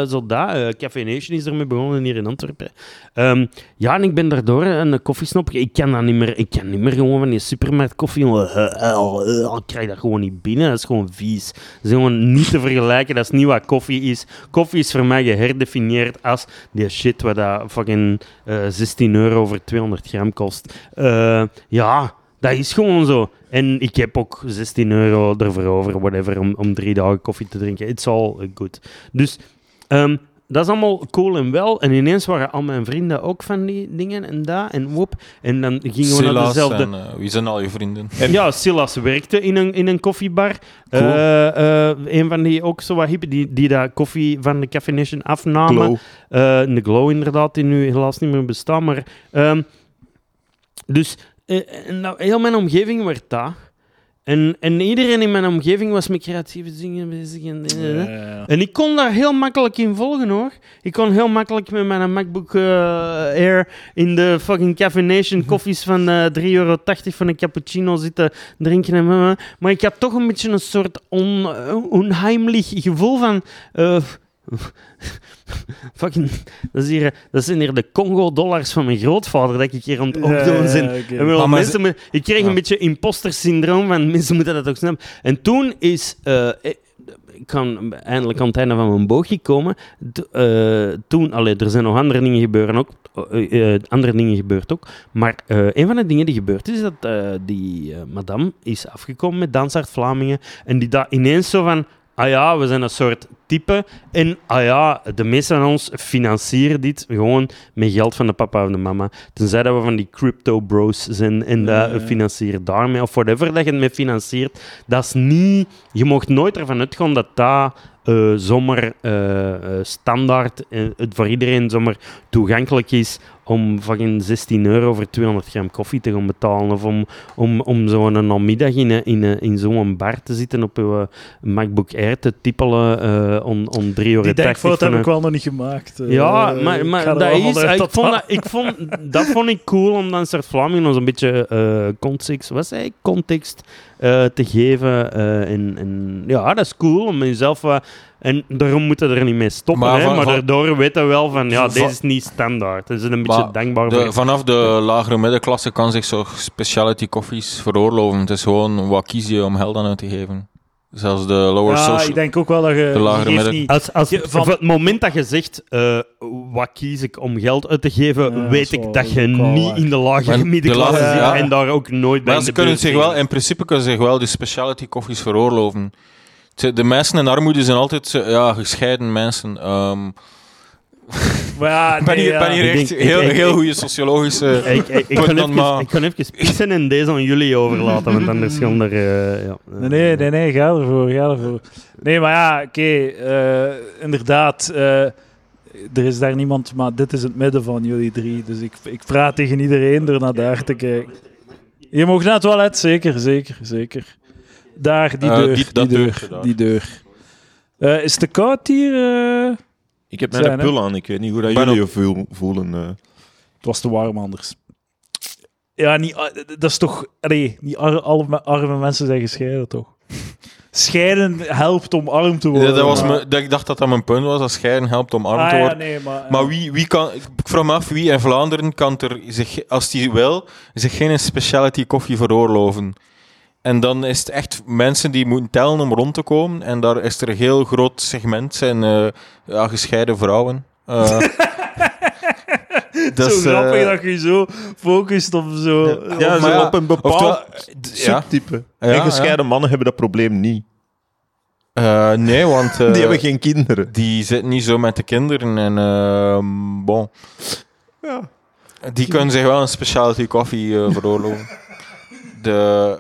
Speaker 1: zo dat. Eh, Café Nation is ermee begonnen hier in Antwerpen. Ehm, ja, en ik ben daardoor een koffiesnop. Ik kan dat niet meer. Ik kan niet meer gewoon van die supermarkt koffie. Eh, eh, eh, Ik krijg dat gewoon niet binnen. Dat is gewoon vies. Dat is gewoon niet te vergelijken. Dat is niet wat koffie is. Koffie is voor mij geherdefinieerd als die shit wat dat fucking eh 16 euro voor 200 gram kost. Eh, ja, dat is gewoon zo. En ik heb ook 16 euro ervoor over, whatever, om, om drie dagen koffie te drinken. It's all good. Dus ehm, dat is allemaal cool en wel. En ineens waren al mijn vrienden ook van die dingen en dat en woep. En dan gingen we naar dezelfde...
Speaker 3: en, eh, wie zijn al je vrienden?
Speaker 1: Ja, Silas werkte in een, in een koffiebar.
Speaker 3: Cool.
Speaker 1: Eh, eh, een van die ook zo wat hippe, die, die dat koffie van de Café Nation afnamen.
Speaker 4: Glow.
Speaker 1: Eh, de Glow inderdaad, die nu helaas niet meer bestaat. Maar, ehm, dus en nou, heel mijn omgeving werd dat. En, en iedereen in mijn omgeving was met creatieve dingen bezig. En, en.
Speaker 2: Ja.
Speaker 1: Ik kon daar heel makkelijk in volgen hoor. Ik kon heel makkelijk met mijn MacBook eh, Air in de fucking Café Nation koffies van eh 3,80 euro van een cappuccino zitten drinken. En, eh, maar ik had toch een beetje een soort on, onheimlich gevoel van. <laughs> fucking, dat, is hier, dat zijn hier de Congo-dollars van mijn grootvader dat ik hier aan het opdoen
Speaker 2: Ja,
Speaker 1: ben.
Speaker 2: ja, oké.
Speaker 1: Ik mensen kreeg
Speaker 3: Ja.
Speaker 1: een beetje imposter-syndroom van mensen moeten dat ook snappen. En toen is... eh, ik ik kan eindelijk aan het einde van mijn boogje komen. Eh, toen, allee, er zijn nog andere dingen gebeuren ook. eh, eh, andere dingen gebeurd ook. Maar eh, een van de dingen die gebeurd is, dat eh, die eh, madame is afgekomen met Dansaard Vlamingen. En die dat ineens zo van... Ah ja, we zijn een soort type. En ah ja, de meesten van ons financieren dit gewoon met geld van de papa of de mama. Tenzij dat we van die crypto bros zijn en dat
Speaker 2: ja.
Speaker 1: financieren daarmee. Of whatever dat je het mee financiert. Dat is niet... Je mocht nooit ervan uitgaan dat dat eh, zomaar eh, eh, standaard het voor iedereen zomaar toegankelijk is om fucking 16 euro voor 200 gram koffie te gaan betalen. Of om, om, om zo'n namiddag in, in, in zo'n bar te zitten op uw eh, MacBook Air te tippelen eh om, om 3 euro.
Speaker 2: Die denkfout
Speaker 1: van
Speaker 2: heb ik wel nog niet gemaakt.
Speaker 1: ja, maar, maar dat is, ik vond
Speaker 2: dat-
Speaker 1: dat, ik vond, dat vond ik cool om dan soort Vlamingen ons een beetje context, wat zei context eh, te geven. eh, en, en ja, dat is cool om jezelf wat... En daarom moeten we er niet mee stoppen,
Speaker 3: Maar
Speaker 1: hè,
Speaker 3: van-
Speaker 1: maar
Speaker 3: van-
Speaker 1: daardoor weten we wel van, ja,
Speaker 3: Van-
Speaker 1: deze is niet standaard. Dat is een beetje dankbaar
Speaker 3: De,
Speaker 1: voor.
Speaker 3: vanaf de lagere middenklasse kan zich zo speciality koffies veroorloven. Het is gewoon wat kies je om geld aan uit te geven. Zelfs de lower
Speaker 2: Ja,
Speaker 3: social...
Speaker 2: ik denk ook wel dat je...
Speaker 3: De lagere
Speaker 2: je niet-
Speaker 1: Als, als,
Speaker 2: Je- van-
Speaker 1: het moment dat je zegt, eh, wat kies ik om geld uit te geven,
Speaker 2: Ja,
Speaker 1: weet
Speaker 2: zo,
Speaker 1: ik dat je niet
Speaker 2: waar.
Speaker 1: in de lagere middenklasse zit
Speaker 3: ja.
Speaker 1: en daar ook nooit bij
Speaker 3: Maar ze
Speaker 1: de
Speaker 3: kunnen zich wel, in principe kunnen ze zich wel de speciality koffies veroorloven. Ze- De mensen in armoede zijn altijd ja, gescheiden mensen. Ehm,
Speaker 2: Maar ja,
Speaker 3: Ik ben
Speaker 2: nee,
Speaker 3: hier,
Speaker 2: ja.
Speaker 3: ben hier
Speaker 1: Ik
Speaker 3: echt
Speaker 1: denk-
Speaker 3: heel,
Speaker 1: ik-
Speaker 3: heel goede sociologische... <laughs>
Speaker 1: Ik, ik, ik, kan even,
Speaker 3: maar.
Speaker 1: ik kan even pissen en deze aan jullie overlaten, want anders er... eh, ja,
Speaker 2: Nee, nee, nee, nee, ga ervoor, ga ervoor. Nee, maar ja, oké, eh, inderdaad, eh, er is daar niemand, maar dit is het midden van jullie drie, dus ik, ik praat tegen iedereen door naar daar te kijken. Je mag naar het toilet, zeker, zeker, zeker. Daar, die deur,
Speaker 3: die-
Speaker 2: deur, die deur. Eh, is het te koud hier?
Speaker 4: Ik heb mijn
Speaker 2: hè?
Speaker 4: pul aan, ik weet niet hoe dat jullie je voel- voelen. eh.
Speaker 2: Het was te warm anders. Ja, niet, ah, dat is toch... Nee, niet ar- alle arme mensen zijn gescheiden, toch? Scheiden helpt om arm te
Speaker 3: Ja,
Speaker 2: worden.
Speaker 3: dat was
Speaker 2: maar-
Speaker 3: dat, ik dacht dat dat mijn punt was, dat scheiden helpt om arm
Speaker 2: Ah,
Speaker 3: te
Speaker 2: ja,
Speaker 3: worden.
Speaker 2: nee, maar...
Speaker 3: Maar wie, wie kan... Ik vraag me af, wie in Vlaanderen kan er, zich, als die wil, zich geen specialty koffie veroorloven? En dan is het echt mensen die moeten tellen om rond te komen. En daar is er een heel groot segment, zijn eh, ja, gescheiden vrouwen. Eh, <laughs> dat
Speaker 2: zo
Speaker 3: is, eh,
Speaker 2: grappig dat je zo focust op zo...
Speaker 4: Ja, zo
Speaker 3: ja,
Speaker 4: op een bepaald subtype.
Speaker 3: Ja,
Speaker 4: en gescheiden mannen hebben dat probleem niet.
Speaker 3: Eh, nee, want... <laughs>
Speaker 4: Die hebben geen kinderen.
Speaker 3: die zitten niet zo met de kinderen. En ehm, bon...
Speaker 4: Ja.
Speaker 3: Die kunnen zich wel een specialty koffie veroorloven. <laughs> De...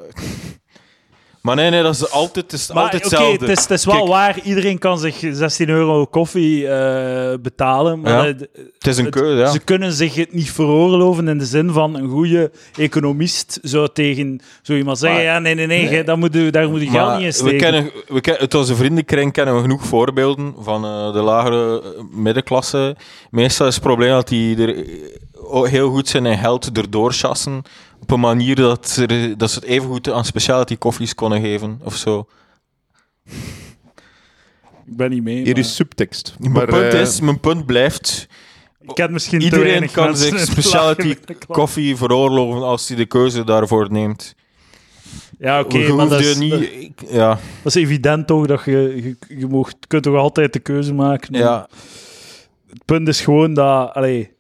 Speaker 3: Maar nee, nee, dat is altijd, het is
Speaker 2: Maar
Speaker 3: altijd
Speaker 2: oké,
Speaker 3: hetzelfde.
Speaker 2: het is, het is wel
Speaker 3: Kijk.
Speaker 2: waar. Iedereen kan zich 16 euro koffie eh, betalen. Maar
Speaker 3: Ja.
Speaker 2: het-
Speaker 3: Het is een keuze, ja.
Speaker 2: Ze kunnen zich het niet veroorloven in de zin van een goede economist zou tegen zo iemand zeggen:
Speaker 3: Maar-
Speaker 2: ja, nee, nee, nee, daar moet je, daar moet je geld niet in
Speaker 3: we
Speaker 2: steken.
Speaker 3: kennen, we kennen, uit onze vriendenkring kennen we genoeg voorbeelden van eh, de lagere eh, middenklasse. Meestal is het probleem dat die er heel goed zijn in geld erdoor chassen. Op een manier dat, ze- dat ze het even goed aan specialty koffies konden geven of zo.
Speaker 2: Ik ben niet mee.
Speaker 4: Hier
Speaker 2: maar
Speaker 4: is subtekst.
Speaker 3: Mijn
Speaker 4: Maar,
Speaker 3: punt
Speaker 4: eh,
Speaker 3: is, mijn punt blijft,
Speaker 2: ik ken misschien te
Speaker 3: iedereen kan zich specialty koffie veroorloven als hij de keuze daarvoor neemt.
Speaker 2: Ja, oké, maar dat is,
Speaker 3: niet... ik- ja,
Speaker 2: dat is evident toch dat je, je, je mocht, kunt toch altijd de keuze maken.
Speaker 3: ja.
Speaker 2: Het punt is gewoon dat, allee,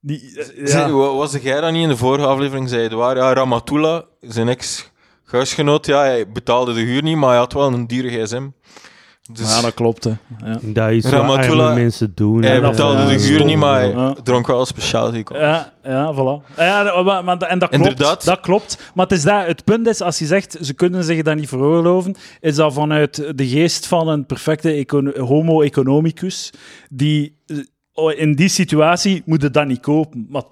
Speaker 2: die, eh,
Speaker 3: Zei-
Speaker 2: ja.
Speaker 3: Was jij dat niet in de vorige aflevering? Zei het waar? Ja, Ramatullah, zijn ex-huisgenoot, ja, hij betaalde de huur niet, maar hij had wel een dure gsm. Dus
Speaker 2: ja, dat klopt. Hè. Ja.
Speaker 1: Dat is arme mensen doen.
Speaker 3: hij betaalde
Speaker 2: ja,
Speaker 3: de huur niet, maar hij
Speaker 2: Ja.
Speaker 3: dronk wel koffie.
Speaker 2: Ja, ja, voilà. Ja, dat- maar, maar, en dat klopt.
Speaker 3: Inderdaad.
Speaker 2: Dat klopt. Maar het, is dat, het punt is, als je zegt, ze kunnen zich dat niet veroorloven, is dat vanuit de geest van een perfecte homo economicus, die eh, in die situatie moet je dat niet kopen. Maar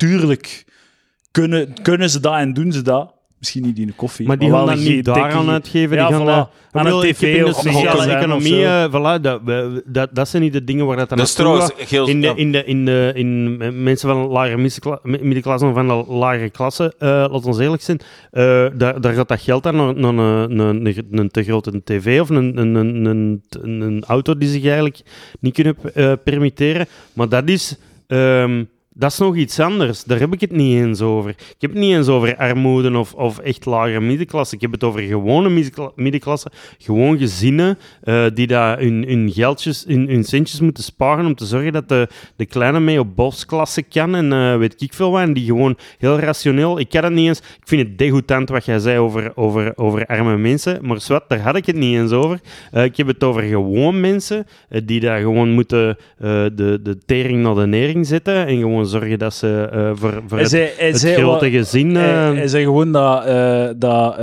Speaker 2: kunnen, kunnen ze dat en doen ze dat. Misschien niet in een koffie.
Speaker 1: Maar die gaan dat
Speaker 2: een
Speaker 1: niet
Speaker 2: dikke-
Speaker 1: daaraan uitgeven.
Speaker 2: Ja,
Speaker 1: die gaan
Speaker 2: voilà.
Speaker 1: dat,
Speaker 2: Aan
Speaker 1: heb
Speaker 2: tv
Speaker 1: in de
Speaker 2: of
Speaker 1: sociale
Speaker 2: of
Speaker 1: economie, eh, voilà, dat, dat, dat zijn niet de dingen waar dat dan
Speaker 3: is
Speaker 1: naartoe
Speaker 3: trouwens.
Speaker 1: In, de, in, de, in, de, in mensen van de lagere middenkla- middenklasse of van de lagere klasse, eh laat ons eerlijk zijn, eh, daar, daar gaat dat geld aan naar, naar een, een, een, een te grote tv of een, een, een, een, een, een auto die zich eigenlijk niet kunnen eh, permitteren. Maar dat is... ehm, dat is nog iets anders. Daar heb ik het niet eens over. Ik heb het niet eens over armoede of, of echt lagere middenklasse. Ik heb het over gewone middenkla- middenklasse. Gewoon gezinnen eh, die daar hun, hun geldjes, hun, centjes moeten sparen om te zorgen dat de, de kleine mee op bosklasse kan en eh, weet ik veel wat. En die gewoon heel rationeel... Ik kan het niet eens... Ik vind het degoutant wat jij zei over, over, over arme mensen. Maar zwart, daar had ik het niet eens over. Eh, ik heb het over gewoon mensen die daar gewoon moeten de, de tering naar de nering zetten en gewoon zorgen dat ze eh, voor, voor het, grote gezin...
Speaker 2: hij,
Speaker 1: eh,
Speaker 2: hij zei gewoon dat, eh, dat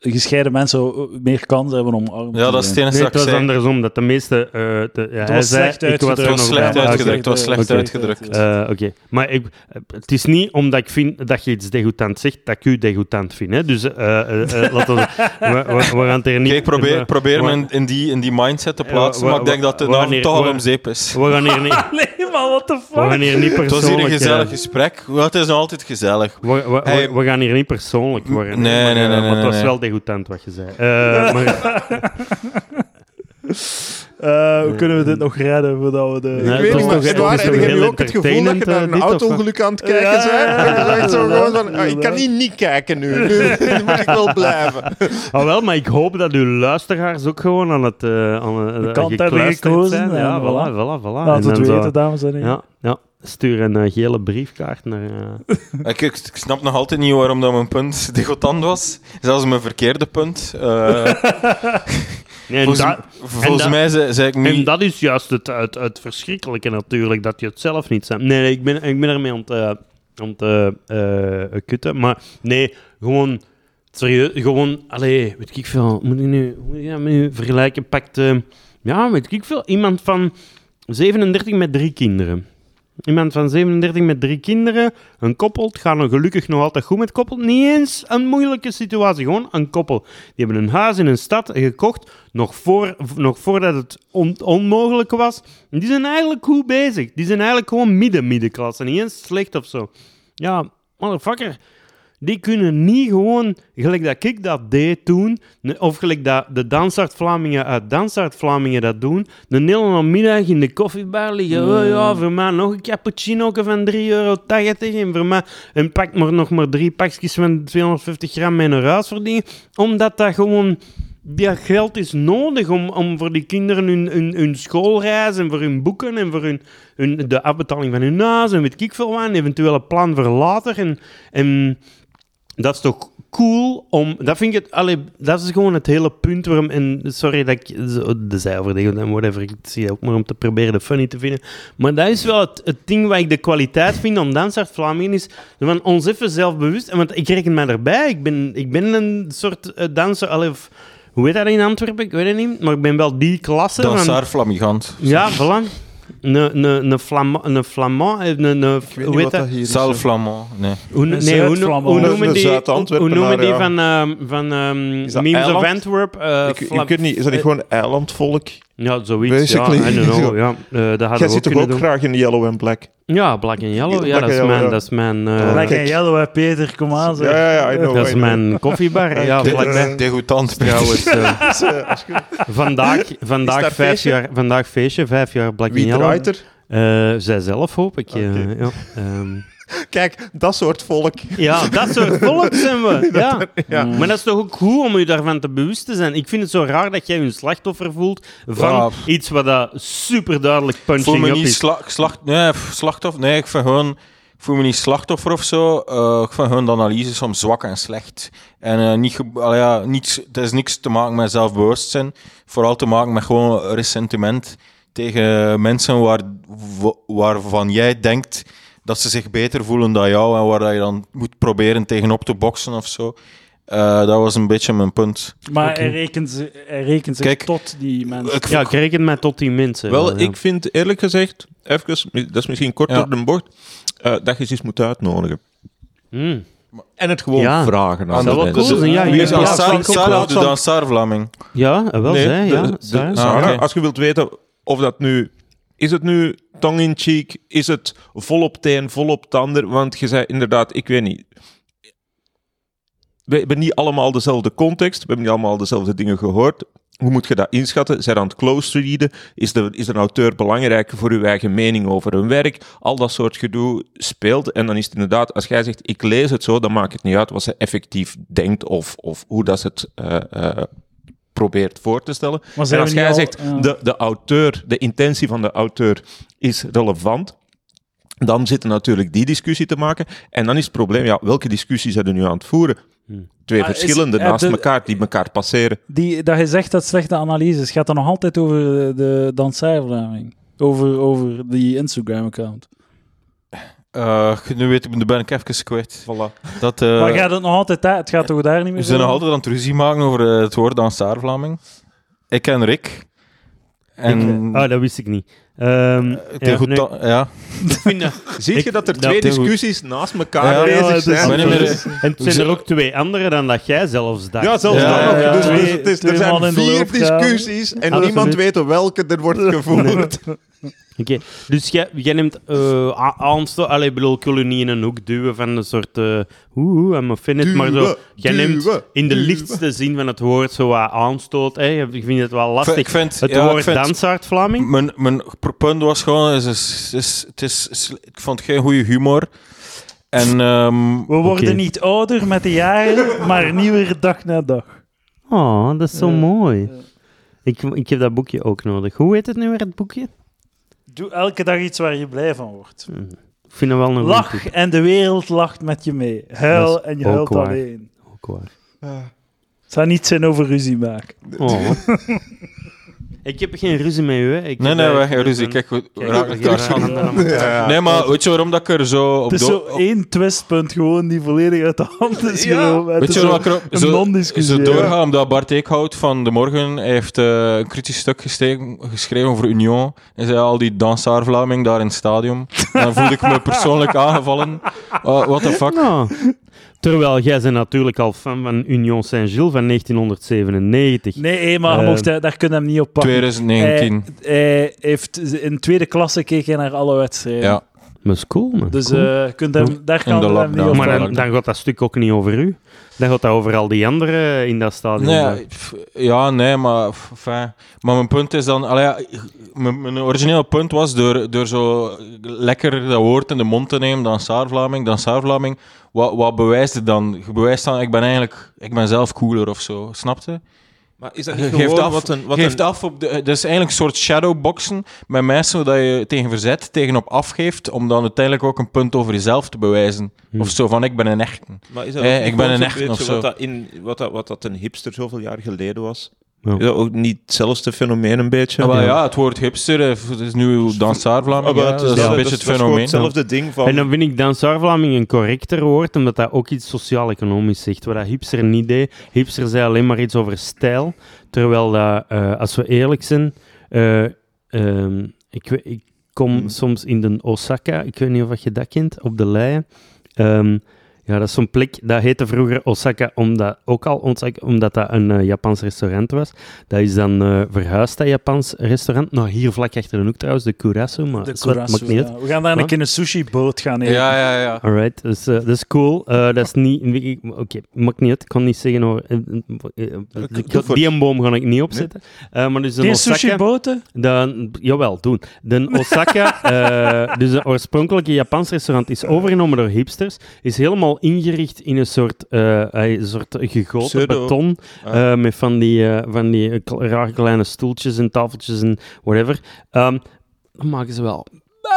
Speaker 2: gescheiden mensen meer kans hebben om arm te
Speaker 3: Ja, dat is
Speaker 2: zijn.
Speaker 3: het
Speaker 1: Nee,
Speaker 3: enige
Speaker 1: het
Speaker 3: dat
Speaker 1: was
Speaker 3: ik zei.
Speaker 1: andersom. Dat de meeste... eh, de, ja, hij
Speaker 2: was slecht
Speaker 1: ik was
Speaker 2: uitgedrukt.
Speaker 3: Het was
Speaker 1: nog
Speaker 3: slecht uitgedrukt, het was slecht uitgedrukt.
Speaker 1: Eh, Oké, maar ik, het is niet omdat ik vind dat je iets degoutant zegt, dat ik u degoutant vind. Hè? Dus eh, eh, eh, laten we, <laughs> we, we, we gaan het er niet...
Speaker 3: Kijk, probeer,
Speaker 1: we-
Speaker 3: probeer
Speaker 1: we-
Speaker 3: me in, die, in die mindset te plaatsen, maar ik denk dat naam
Speaker 1: wanneer-
Speaker 3: toch al om zeep is.
Speaker 1: We gaan hier niet, <laughs>
Speaker 2: Nee, maar what the
Speaker 1: we
Speaker 2: fuck?
Speaker 1: gaan hier niet
Speaker 3: Het was
Speaker 1: persoonlijk...
Speaker 3: hier een gezellig gesprek. Het is nog altijd gezellig.
Speaker 1: We, we, we- we gaan hier niet persoonlijk worden.
Speaker 3: Nee, nee, nee,
Speaker 1: maar het
Speaker 3: nee,
Speaker 1: was
Speaker 3: nee.
Speaker 1: wel degoutant wat je zei. Eh, maar, <laughs>
Speaker 2: Eh, hoe kunnen we dit nog redden voordat we de...
Speaker 1: Nee,
Speaker 4: Ik
Speaker 1: het
Speaker 4: weet niet, maar Edouard,
Speaker 1: het was
Speaker 4: heb je ook het gevoel dat je naar een
Speaker 1: eh,
Speaker 4: auto-ongeluk aan het kijken
Speaker 2: Ja,
Speaker 4: bent?
Speaker 2: ja, ja, <laughs>
Speaker 4: Dat je zegt zo
Speaker 2: ja,
Speaker 4: gewoon van,
Speaker 2: ja,
Speaker 4: ah, ik kan
Speaker 2: ja.
Speaker 4: niet kijken nu. <laughs> Nu, nu moet ik wel blijven.
Speaker 1: Ah, wel, maar ik hoop dat uw luisteraars ook gewoon aan het uh, aan, uh,
Speaker 2: kant hebben gekozen,
Speaker 1: zijn. Ja, voilà,
Speaker 2: voilà.
Speaker 1: voilà, voilà.
Speaker 2: Laat
Speaker 1: En
Speaker 2: het weten, dames en heren.
Speaker 1: Ja, ja. Stuur een eh, gele briefkaart naar... eh, <laughs>
Speaker 3: Ik, ik, ik snap nog altijd niet waarom dat mijn punt <laughs> degoutant was. Zelfs mijn verkeerde punt. Eh, <laughs>
Speaker 1: Nee, en,
Speaker 3: Volgens, mij zei, zei ik
Speaker 1: en
Speaker 3: niet...
Speaker 1: dat is juist het, het, het verschrikkelijke natuurlijk, dat je het zelf niet bent. Nee, nee, ik ben, ik ben ermee aan het, aan het kutten. Maar nee, gewoon... Serieus, gewoon... Allee, weet ik veel. Moet ik nu, moet ik nu vergelijken? Pakt... ja, weet ik veel. Iemand van 37 met drie kinderen. Iemand van 37 met drie kinderen, een koppel, het gaat nog gelukkig nog altijd goed met koppel. Niet eens een moeilijke situatie, gewoon een koppel. Die hebben een huis in een stad gekocht, nog, voor, nog voordat het on- onmogelijk was. Die zijn eigenlijk goed bezig. Die zijn eigenlijk gewoon midden-middenklasse, niet eens slecht of zo. Ja, motherfucker. Die kunnen niet gewoon, gelijk dat ik dat deed toen, of gelijk dat de Dansaard Vlamingen uit Dansaard Vlamingen dat doen, de hele middag in de koffiebar liggen, oh ja, voor mij nog een cappuccino van 3,80 euro en voor mij en pak maar nog maar drie pakjes van 250 gram mee naar huis verdienen, omdat dat gewoon... Dat geld is nodig om, om voor die kinderen hun, hun, hun schoolreis en voor hun boeken en voor hun, hun, de afbetaling van hun huis en weet ik veel wat, een plan voor later. En, en dat is toch cool om... Dat vind ik het... Allee, dat is gewoon het hele punt waarom... En sorry dat ik de zij overdedig en whatever. Ik zie ook maar om te proberen de funny te vinden. Maar dat is wel het, het ding waar ik de kwaliteit vind aan Dansaard Vlamingen is van ons even zelfbewust. En Want ik reken mij erbij. Ik ben, ik ben een soort eh, danser... Allee, of, hoe heet dat in Antwerpen? Ik weet het niet. Maar ik ben wel die klasse van...
Speaker 3: Dansaar Flamigant.
Speaker 1: Ja, voilà. Een, een, een, Flamand, een Flamand, een, een, hoe heet dat?
Speaker 3: Flamand. Nee.
Speaker 1: Hoe,
Speaker 2: Een
Speaker 1: nee, hoe, hoe noemen
Speaker 4: een
Speaker 1: die, hoe noemen die
Speaker 4: ja.
Speaker 1: van, ehm, van ehm,
Speaker 4: dat
Speaker 1: Memes of? Antwerp? eh,
Speaker 4: ik, ik weet niet, is dat niet gewoon eilandvolk?
Speaker 1: Ja, zoiets.
Speaker 4: Basically.
Speaker 1: Ja, I don't know. Ja, <laughs> eh, dat hadden
Speaker 4: Jij zit toch
Speaker 1: kunnen
Speaker 4: ook
Speaker 1: doen.
Speaker 4: graag in yellow en black?
Speaker 1: Ja, Black and Yellow. Ja,
Speaker 4: Black
Speaker 1: dat is
Speaker 4: and
Speaker 1: mijn...
Speaker 4: Yellow,
Speaker 1: Dat is mijn, eh,
Speaker 2: Black and Yellow, hè, Peter, kom aan. zeg.
Speaker 4: Ja, ja, ja, I know.
Speaker 1: dat is mijn koffiebar. Ja, <laughs> vlakbij.
Speaker 4: eh, <laughs>
Speaker 3: Degoutant.
Speaker 1: Trouwens, eh,
Speaker 4: Dus, eh, je-
Speaker 1: vandaag, vandaag, vijf
Speaker 4: feestje?
Speaker 1: jaar, vandaag feestje, vijf jaar Black
Speaker 4: Wie
Speaker 1: and Yellow.
Speaker 4: draait er?
Speaker 1: Eh, zij zelf, hoop ik. eh,
Speaker 4: Oké. <laughs> Kijk, dat soort volk.
Speaker 1: ja, dat soort volk zijn we. <laughs> Ja.
Speaker 4: Ja.
Speaker 1: Maar dat is toch ook goed om je daarvan te bewust te zijn. Ik vind het zo raar dat jij je een slachtoffer voelt van
Speaker 3: Ja.
Speaker 1: iets wat dat super duidelijk
Speaker 3: Ik voel
Speaker 1: punching
Speaker 3: me
Speaker 1: up
Speaker 3: niet
Speaker 1: is.
Speaker 3: sla slacht, nee, slachtoffer. Nee, ik vind gewoon... Ik voel me niet slachtoffer of zo. Eh, ik vind gewoon de analyse soms zwak en slecht. En eh, niet, allee, ja, niets, het is niks te maken met zelfbewustzijn. Vooral te maken met gewoon ressentiment tegen mensen waar, wa- waarvan jij denkt dat ze zich beter voelen dan jou en waar dat je dan moet proberen tegenop te boksen of zo. Eh, dat was een beetje mijn punt.
Speaker 2: Maar
Speaker 1: Oké.
Speaker 2: hij, rekent, ze- hij rekent zich
Speaker 3: Kijk,
Speaker 2: tot die mensen.
Speaker 3: Ik
Speaker 1: Ja, ik reken mij tot die mensen.
Speaker 4: Wel,
Speaker 1: ja.
Speaker 4: ik vind eerlijk gezegd, even, dat is misschien kort
Speaker 3: Ja.
Speaker 4: door de bocht, eh, dat je ze eens moet uitnodigen.
Speaker 1: Hmm.
Speaker 4: En het gewoon
Speaker 1: Ja.
Speaker 4: vragen aan
Speaker 1: Dat
Speaker 4: de mensen.
Speaker 1: cool zijn, ja.
Speaker 3: Wie is
Speaker 1: ja,
Speaker 3: Sarah, de Dansaar Vlaming?
Speaker 1: Ja, wel
Speaker 4: Nee,
Speaker 1: zij,
Speaker 4: de-
Speaker 1: ja.
Speaker 4: de-.
Speaker 3: Ah,
Speaker 4: als je wilt weten of dat nu... Is het nu tong in cheek? Is het vol op het een, vol op het ander? Want je zei inderdaad, ik weet niet... We hebben niet allemaal dezelfde context. We hebben niet allemaal dezelfde dingen gehoord. Hoe moet je dat inschatten? Zijn aan het close readen? Is de, is de auteur belangrijk voor uw eigen mening over hun werk? Al dat soort gedoe speelt. En dan is het inderdaad, als jij zegt, ik lees het zo, dan maakt het niet uit wat ze effectief denkt of, of hoe dat ze het eh, eh, probeert voor te stellen.
Speaker 2: Maar
Speaker 4: En als jij
Speaker 2: al-
Speaker 4: zegt,
Speaker 2: ja.
Speaker 4: de, de auteur, de intentie van de auteur is relevant, dan zit er natuurlijk die discussie te maken. En dan is het probleem, ja, welke discussies zijn er nu aan het voeren?
Speaker 1: Hmm.
Speaker 4: Twee
Speaker 2: Maar is-
Speaker 4: verschillende naast
Speaker 2: de-
Speaker 4: elkaar, die elkaar passeren.
Speaker 2: Die, dat je zegt dat slechte analyses, gaat dat nog altijd over de, de? Over, over die Instagram-account.
Speaker 3: Eh, nu weet ik, nu ben ik even kwijt.
Speaker 4: Voilà.
Speaker 3: Dat, eh,
Speaker 2: maar gaat het nog altijd? Het gaat toch daar niet meer
Speaker 3: we zijn nog altijd aan het ruzie maken over eh, het woord Dansaar Vlaming. Ik en Rick. En
Speaker 1: Oh, dat wist ik niet. Ehm,
Speaker 3: het
Speaker 1: ja,
Speaker 3: goed ja. <laughs>
Speaker 4: Zie
Speaker 1: Ik-
Speaker 4: je dat er
Speaker 1: dat-
Speaker 4: twee
Speaker 3: goed.
Speaker 4: discussies naast elkaar
Speaker 3: Ja,
Speaker 4: bezig
Speaker 1: ja, het is-
Speaker 4: zijn?
Speaker 3: Meer-
Speaker 1: En het zijn er ook twee andere dan dat jij zelfs dacht.
Speaker 4: Ja, zelfs
Speaker 3: Ja,
Speaker 4: dan Dus,
Speaker 2: ja.
Speaker 4: dus het is,
Speaker 2: Twee-
Speaker 4: er
Speaker 2: twee
Speaker 4: zijn vier discussies en
Speaker 1: Absoluut.
Speaker 4: niemand weet welke er wordt <laughs> gevoerd.
Speaker 1: Oké, dus jij, jij neemt uh, aanstoot... Allee, ik bedoel, ik wil je niet in een hoek duwen van een soort... uh, Oeh, I'm offended, maar zo...
Speaker 4: Duwen,
Speaker 1: Jij neemt in de
Speaker 4: duwen.
Speaker 1: lichtste zin van het woord zo wat aanstoot. Hè. Ik vind het wel lastig.
Speaker 3: Ik vind,
Speaker 1: het
Speaker 3: ja,
Speaker 1: woord dansaard Vlaming.
Speaker 3: Mijn, mijn punt was gewoon, is, is, is, het is, is- ik vond geen goede humor. En ehm,
Speaker 2: We worden niet ouder met de jaren, maar nieuwer dag na dag.
Speaker 1: Oh, dat is zo mooi. Ik, ik heb dat boekje ook nodig. Hoe heet het nu weer, het boekje?
Speaker 2: Doe elke dag iets waar je blij van wordt.
Speaker 1: Ik vind dat wel een
Speaker 2: Lach en de wereld lacht met je mee. Huil en je huilt
Speaker 1: waar.
Speaker 2: alleen.
Speaker 1: Ook waar.
Speaker 2: Het zou niet zijn over ruzie maken.
Speaker 1: Oh. <laughs> ik heb geen ruzie met u, hè. Ik
Speaker 3: Nee, nee,
Speaker 1: eh,
Speaker 3: we
Speaker 1: ik
Speaker 3: gaan
Speaker 1: heb
Speaker 3: ruzie.
Speaker 1: een-
Speaker 3: Kijk, we raken
Speaker 1: elkaar. <laughs>
Speaker 3: Nee, maar weet je waarom dat ik er zo op...
Speaker 2: Het is zo
Speaker 3: op-
Speaker 2: één twistpunt gewoon die volledig uit de hand is
Speaker 4: Ja.
Speaker 2: gelopen. Het
Speaker 3: Weet
Speaker 2: is
Speaker 3: je waarom ik er
Speaker 2: een
Speaker 3: zo,
Speaker 2: non-discussie.
Speaker 3: zo
Speaker 2: ja.
Speaker 3: doorga? Omdat Bart Eekhout van De Morgen hij heeft eh, een kritisch stuk gestegen- geschreven over Union. Hij zei al die dansaar Vlaming daar in het stadion. En dan voelde ik me persoonlijk aangevallen. Uh, what the fuck?
Speaker 1: Nou, terwijl jij bent natuurlijk al fan van Union Saint-Gilles van 1997.
Speaker 2: Nee, maar
Speaker 1: Eh,
Speaker 2: mocht, daar daar kun je hem niet op pakken.
Speaker 3: 2019.
Speaker 2: Hij, hij heeft, in tweede klasse keek hij naar alle wedstrijden.
Speaker 3: ja.
Speaker 1: Dat is cool, man.
Speaker 2: Dus
Speaker 1: Cool.
Speaker 2: eh, je kunt hem, daar kan
Speaker 3: de
Speaker 2: je hem niet op
Speaker 1: maar dan, dan gaat dat stuk ook niet over u. Dan gaat dat over al die anderen in dat stadion.
Speaker 3: Nee, pff, ja, nee, maar... pff, Enfin, maar mijn punt is dan... Allee, ja, mijn, mijn originele punt was door, door zo lekker dat woord in de mond te nemen, dan Saar-Vlaming, dan Saar-Vlaming, wat, wat bewijst het dan? Je bewijst dan, ik ben eigenlijk... Ik ben zelf cooler of zo, snapte?
Speaker 5: Maar is dat niet
Speaker 3: geeft
Speaker 5: gewoon
Speaker 3: af,
Speaker 5: wat een... Wat
Speaker 3: geeft
Speaker 5: een
Speaker 3: af op de, dat is eigenlijk een soort shadowboxen met mensen dat je tegen verzet, tegen op afgeeft, om dan uiteindelijk ook een punt over jezelf te bewijzen.
Speaker 1: Hm.
Speaker 3: Of zo van, ik ben een echte.
Speaker 5: maar is dat
Speaker 3: Eh,
Speaker 5: ook niet
Speaker 3: ik ben een echte of zo.
Speaker 5: Wat dat, in, wat, dat, wat dat een hipster zoveel jaar geleden was?
Speaker 1: Ja.
Speaker 5: Is dat ook niet hetzelfde fenomeen een beetje?
Speaker 3: Maar ja, het woord hipster, eh, het is nu dansaar-Vlaming, ja,
Speaker 5: het
Speaker 3: dat is
Speaker 5: ja,
Speaker 3: een beetje het fenomeen.
Speaker 5: hetzelfde ding van...
Speaker 1: En dan vind ik Dansaar-Vlaming een correcter woord, omdat dat ook iets sociaal-economisch zegt. Wat dat hipster niet deed. Hipster zei alleen maar iets over stijl. Terwijl dat, eh, als we eerlijk zijn, eh, ehm, ik, ik kom
Speaker 5: Hmm.
Speaker 1: soms in de Osaka, ik weet niet of je dat kent, op de Leien. Ehm, ja, dat is zo'n plek, dat heette vroeger Osaka, omdat, ook al Osaka, omdat dat een eh, Japans restaurant was. Dat is dan eh, verhuisd, dat Japans restaurant. Nou, hier vlak achter de hoek trouwens, de Kurasu, maar
Speaker 2: De Kurasu, ja. We gaan daar een keer een sushi-boot gaan eten.
Speaker 3: Ja, ja, ja.
Speaker 1: Alright, dus, eh, dat is cool. Eh, dat is niet... ik- Oké, maakt niet uit. Ik kan niet zeggen die een boom ga ik niet opzetten. Eh, maar dus een
Speaker 2: Die
Speaker 1: Osaka...
Speaker 2: sushi-boten?
Speaker 1: De, jawel, doen. De Osaka, <laughs> eh, dus een oorspronkelijke Japans restaurant, is overgenomen door hipsters. Is helemaal ingericht in een soort, eh, een soort gegoten
Speaker 5: Pseudo.
Speaker 1: beton.
Speaker 5: Ah.
Speaker 1: eh, met van die, eh, van die eh, rare kleine stoeltjes en tafeltjes en whatever. Ehm, dan maken ze wel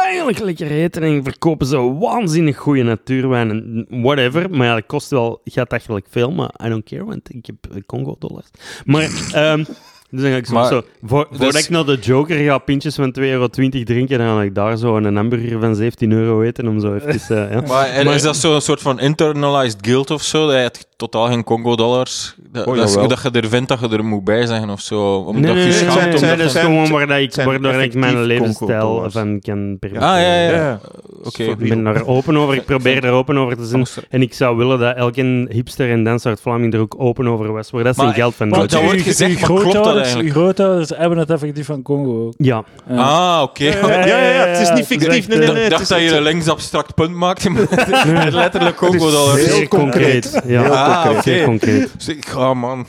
Speaker 1: eigenlijk lekker eten en verkopen ze waanzinnig goede natuurwijn en whatever. Maar ja, dat kost wel gatachelijk veel, maar I don't care, want ik heb eh, Congo-dollars. Maar, ehm, dus dan ga ik zo,
Speaker 3: Maar,
Speaker 1: zo voor,
Speaker 3: dus-
Speaker 1: voordat ik naar de Joker ga pintjes van 2,20 euro drinken, dan ga ik daar zo een hamburger van 17 euro eten om zo even... eh, ja.
Speaker 3: Maar, en is dat zo'n soort van internalized guilt of zo? Dat je het totaal geen Congo-dollars... Dat,
Speaker 5: Oh,
Speaker 3: dat, is- dat je er vindt dat je er moet bij zeggen of zo. Omdat
Speaker 1: Nee, nee,
Speaker 3: je
Speaker 1: nee,
Speaker 3: schaamt
Speaker 1: nee,
Speaker 3: omdat
Speaker 1: nee,
Speaker 3: je-
Speaker 1: dat is
Speaker 5: zijn-
Speaker 1: gewoon waar dat ik,
Speaker 5: zijn
Speaker 1: waardoor ik mijn levensstijl van kan permitteren.
Speaker 3: Ah, ja, ja.
Speaker 5: Ja.
Speaker 3: Oké.
Speaker 1: Ik ben daar open over, ik probeer er open over te zijn. En ik zou willen dat elke hipster en danser uit Vlaming er ook open over was, waar dat zijn geld van
Speaker 3: maar dat wordt gezegd, maar klopt dat
Speaker 2: grootouders-
Speaker 3: eigenlijk?
Speaker 2: Uw grootouders hebben het effectief van Congo ook.
Speaker 1: Ja.
Speaker 3: Ah, oké.
Speaker 5: Ja, ja, ja, het is niet fictief. Nee, nee, nee.
Speaker 3: Ik dacht dat je een links abstract punt maakte, maar letterlijk Congo-dollars.
Speaker 5: Heel
Speaker 1: concreet. Ja,
Speaker 3: Ah, oké.
Speaker 1: zeer concreet.
Speaker 3: Dus ik ga, man.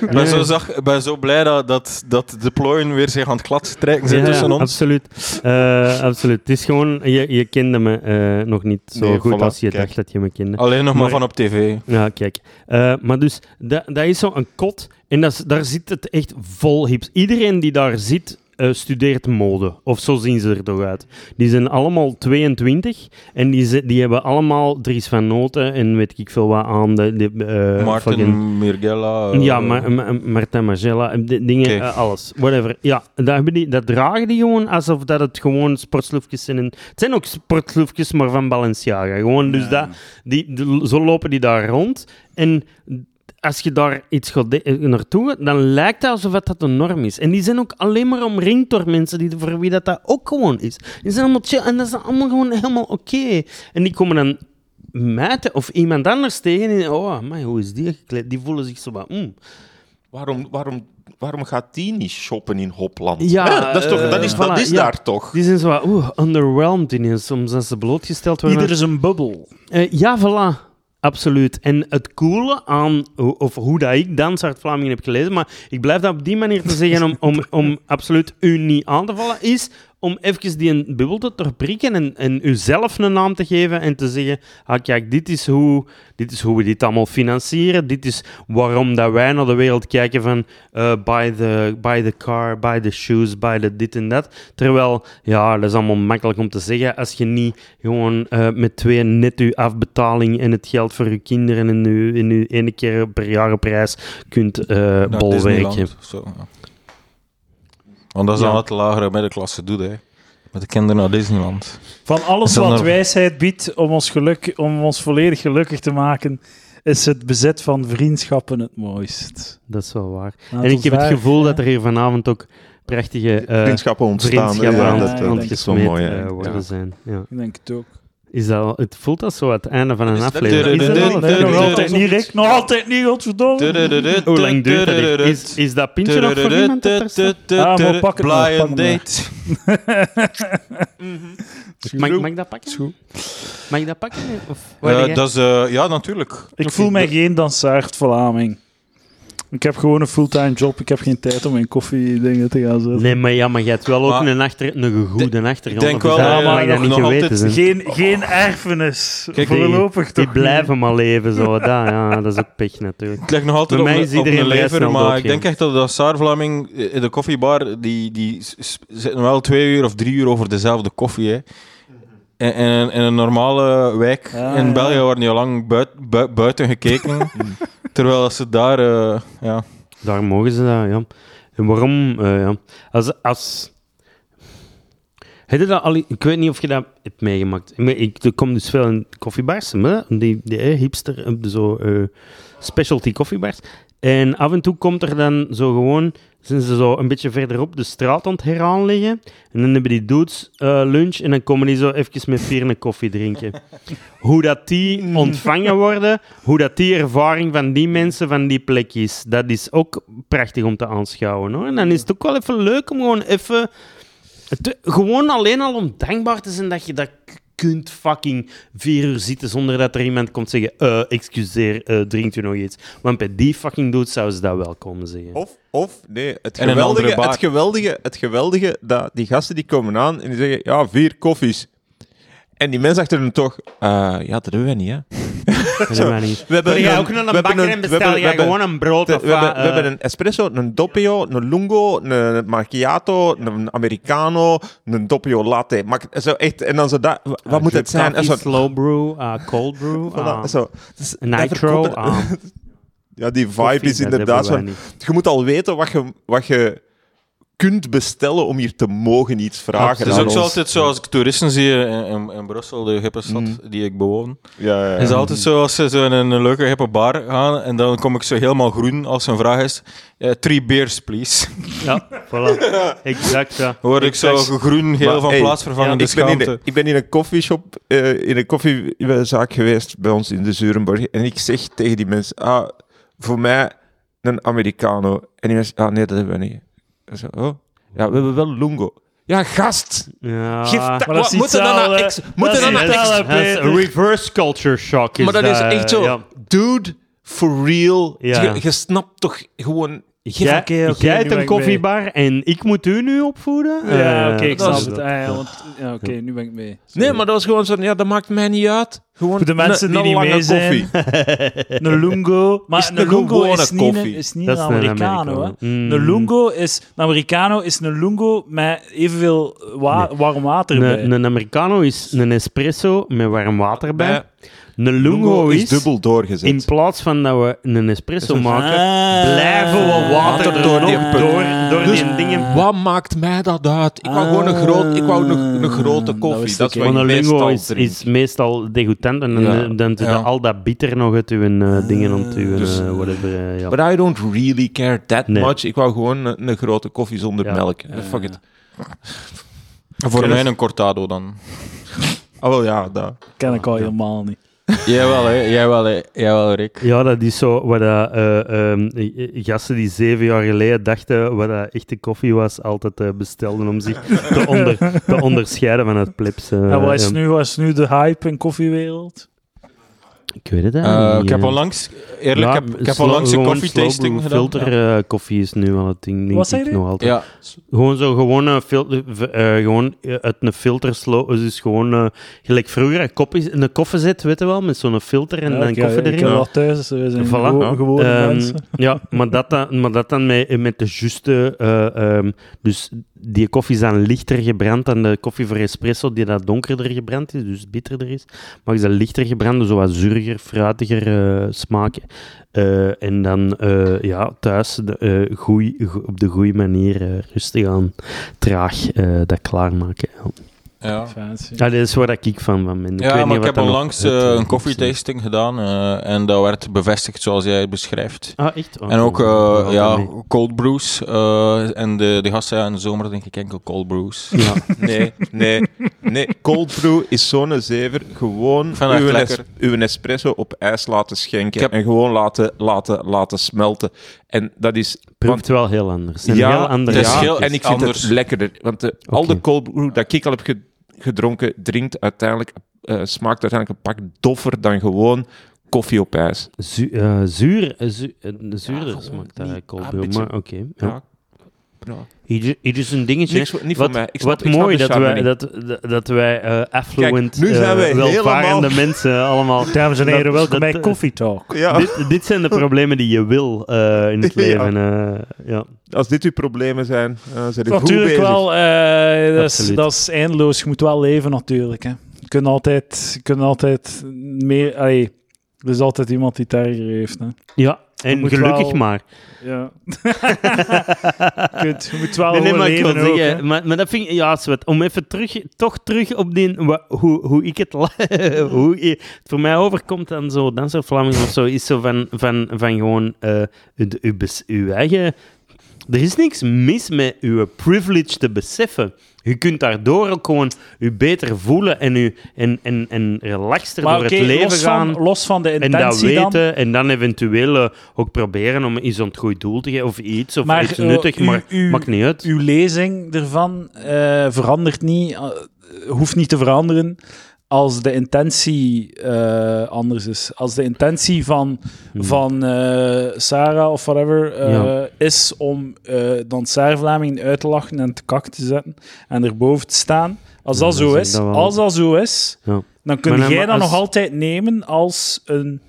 Speaker 3: Ik ben, zo zag, ben zo blij dat, dat, dat de plooien weer zich aan het glad strijken zijn
Speaker 1: Ja,
Speaker 3: tussen ons.
Speaker 1: Absoluut. Eh, absoluut. Het is gewoon, je, je kende me eh, nog niet zo
Speaker 5: Nee,
Speaker 1: goed
Speaker 5: voilà,
Speaker 1: als je
Speaker 5: kijk.
Speaker 1: dacht dat je me kende.
Speaker 3: Alleen nog maar,
Speaker 1: Maar-
Speaker 3: van op tv.
Speaker 1: Ja, kijk. Eh, maar dus, dat, dat is zo een kot. En dat is- daar zit het echt vol hips. Iedereen die daar zit, eh, studeert mode. Of zo zien ze er toch uit. Die zijn allemaal 22. En die, ze- die hebben allemaal Dries van Noten en weet ik veel wat aan. De, de, eh,
Speaker 3: Martin
Speaker 1: fucking-
Speaker 3: Mirgella. eh,
Speaker 1: ja, maar, ma- Martin Magella, dingen, alles. Whatever. Ja, dat, die, dat dragen die gewoon alsof dat het gewoon sportsloefjes zijn. En, het zijn ook sportsloefjes, maar van Balenciaga. Gewoon, dus dat, die, de- zo lopen die daar rond. En als je daar iets gaat eh, naartoe gaat, dan lijkt het alsof dat de norm is. En die zijn ook alleen maar omringd door mensen die, voor wie dat, dat ook gewoon is. Die zijn allemaal chill en dat is allemaal gewoon helemaal oké. En die komen dan mij of iemand anders tegen en oh, maar hoe is die gekleed? Die voelen zich zo wat... mm.
Speaker 5: Waarom, waarom, waarom gaat die niet shoppen in Hopland?
Speaker 1: Ja,
Speaker 5: dat is, toch,
Speaker 1: eh,
Speaker 5: dat is,
Speaker 1: voilà,
Speaker 5: dat is
Speaker 1: ja.
Speaker 5: daar toch?
Speaker 1: Die zijn zo wat, oeh, underwhelmed ineens. Soms als ze blootgesteld worden.
Speaker 2: Ieder is een bubbel.
Speaker 1: Eh, ja, voilà. Absoluut. En het coole aan, of hoe dat ik Dans uit Vlamingen heb gelezen, maar ik blijf dat op die manier te zeggen om, om, om absoluut u niet aan te vallen, is om even die bubbel te doorprikken en, en uzelf een naam te geven en te zeggen, ah, kijk, dit is, hoe, dit is hoe we dit allemaal financieren, dit is waarom dat wij naar de wereld kijken van eh, buy, the, buy the car, buy the shoes, buy the dit en dat. Terwijl, ja, dat is allemaal makkelijk om te zeggen als je niet gewoon eh, met twee net uw afbetaling en het geld voor je kinderen en uw, in uw ene keer per jaar prijs kunt eh bolwerken.
Speaker 3: Zo, ja. Want dat is dan wat de lagere middenklasse doet, hè. Met de kinderen naar Disneyland.
Speaker 2: Van alles
Speaker 3: Is dat
Speaker 2: wat
Speaker 3: nou-
Speaker 2: wijsheid biedt om ons, geluk, om ons volledig gelukkig te maken, is het bezit van vriendschappen het mooist.
Speaker 1: Dat is wel waar.
Speaker 2: Laat
Speaker 1: en ik heb het gevoel
Speaker 2: eh,
Speaker 1: dat er hier vanavond ook prachtige eh,
Speaker 4: Vriendschappen ontstaan.
Speaker 1: vriendschappen
Speaker 2: Ja, ja,
Speaker 1: het
Speaker 4: wel
Speaker 1: gesmeed
Speaker 4: mooi,
Speaker 1: eh, worden
Speaker 4: Ja.
Speaker 1: zijn. Ja.
Speaker 2: Ik denk het ook.
Speaker 1: Is dat, al- het voelt als zo het einde van een aflevering.
Speaker 2: Nog altijd niet, Rick. Nog altijd niet, godverdomme.
Speaker 1: Hoe lang duurt dat? Is, is dat pintje nog voor iemand?
Speaker 2: Ah, maar pak het maar, pak
Speaker 3: Blind date. <laughs>
Speaker 1: Mag, mag ik dat pakken? Mag ik dat pakken? Of
Speaker 3: Eh,
Speaker 1: waar jij?
Speaker 3: dat is, eh, ja, natuurlijk.
Speaker 2: Ik voel mij geen dansaard Vlaming. Ik heb gewoon een fulltime job. Ik heb geen tijd om in koffiedingen te gaan zetten.
Speaker 1: Nee, maar ja, maar jij hebt wel ook
Speaker 3: Maar-
Speaker 1: een, achter, een goede achtergrond.
Speaker 3: denk
Speaker 1: of is
Speaker 3: wel,
Speaker 1: dat-
Speaker 2: eh,
Speaker 1: mag dat
Speaker 2: nog-
Speaker 1: niet
Speaker 3: nog
Speaker 1: geweten zijn.
Speaker 2: Geen, geen erfenis.
Speaker 3: Kijk,
Speaker 2: Voorlopig
Speaker 1: Die
Speaker 2: toch
Speaker 1: blijven maar leven, zo. Dat, ja, dat is ook pech natuurlijk.
Speaker 3: Ik leg nog altijd
Speaker 1: Bij mij
Speaker 3: een-
Speaker 1: is
Speaker 3: op
Speaker 1: iedereen
Speaker 3: lever, maar ik denk echt dat de Saar-Vlaming in de koffiebar, die, die zitten wel twee uur of drie uur over dezelfde koffie. Hè. En, en in een normale wijk in
Speaker 2: ja.
Speaker 3: België wordt niet al lang buit, bui- buiten gekeken. <laughs> <laughs> terwijl ze daar, eh, ja...
Speaker 1: Daar mogen ze dat, ja. En waarom? eh, ja. Als... als heb je dat al, ik weet niet of je dat hebt meegemaakt. Ik, ik, ik kom dus veel in koffiebars, maar die, die hipster, eh, zo specialty koffiebars. En af en toe komt er dan zo gewoon, zijn ze zo een beetje verderop de straat aan het heraanleggen. En dan hebben die dudes eh, lunch en dan komen die zo even met vier een koffie drinken. <laughs> hoe dat die ontvangen worden, hoe dat die ervaring van die mensen van die plek is, dat is ook prachtig om te aanschouwen. Hoor. En dan is het ook wel even leuk om gewoon even... gewoon alleen al om dankbaar te zijn dat je dat kunt fucking vier uur zitten zonder dat er iemand komt zeggen eh, excuseer, eh, drinkt u nog iets? Want bij die fucking dudes zouden ze dat wel komen zeggen.
Speaker 4: Of, of nee, het geweldige, het, geweldige, het geweldige, dat die gasten die komen aan en die zeggen, ja, vier koffies. En die mensen achter hem toch, eh, ja, dat hebben wij niet, hè. <laughs> We hebben
Speaker 1: ook een bakker en
Speaker 4: we
Speaker 1: bestel
Speaker 4: hebben-
Speaker 1: jij gewoon een brood
Speaker 4: We,
Speaker 1: of
Speaker 4: we
Speaker 1: wat,
Speaker 4: hebben, we hebben een espresso, een doppio, een lungo, een macchiato, een americano, een doppio latte. Maar zo echt, en dan zo dat, wat
Speaker 1: ah,
Speaker 4: moet het zijn?
Speaker 1: Slow brew, ah, cold brew, ah, nitro. <laughs>
Speaker 4: Ja, die vibe is inderdaad zo. Je moet al weten wat je, wat je kunt bestellen om hier te mogen iets vragen.
Speaker 3: Het is
Speaker 4: aan
Speaker 3: ook zo altijd zo als ik toeristen zie in, in, in Brussel, de hippe stad
Speaker 4: Mm.
Speaker 3: die ik bewoon.
Speaker 4: Ja, ja, ja.
Speaker 3: Het is altijd zo als ze zo in een leuke hippe bar gaan en dan kom ik zo helemaal groen als een vraag is. eh, three beers, please. <laughs>
Speaker 1: Ja, voilà. Exact, ja.
Speaker 3: Hoor ik zo groen heel
Speaker 4: Maar,
Speaker 3: van
Speaker 4: hey,
Speaker 3: plaatsvervangende
Speaker 4: ik, ben in de, ik ben in een koffieshop, eh, in een koffiezaak geweest bij ons in de Zurenborg. En ik zeg tegen die mensen, ah, voor mij een Americano. En die mensen, ah nee, dat hebben we niet. Oh, ja, we hebben wel Lungo. Ja, gast!
Speaker 1: Ja.
Speaker 4: Geef dat,
Speaker 2: Maar dat
Speaker 4: wat,
Speaker 2: is niet
Speaker 4: moeten dan naar ex, moeten dan naar ex,
Speaker 1: reverse culture shock. Is
Speaker 4: Maar dat is echt zo,
Speaker 1: ja.
Speaker 4: dude, for real.
Speaker 1: Ja.
Speaker 4: Je, je snapt toch gewoon...
Speaker 1: Jij, hebt een
Speaker 2: ik mee.
Speaker 1: koffiebar en ik moet u nu opvoeden?
Speaker 2: Ja,
Speaker 1: Eh,
Speaker 2: oké, ik
Speaker 4: dat
Speaker 2: snap
Speaker 4: is-
Speaker 2: het. Ja, want- ja, oké, nu ben ik mee.
Speaker 4: Nee, maar dat was gewoon zo, ja, dat maakt mij niet uit. Gewoon
Speaker 2: Voor de mensen die niet mee zijn.
Speaker 4: koffie. <laughs>
Speaker 2: Een lungo. Maar
Speaker 4: Is het
Speaker 2: een lungo is niet, een, is niet
Speaker 1: Dat
Speaker 2: een Americano.
Speaker 1: Mm.
Speaker 2: Een lungo is... Een Americano is een lungo met evenveel wa warm water bij.
Speaker 1: Een, een Americano is een espresso met warm water bij.
Speaker 4: Bij
Speaker 1: Een lungo is,
Speaker 4: dubbel doorgezet.
Speaker 1: in plaats van dat we een espresso
Speaker 4: een-
Speaker 1: maken,
Speaker 2: Ah.
Speaker 1: blijven we water door,
Speaker 4: door
Speaker 1: door,
Speaker 4: die
Speaker 1: door, door
Speaker 4: Dus
Speaker 1: die dingen.
Speaker 4: Wat maakt mij dat uit? Ik wou gewoon een, groot, ik wou een, een grote
Speaker 2: Ah,
Speaker 4: koffie.
Speaker 2: dat
Speaker 4: is
Speaker 1: Want een
Speaker 4: meestal
Speaker 1: lungo is, is meestal degoutant en dan,
Speaker 4: Ja.
Speaker 1: dan
Speaker 3: Ja.
Speaker 1: al dat bitter nog uit uw uh, dingen aan uw
Speaker 4: Dus-
Speaker 1: eh, whatever. eh, ja.
Speaker 4: But I don't really care that
Speaker 1: Nee.
Speaker 4: much. Ik wou gewoon een, een grote koffie zonder
Speaker 1: Ja.
Speaker 4: melk.
Speaker 2: Ja.
Speaker 4: Fuck it.
Speaker 3: Voor mij een cortado dan.
Speaker 4: Oh wel, ja, dat.
Speaker 2: ken ik al helemaal niet.
Speaker 3: Jij wel, hè? Jij wel, hè? Jij wel, Rick.
Speaker 1: Ja, dat is zo wat dat, eh, ehm, eh, gasten die zeven jaar geleden dachten wat dat echte koffie was, altijd eh, bestelden om zich te, onder, te onderscheiden van het plebs. eh,
Speaker 2: en wat is,
Speaker 1: ja.
Speaker 2: nu, wat is nu de hype in koffiewereld?
Speaker 1: Ik weet het
Speaker 3: Eh,
Speaker 1: eigenlijk niet,
Speaker 3: ik heb
Speaker 1: eh.
Speaker 3: onlangs, eerlijk,
Speaker 1: Ja,
Speaker 3: ik heb, ik heb onlangs een koffietasting gedaan.
Speaker 1: Filter eh, koffie is nu wel het ding, denk
Speaker 2: Wat zei
Speaker 1: ik nog altijd.
Speaker 3: Ja,
Speaker 1: Gewoon zo gewone filter, eh, gewoon eh, uit een filter slow, dus gewoon eh, gelijk vroeger een, koffie, een koffiezet, weet je wel, met zo'n filter en
Speaker 2: Ja,
Speaker 1: dan
Speaker 2: ik-
Speaker 1: koffie
Speaker 2: ik
Speaker 1: erin.
Speaker 2: heb dat thuis, dus we zijn
Speaker 1: Voilà.
Speaker 2: gewo-
Speaker 4: Ja.
Speaker 2: gewone
Speaker 1: Ehm,
Speaker 2: mensen.
Speaker 1: ja, maar dat dan, maar dat dan met, met de juiste... eh, ehm, dus die koffie is dan lichter gebrand dan de koffie voor espresso, die dat donkerder gebrand is, dus bitterder is. Maar is dat lichter gebrand, dus wat zuriger, fruitiger eh, smaken. Eh, en dan eh, ja, thuis de, goeie- go- op de goede manier rustig aan, traag dat klaarmaken. Ja. Dat is waar ik van van ben. Ik
Speaker 3: Ja,
Speaker 1: weet
Speaker 3: maar
Speaker 1: niet
Speaker 3: ik heb onlangs
Speaker 1: het,
Speaker 3: een
Speaker 1: eh,
Speaker 3: koffietasting gedaan eh, en dat werd bevestigd zoals jij het beschrijft.
Speaker 1: Ah, echt? Oh,
Speaker 3: En ook
Speaker 1: oh, oh,
Speaker 3: ja,
Speaker 1: nee.
Speaker 3: cold brews. eh, en de, de gasten ja, in de zomer denk ik enkel cold brews.
Speaker 1: Ja. <laughs>
Speaker 4: Nee, nee, nee. Cold brew is zo'n zever. Gewoon uw,
Speaker 3: lekker.
Speaker 4: es- uw espresso op ijs laten schenken
Speaker 3: heb-
Speaker 4: en gewoon laten, laten, laten smelten. En dat is...
Speaker 1: Proeft wel heel anders.
Speaker 4: Ja,
Speaker 1: heel
Speaker 3: is
Speaker 4: ja, en ik vind
Speaker 3: anders.
Speaker 4: het lekkerder. Want de, al de cold brew dat ik al heb ge- gedronken, drinkt uiteindelijk, eh, smaakt uiteindelijk een pak doffer dan gewoon koffie op ijs.
Speaker 1: Zu eh, zuur, eh, zu eh, zuurder
Speaker 4: gewoon
Speaker 1: smaakt dat
Speaker 4: ah,
Speaker 1: maar oké. ja.
Speaker 4: Ja. Ja.
Speaker 1: Ieder, ieder zijn dingetje.
Speaker 4: Niks, niet
Speaker 1: wat
Speaker 4: mij. Ik snap,
Speaker 1: wat mooi dat wij,
Speaker 4: niet.
Speaker 1: dat, dat, wij eh, affluent,
Speaker 4: Kijk, nu zijn
Speaker 1: eh,
Speaker 4: wij
Speaker 1: welvarende
Speaker 4: helemaal- <laughs>
Speaker 1: mensen allemaal...
Speaker 2: Dames en heren, welkom
Speaker 1: dat-
Speaker 2: bij Coffee Talk.
Speaker 4: Ja.
Speaker 1: Dit, dit zijn de <laughs> problemen die je wil eh, in het <laughs>
Speaker 4: Ja.
Speaker 1: leven. eh, ja.
Speaker 4: Als dit uw problemen zijn, uh, zijn goed
Speaker 2: Natuurlijk wel, eh, dat, is, dat is eindeloos. Je moet wel leven natuurlijk. Hè. Je kunt altijd, je kunt altijd meer... Allee, er is altijd iemand die het erger heeft. Hè.
Speaker 1: ja, en gelukkig
Speaker 2: wel-
Speaker 1: maar.
Speaker 2: Ja. <laughs> kunt, je moet wel
Speaker 1: Nee, nee, maar ik wil
Speaker 2: ook.
Speaker 1: zeggen, maar, maar dat vind ik, ja, Swet, om even terug, toch terug op die, hoe, hoe ik het, <laughs> hoe het voor mij overkomt dan zo, dan zo Vlamings of zo, is zo van, van, van gewoon de- uw, bes- uw eigen, er is niks mis met uw privilege te beseffen. Je kunt daardoor ook gewoon je beter voelen en, u, en, en, en relaxter
Speaker 2: Maar
Speaker 1: door het leven
Speaker 2: los,
Speaker 1: gaan.
Speaker 2: van, los van de
Speaker 1: En dat
Speaker 2: intentie dan...
Speaker 1: weten en dan eventueel eh, ook proberen om iets aan het goede doel te geven of iets, of
Speaker 2: Maar,
Speaker 1: iets
Speaker 2: eh,
Speaker 1: nuttig,
Speaker 2: u-
Speaker 1: maar
Speaker 2: u-
Speaker 1: maakt niet uit.
Speaker 2: uw lezing ervan eh, verandert niet, hoeft niet te veranderen als de intentie eh, anders is. Als de intentie van,
Speaker 1: Hmm.
Speaker 2: van eh, Sarah of whatever eh,
Speaker 1: Ja.
Speaker 2: is om dan Sarah Vlaming uit te lachen en te kak te zetten en erboven te staan. Als
Speaker 1: Ja,
Speaker 2: dat zo is,
Speaker 1: dat
Speaker 2: als dat zo is,
Speaker 1: Ja.
Speaker 2: dan kun
Speaker 1: Maar
Speaker 2: jij dat
Speaker 1: als-
Speaker 2: nog altijd nemen als een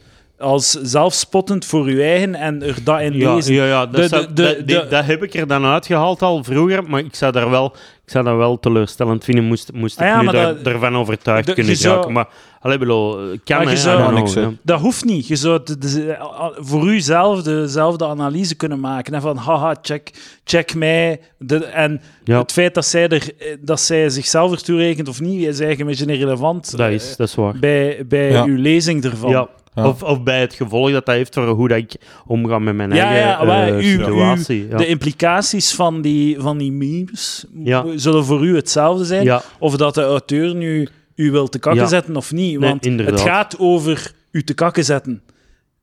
Speaker 2: als zelfspottend voor je eigen en er dat in
Speaker 1: Ja,
Speaker 2: lezen.
Speaker 1: ja, ja dat,
Speaker 2: De-
Speaker 1: zou-
Speaker 2: de- de-
Speaker 1: dat, die-
Speaker 2: de-
Speaker 1: dat heb ik er dan uitgehaald al vroeger, maar ik zou daar wel, ik zou dat wel teleurstellend vinden, moest, moest ik
Speaker 2: Ah ja,
Speaker 1: nu daar,
Speaker 2: dat-
Speaker 1: ervan overtuigd
Speaker 2: de-
Speaker 1: kunnen raken. Maar, allee, bedoel, kan
Speaker 2: Maar zou-
Speaker 3: niks,
Speaker 1: ja.
Speaker 2: Dat hoeft niet. Je zou de- de- voor uzelf dezelfde analyse kunnen maken. En van, haha, check, check mij. De, en
Speaker 1: Ja.
Speaker 2: het feit dat zij, er, dat zij zichzelf ertoe rekent of niet, is eigenlijk een beetje irrelevant
Speaker 1: Dat
Speaker 2: eh,
Speaker 1: is, dat is waar.
Speaker 2: bij, bij
Speaker 3: Ja.
Speaker 2: uw lezing ervan.
Speaker 1: Ja.
Speaker 3: Ja.
Speaker 1: Of, of bij het gevolg dat dat heeft voor hoe dat ik omga met mijn
Speaker 2: Ja,
Speaker 1: eigen
Speaker 2: ja,
Speaker 1: eh, situatie. ja.
Speaker 2: De implicaties van die, van die memes
Speaker 1: Ja.
Speaker 2: zullen voor u hetzelfde zijn.
Speaker 1: ja,
Speaker 2: Of dat de auteur nu u wil te kakken
Speaker 1: Ja.
Speaker 2: zetten of niet. Want het gaat over u te kakken zetten.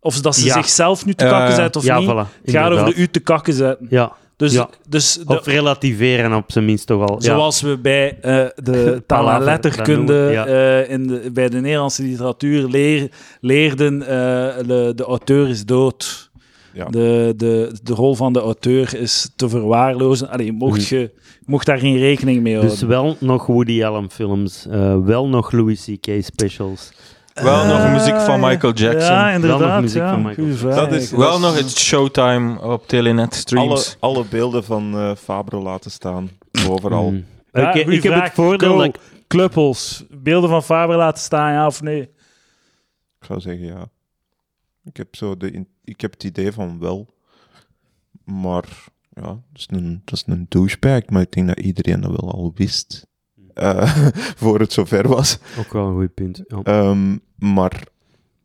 Speaker 2: Of dat ze
Speaker 1: Ja.
Speaker 2: zichzelf nu te
Speaker 3: Ja,
Speaker 2: kakken
Speaker 3: ja.
Speaker 2: zet of
Speaker 1: ja,
Speaker 2: niet.
Speaker 1: voilà.
Speaker 2: Het gaat over u te kakken zetten.
Speaker 1: Ja,
Speaker 2: Dus,
Speaker 1: Ja.
Speaker 2: dus de-
Speaker 1: of relativeren op zijn minst toch al. Ja.
Speaker 2: zoals we bij eh, de taal- <laughs> en
Speaker 1: Palaver,
Speaker 2: letterkunde
Speaker 1: dat noemen we,
Speaker 2: eh, in de, bij de Nederlandse literatuur leer, leerden, eh, de, de auteur is dood.
Speaker 4: Ja.
Speaker 2: De, de, de rol van de auteur is te verwaarlozen. Allee, mocht, je, mocht daar geen rekening mee houden.
Speaker 1: Dus wel nog Woody Allen films, eh, wel nog Louis C.K. specials.
Speaker 3: Wel nog muziek van Michael Jackson.
Speaker 2: Ja,
Speaker 1: Wel
Speaker 2: inderdaad.
Speaker 1: nog muziek
Speaker 2: ja.
Speaker 1: van Michael Jackson.
Speaker 4: Dat is-
Speaker 3: Wel nog het Showtime op Telenet
Speaker 4: Alle,
Speaker 3: streams.
Speaker 4: alle beelden van eh Fabro laten staan. Overal.
Speaker 1: Mm.
Speaker 2: Ja,
Speaker 1: ik heb het voordeel dat ik
Speaker 2: Clubhols. Beelden van Faber laten staan, ja of nee?
Speaker 4: Ik zou zeggen ja. Ik heb, zo de, in- ik heb het idee van wel. Maar ja, dat is een, dat is een douchebag. Maar ik denk dat iedereen dat wel al wist. Eh, <laughs> voor het zover was.
Speaker 1: Ook wel een goed punt. Ja.
Speaker 4: Ehm, maar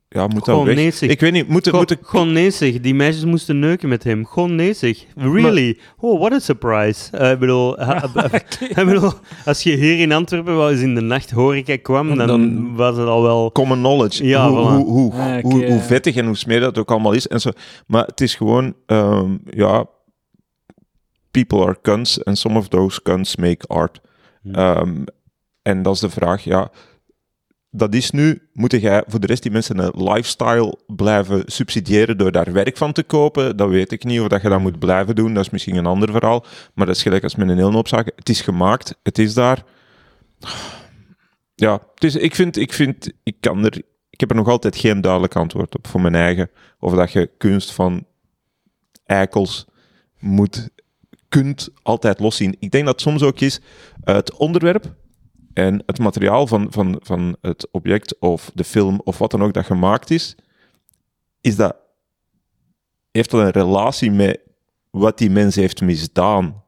Speaker 4: ja, moet dat weg. Ik weet niet, moet, het-
Speaker 1: Gewoon,
Speaker 4: moet
Speaker 1: gewoon nee zeg. Die meisjes moesten neuken met hem. Gewoon nee zeg. Really? Oh, what a surprise. Eh, ik bedoel, <laughs> ik bedoel, als je hier in Antwerpen wel eens in de nacht horeca kwam, dan,
Speaker 4: Dan-
Speaker 1: was het al wel...
Speaker 4: common knowledge.
Speaker 1: Ja,
Speaker 4: hoe,
Speaker 1: voilà.
Speaker 4: hoe,
Speaker 2: oké,
Speaker 4: hoe, vettig en hoe smerig dat ook allemaal is. En zo. Maar het is gewoon, ehm, ja, people are cunts and some of those cunts make art.
Speaker 1: Hmm.
Speaker 4: Ehm, en dat is de vraag, ja, dat is nu, moet jij voor de rest die mensen een lifestyle blijven subsidiëren door daar werk van te kopen? Dat weet ik niet, of dat je dat moet blijven doen, dat is misschien een ander verhaal. Maar dat is gelijk als met een hele hoop zaken. Het is gemaakt, het is daar. Ja, dus ik vind, ik vind, ik kan er, ik heb er nog altijd geen duidelijk antwoord op voor mijn eigen. Of dat je kunst van eikels moet, kunt altijd loszien. Ik denk dat soms ook is het onderwerp en het materiaal van, van, van het object of de film of wat dan ook dat gemaakt is, is dat, heeft dat een relatie met wat die mens heeft misdaan.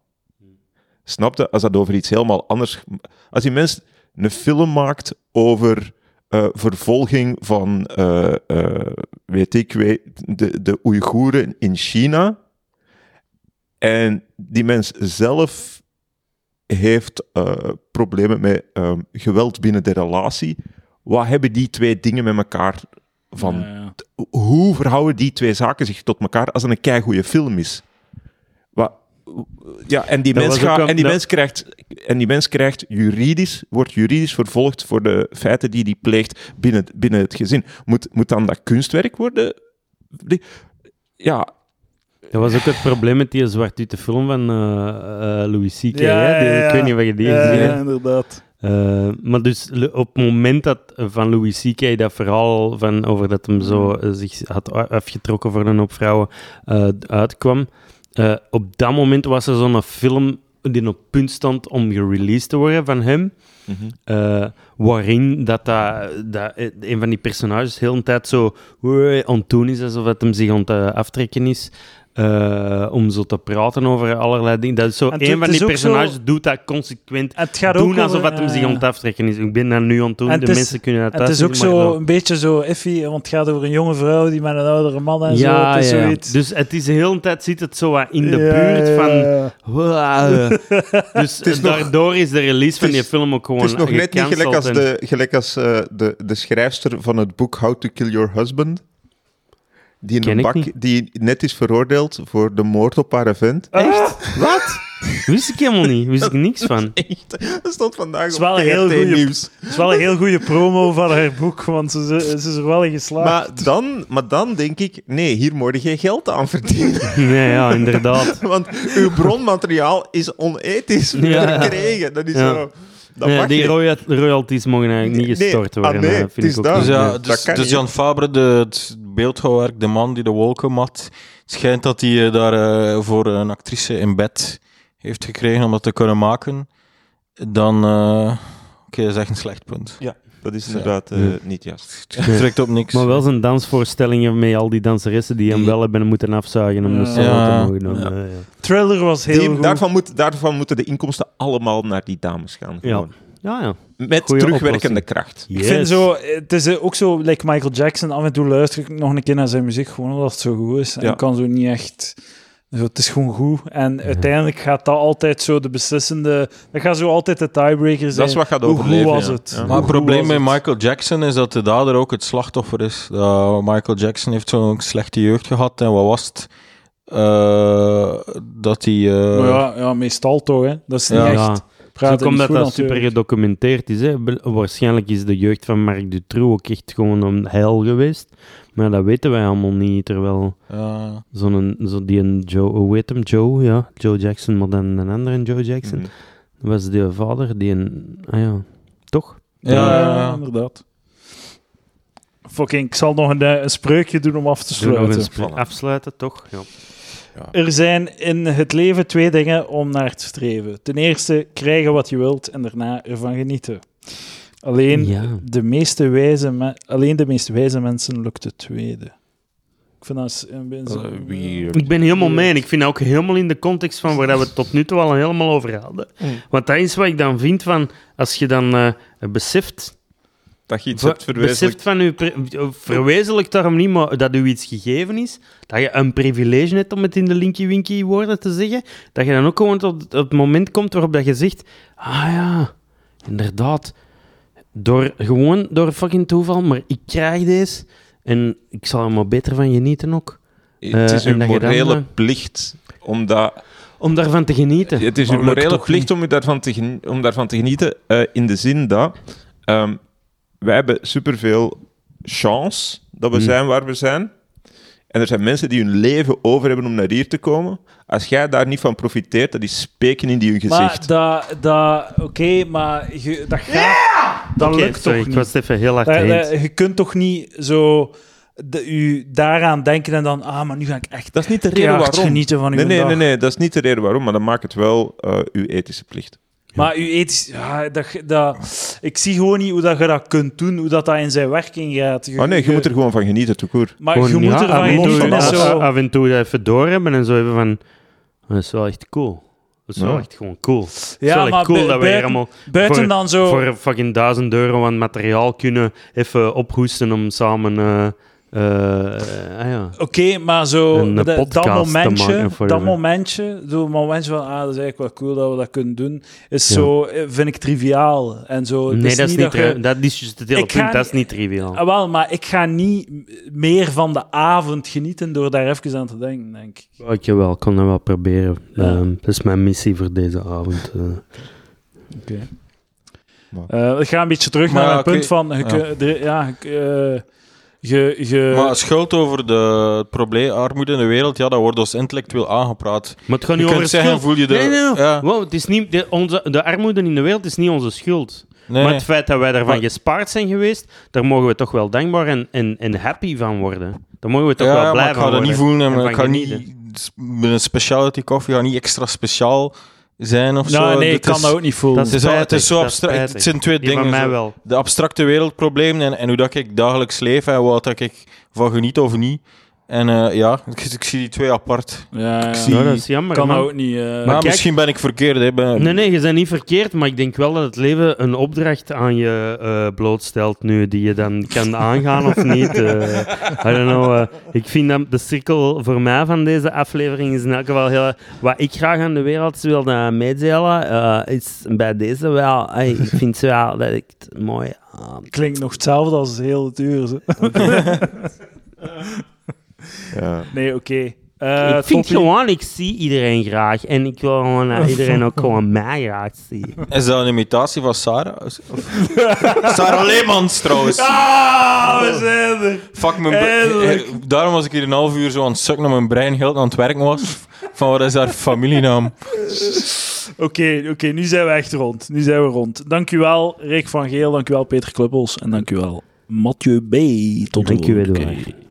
Speaker 4: Snap je? Als dat over iets helemaal anders... Als die mens een film maakt over eh, vervolging van, eh, eh, weet ik, weet, de, de Oeigoeren in China, en die mens zelf heeft eh, problemen met ehm, geweld binnen de relatie. Wat hebben die twee dingen met elkaar van?
Speaker 2: Ja, ja.
Speaker 4: Hoe verhouden die twee zaken zich tot elkaar als het een keigoede film is? Wat, ja, en die,
Speaker 1: Dat
Speaker 4: mens, gaat, en die
Speaker 1: dat-
Speaker 4: mens krijgt, en die mens krijgt juridisch, wordt juridisch vervolgd voor de feiten die die pleegt binnen, binnen het gezin. Moet, moet dan dat kunstwerk worden? die- Ja,
Speaker 1: Dat was ook het probleem met die zwart-witte film van eh, eh, Louis C.K.
Speaker 2: Ja,
Speaker 1: hè? Die-
Speaker 2: ja, ja.
Speaker 1: Ik weet niet wat je die
Speaker 2: Ja,
Speaker 1: gezien
Speaker 2: ja, inderdaad.
Speaker 1: Eh, maar dus op het moment dat van Louis C.K. dat verhaal van over dat hem zo eh, zich had afgetrokken voor een hoop vrouwen eh, uitkwam, eh, op dat moment was er zo'n film die op punt stond om gereleased te worden van hem. eh, waarin dat, dat, dat een van die personages heel een tijd zo "Wee", aan het doen is, alsof het hem zich aan het aftrekken is. Eh, om zo te praten over allerlei dingen. Dat is zo,
Speaker 2: En
Speaker 1: een
Speaker 2: het
Speaker 1: van die personages
Speaker 2: zo-
Speaker 1: doet dat consequent
Speaker 2: Het gaat
Speaker 1: doen
Speaker 2: ook
Speaker 1: alsof
Speaker 2: over-
Speaker 1: het hem zich
Speaker 2: ja.
Speaker 1: aan het aftrekken is. Ik ben dat nu aan het doen, de
Speaker 2: het is-
Speaker 1: mensen kunnen dat
Speaker 2: Het
Speaker 1: thuis
Speaker 2: is ook zo
Speaker 1: wel-
Speaker 2: een beetje zo iffy, want het gaat over een jonge vrouw die met een oudere man en zo.
Speaker 1: Ja,
Speaker 2: Het is
Speaker 1: ja.
Speaker 2: zoiets.
Speaker 1: Dus het is de hele tijd zit het zo wat in de
Speaker 2: Ja,
Speaker 1: buurt van... <laughs> Dus
Speaker 4: is nog-
Speaker 1: daardoor is de release van
Speaker 4: het
Speaker 1: die film ook gewoon
Speaker 4: Het is nog net niet gelijk als,
Speaker 1: en-
Speaker 4: de, gelijk als eh, de, de schrijfster van het boek How to Kill Your Husband. Die, in
Speaker 1: Ken
Speaker 4: een
Speaker 1: ik
Speaker 4: bak, die net is veroordeeld voor de moord op haar vent.
Speaker 1: Echt? Wat? Wist ik helemaal niet. Wist ik niks van.
Speaker 4: Echt? Dat stond vandaag
Speaker 2: is
Speaker 4: op
Speaker 2: wel een heel
Speaker 4: TRT
Speaker 2: goeie-
Speaker 4: Nieuws.
Speaker 2: Het is wel een heel goede promo van haar boek, want ze, ze, ze is er wel in geslaagd.
Speaker 4: Maar dan, maar dan denk ik, nee, hier moet je geen geld aan verdienen. <laughs>
Speaker 1: Nee, ja, inderdaad. <laughs>
Speaker 4: Want uw bronmateriaal is onethisch
Speaker 1: Ja.
Speaker 4: verkregen. Dat is
Speaker 1: Ja.
Speaker 4: zo... Dat
Speaker 1: Nee,
Speaker 4: mag
Speaker 1: die royalties mogen eigenlijk niet
Speaker 4: Nee,
Speaker 1: gestort
Speaker 4: ah,
Speaker 1: worden.
Speaker 4: nee,
Speaker 1: eh,
Speaker 4: het is dat.
Speaker 3: Dus ja, dus, dus. Jan Fabre, de, beeldhouwwerk, de man die de wolken mat, het schijnt dat hij eh, daar eh, voor een actrice in bed heeft gekregen om dat te kunnen maken. Dan, eh, oké, dat is echt een slecht punt.
Speaker 4: Dat is
Speaker 3: Ja.
Speaker 4: inderdaad eh, niet juist. <laughs>
Speaker 3: Het trekt op niks.
Speaker 1: Maar wel zijn dansvoorstellingen met al die danseressen die hem wel hebben moeten afzuigen om
Speaker 2: Ja.
Speaker 1: de solo
Speaker 3: Ja.
Speaker 1: te mogen doen.
Speaker 3: Ja.
Speaker 1: Ja.
Speaker 2: Thriller was heel
Speaker 4: Die-
Speaker 2: goed.
Speaker 4: daarvan, moet, daarvan moeten de inkomsten allemaal naar die dames gaan.
Speaker 1: Ja.
Speaker 4: Gewoon.
Speaker 1: Ja, ja.
Speaker 4: Met
Speaker 1: Goeie
Speaker 4: terugwerkende
Speaker 1: oplossing.
Speaker 4: kracht.
Speaker 2: Ik vind zo, het is ook zo, like Michael Jackson, af en toe luister ik nog een keer naar zijn muziek, gewoon omdat het zo goed is. En ik kan zo niet echt... Zo, het is gewoon goed. En uiteindelijk gaat dat altijd zo de beslissende... Dat gaat zo altijd de tiebreaker zijn.
Speaker 4: Dat is wat gaat
Speaker 2: Hoe goed
Speaker 4: overleven.
Speaker 2: was
Speaker 4: ja.
Speaker 2: het?
Speaker 4: Ja.
Speaker 3: Maar
Speaker 2: Hoe
Speaker 3: het probleem
Speaker 2: was
Speaker 3: met? Michael Jackson is dat de dader ook het slachtoffer is. Dat Michael Jackson heeft zo'n slechte jeugd gehad. En wat was het? Eh, dat hij... eh,
Speaker 2: Maar ja, ja, meestal toch, hè. Dat is niet
Speaker 3: Ja.
Speaker 2: echt... Praten
Speaker 1: Zo komt dat dat super
Speaker 2: natuurlijk.
Speaker 1: gedocumenteerd is. Hè. Waarschijnlijk is de jeugd van Marc Dutroux ook echt gewoon een hel geweest. Maar dat weten wij allemaal niet. Terwijl
Speaker 3: ja.
Speaker 1: zo'n, zo die een Joe, hoe heet hem? Joe, ja. Joe Jackson, maar dan een andere Joe Jackson.
Speaker 4: Mhm.
Speaker 1: Was die vader die een... Ah ja, toch?
Speaker 2: Ja,
Speaker 3: Ja,
Speaker 2: ja,
Speaker 3: ja.
Speaker 2: inderdaad. Fucking, ik zal nog een, eh, een spreukje doen om af te sluiten.
Speaker 1: afsluiten, toch? Ja.
Speaker 2: Er zijn in het leven twee dingen om naar te streven. Ten eerste, krijgen wat je wilt en daarna ervan genieten. Alleen,
Speaker 1: Ja.
Speaker 2: de, meeste wijze me- alleen de meest wijze mensen lukt het tweede. Ik vind dat is een beetje...
Speaker 4: Eh, wie-
Speaker 1: Ik ben helemaal mee. En ik vind dat ook helemaal in de context van waar dat we het tot nu toe al helemaal over hadden.
Speaker 4: Mm.
Speaker 1: Want dat is wat ik dan vind van... Als je dan eh, beseft
Speaker 4: Dat je iets
Speaker 1: Ver-
Speaker 4: hebt verwezenlijkt.
Speaker 1: Van uw pri- verwezenlijk daarom niet, maar dat u iets gegeven is, dat je een privilege hebt om het in de linky-winky woorden te zeggen, dat je dan ook gewoon tot het moment komt waarop dat je zegt, ah ja, inderdaad, door, gewoon door fucking toeval, maar ik krijg deze en ik zal er maar beter van genieten ook.
Speaker 4: Het is
Speaker 1: Eh,
Speaker 4: een
Speaker 1: dan,
Speaker 4: morele
Speaker 1: eh,
Speaker 4: plicht om dat...
Speaker 1: Om daarvan te genieten.
Speaker 4: Het is een morele plicht om, daarvan te, om daarvan te genieten, eh, in de zin dat... ehm, wij hebben superveel chance dat we
Speaker 1: Hmm.
Speaker 4: zijn waar we zijn. En er zijn mensen die hun leven over hebben om naar hier te komen. Als jij daar niet van profiteert, dat is speken in die hun gezicht.
Speaker 2: Maar dat... dat Oké, maar je, dat gaat... Dat
Speaker 1: Oké,
Speaker 2: lukt
Speaker 1: sorry,
Speaker 2: toch
Speaker 1: ik
Speaker 2: niet?
Speaker 1: was het even heel hard
Speaker 2: Dat- je kunt toch niet zo... De, u daaraan denken en dan... Ah, maar nu ga ik echt
Speaker 4: dat is niet de reden waarom.
Speaker 2: genieten van uw
Speaker 4: Nee, nee,
Speaker 2: dag.
Speaker 4: nee, nee, dat is niet de reden waarom, maar dat maakt het wel eh, uw ethische plicht.
Speaker 2: Maar uw ethisch... Ja, dat, dat, ik zie gewoon niet hoe dat je dat kunt doen, hoe dat, dat in zijn werking gaat.
Speaker 4: Oh nee, je moet er gewoon van genieten, toekoer.
Speaker 2: Maar
Speaker 1: Gewoon,
Speaker 2: je moet
Speaker 1: ja,
Speaker 2: er van
Speaker 1: af en toe-
Speaker 2: genieten.
Speaker 4: van
Speaker 2: is
Speaker 4: alles.
Speaker 2: zo...
Speaker 1: af en toe dat even doorhebben en zo even van... Dat is wel echt cool. Dat is wel
Speaker 4: Ja.
Speaker 1: echt gewoon cool. Het is
Speaker 2: Ja,
Speaker 1: wel echt
Speaker 2: maar
Speaker 1: cool dat we hier
Speaker 2: buiten-
Speaker 1: allemaal
Speaker 2: Buiten
Speaker 1: voor-
Speaker 2: dan zo...
Speaker 1: voor fucking duizend euro aan materiaal kunnen even ophoesten om samen... eh, eh, ah ja.
Speaker 2: Oké, maar zo
Speaker 1: eh,
Speaker 2: dat- dat momentje, dat momentje, zo'n momentje van, ah, dat is eigenlijk wel cool dat we dat kunnen doen, is
Speaker 1: Ja.
Speaker 2: zo, eh, vind ik triviaal. En zo,
Speaker 1: Nee, dat is niet,
Speaker 2: dat je-
Speaker 1: dat is juist het hele
Speaker 2: ga.
Speaker 1: Dat is
Speaker 2: niet-
Speaker 1: triviaal.
Speaker 2: Ah, wel, maar ik ga niet meer van de avond genieten door daar even aan te denken, denk ik.
Speaker 1: Oh, ik wel, ik kon dat wel proberen.
Speaker 2: Ja.
Speaker 1: Ehm, dat is mijn missie voor deze avond. eh.
Speaker 2: Eh, ik ga een beetje terug
Speaker 3: Maar
Speaker 2: naar het punt
Speaker 3: oké.
Speaker 2: van, je,
Speaker 3: Ja.
Speaker 2: kun- ja, je, je,
Speaker 3: Maar schuld over de het probleem armoede in de wereld, ja, dat wordt ons intellectueel aangepraat.
Speaker 1: Maar het gaat
Speaker 3: Je
Speaker 1: niet over
Speaker 3: kunt zeggen,
Speaker 1: schuld.
Speaker 3: voel je de...
Speaker 1: Nee, nee, nee.
Speaker 3: Ja,
Speaker 1: Wow, het is niet, de, onze, de armoede in de wereld is niet onze schuld.
Speaker 3: nee,
Speaker 1: Maar het feit dat wij daarvan
Speaker 3: Maar-
Speaker 1: gespaard zijn geweest, daar mogen we toch wel dankbaar en, en, en happy van worden. Daar mogen we toch
Speaker 3: ja,
Speaker 1: wel blij
Speaker 3: ik
Speaker 1: van
Speaker 3: ga dat
Speaker 1: worden.
Speaker 3: niet voelen en ik ga niet
Speaker 1: genieten.
Speaker 3: met een specialty koffie ga niet extra speciaal zijn of zo.
Speaker 2: nou, nee, ik
Speaker 3: Dit
Speaker 2: kan
Speaker 3: is-
Speaker 2: dat ook niet voelen.
Speaker 1: Dat
Speaker 3: Het is, het is zo
Speaker 1: dat
Speaker 3: abstract. Het zijn twee dingen.
Speaker 1: mij
Speaker 3: zo.
Speaker 1: wel.
Speaker 3: De abstracte wereldproblemen en, en hoe dat ik dagelijks leef en wat dat ik van geniet of niet. En eh, ja, ik, ik zie die twee apart.
Speaker 2: ja, ja.
Speaker 3: zie-
Speaker 1: Ja, dat is jammer.
Speaker 2: kan
Speaker 1: man.
Speaker 2: ook niet. eh,
Speaker 3: Maar
Speaker 1: kijk-
Speaker 3: misschien ben ik verkeerd. Hè. Ben,
Speaker 1: Nee, nee, je bent niet verkeerd, maar ik denk wel dat het leven een opdracht aan je eh, blootstelt nu, die je dan kan <laughs> aangaan of niet. eh. I don't know. eh. ik vind dat de cirkel voor mij van deze aflevering is in elk geval heel... Wat ik graag aan de wereld wil meedelen, eh, is bij deze wel... ik vind het wel dat ik het mooi...
Speaker 2: Klinkt nog hetzelfde als heel het uur. <laughs>
Speaker 4: Ja.
Speaker 2: Nee, oké. Eh,
Speaker 1: ik vind
Speaker 2: toppie.
Speaker 1: gewoon, ik zie iedereen graag. En ik wil gewoon dat iedereen ook gewoon mij graag ziet. <laughs>
Speaker 3: Is dat een imitatie van Sarah? Of- <laughs> Sarah Leemans trouwens.
Speaker 2: Ah, we zijn er.
Speaker 3: Fuck mijn Daarom was ik hier een half uur zo aan het sukken naar mijn brein heel aan het werken was. Van wat is haar familienaam?
Speaker 2: Oké, oké, nu zijn we echt rond. Nu zijn we rond. Dank u wel, Rick van Geel. Dank u wel, Peter Kluppels. En dank u wel, Mathieu B. Tot de
Speaker 1: Dank u,
Speaker 2: volgende keer.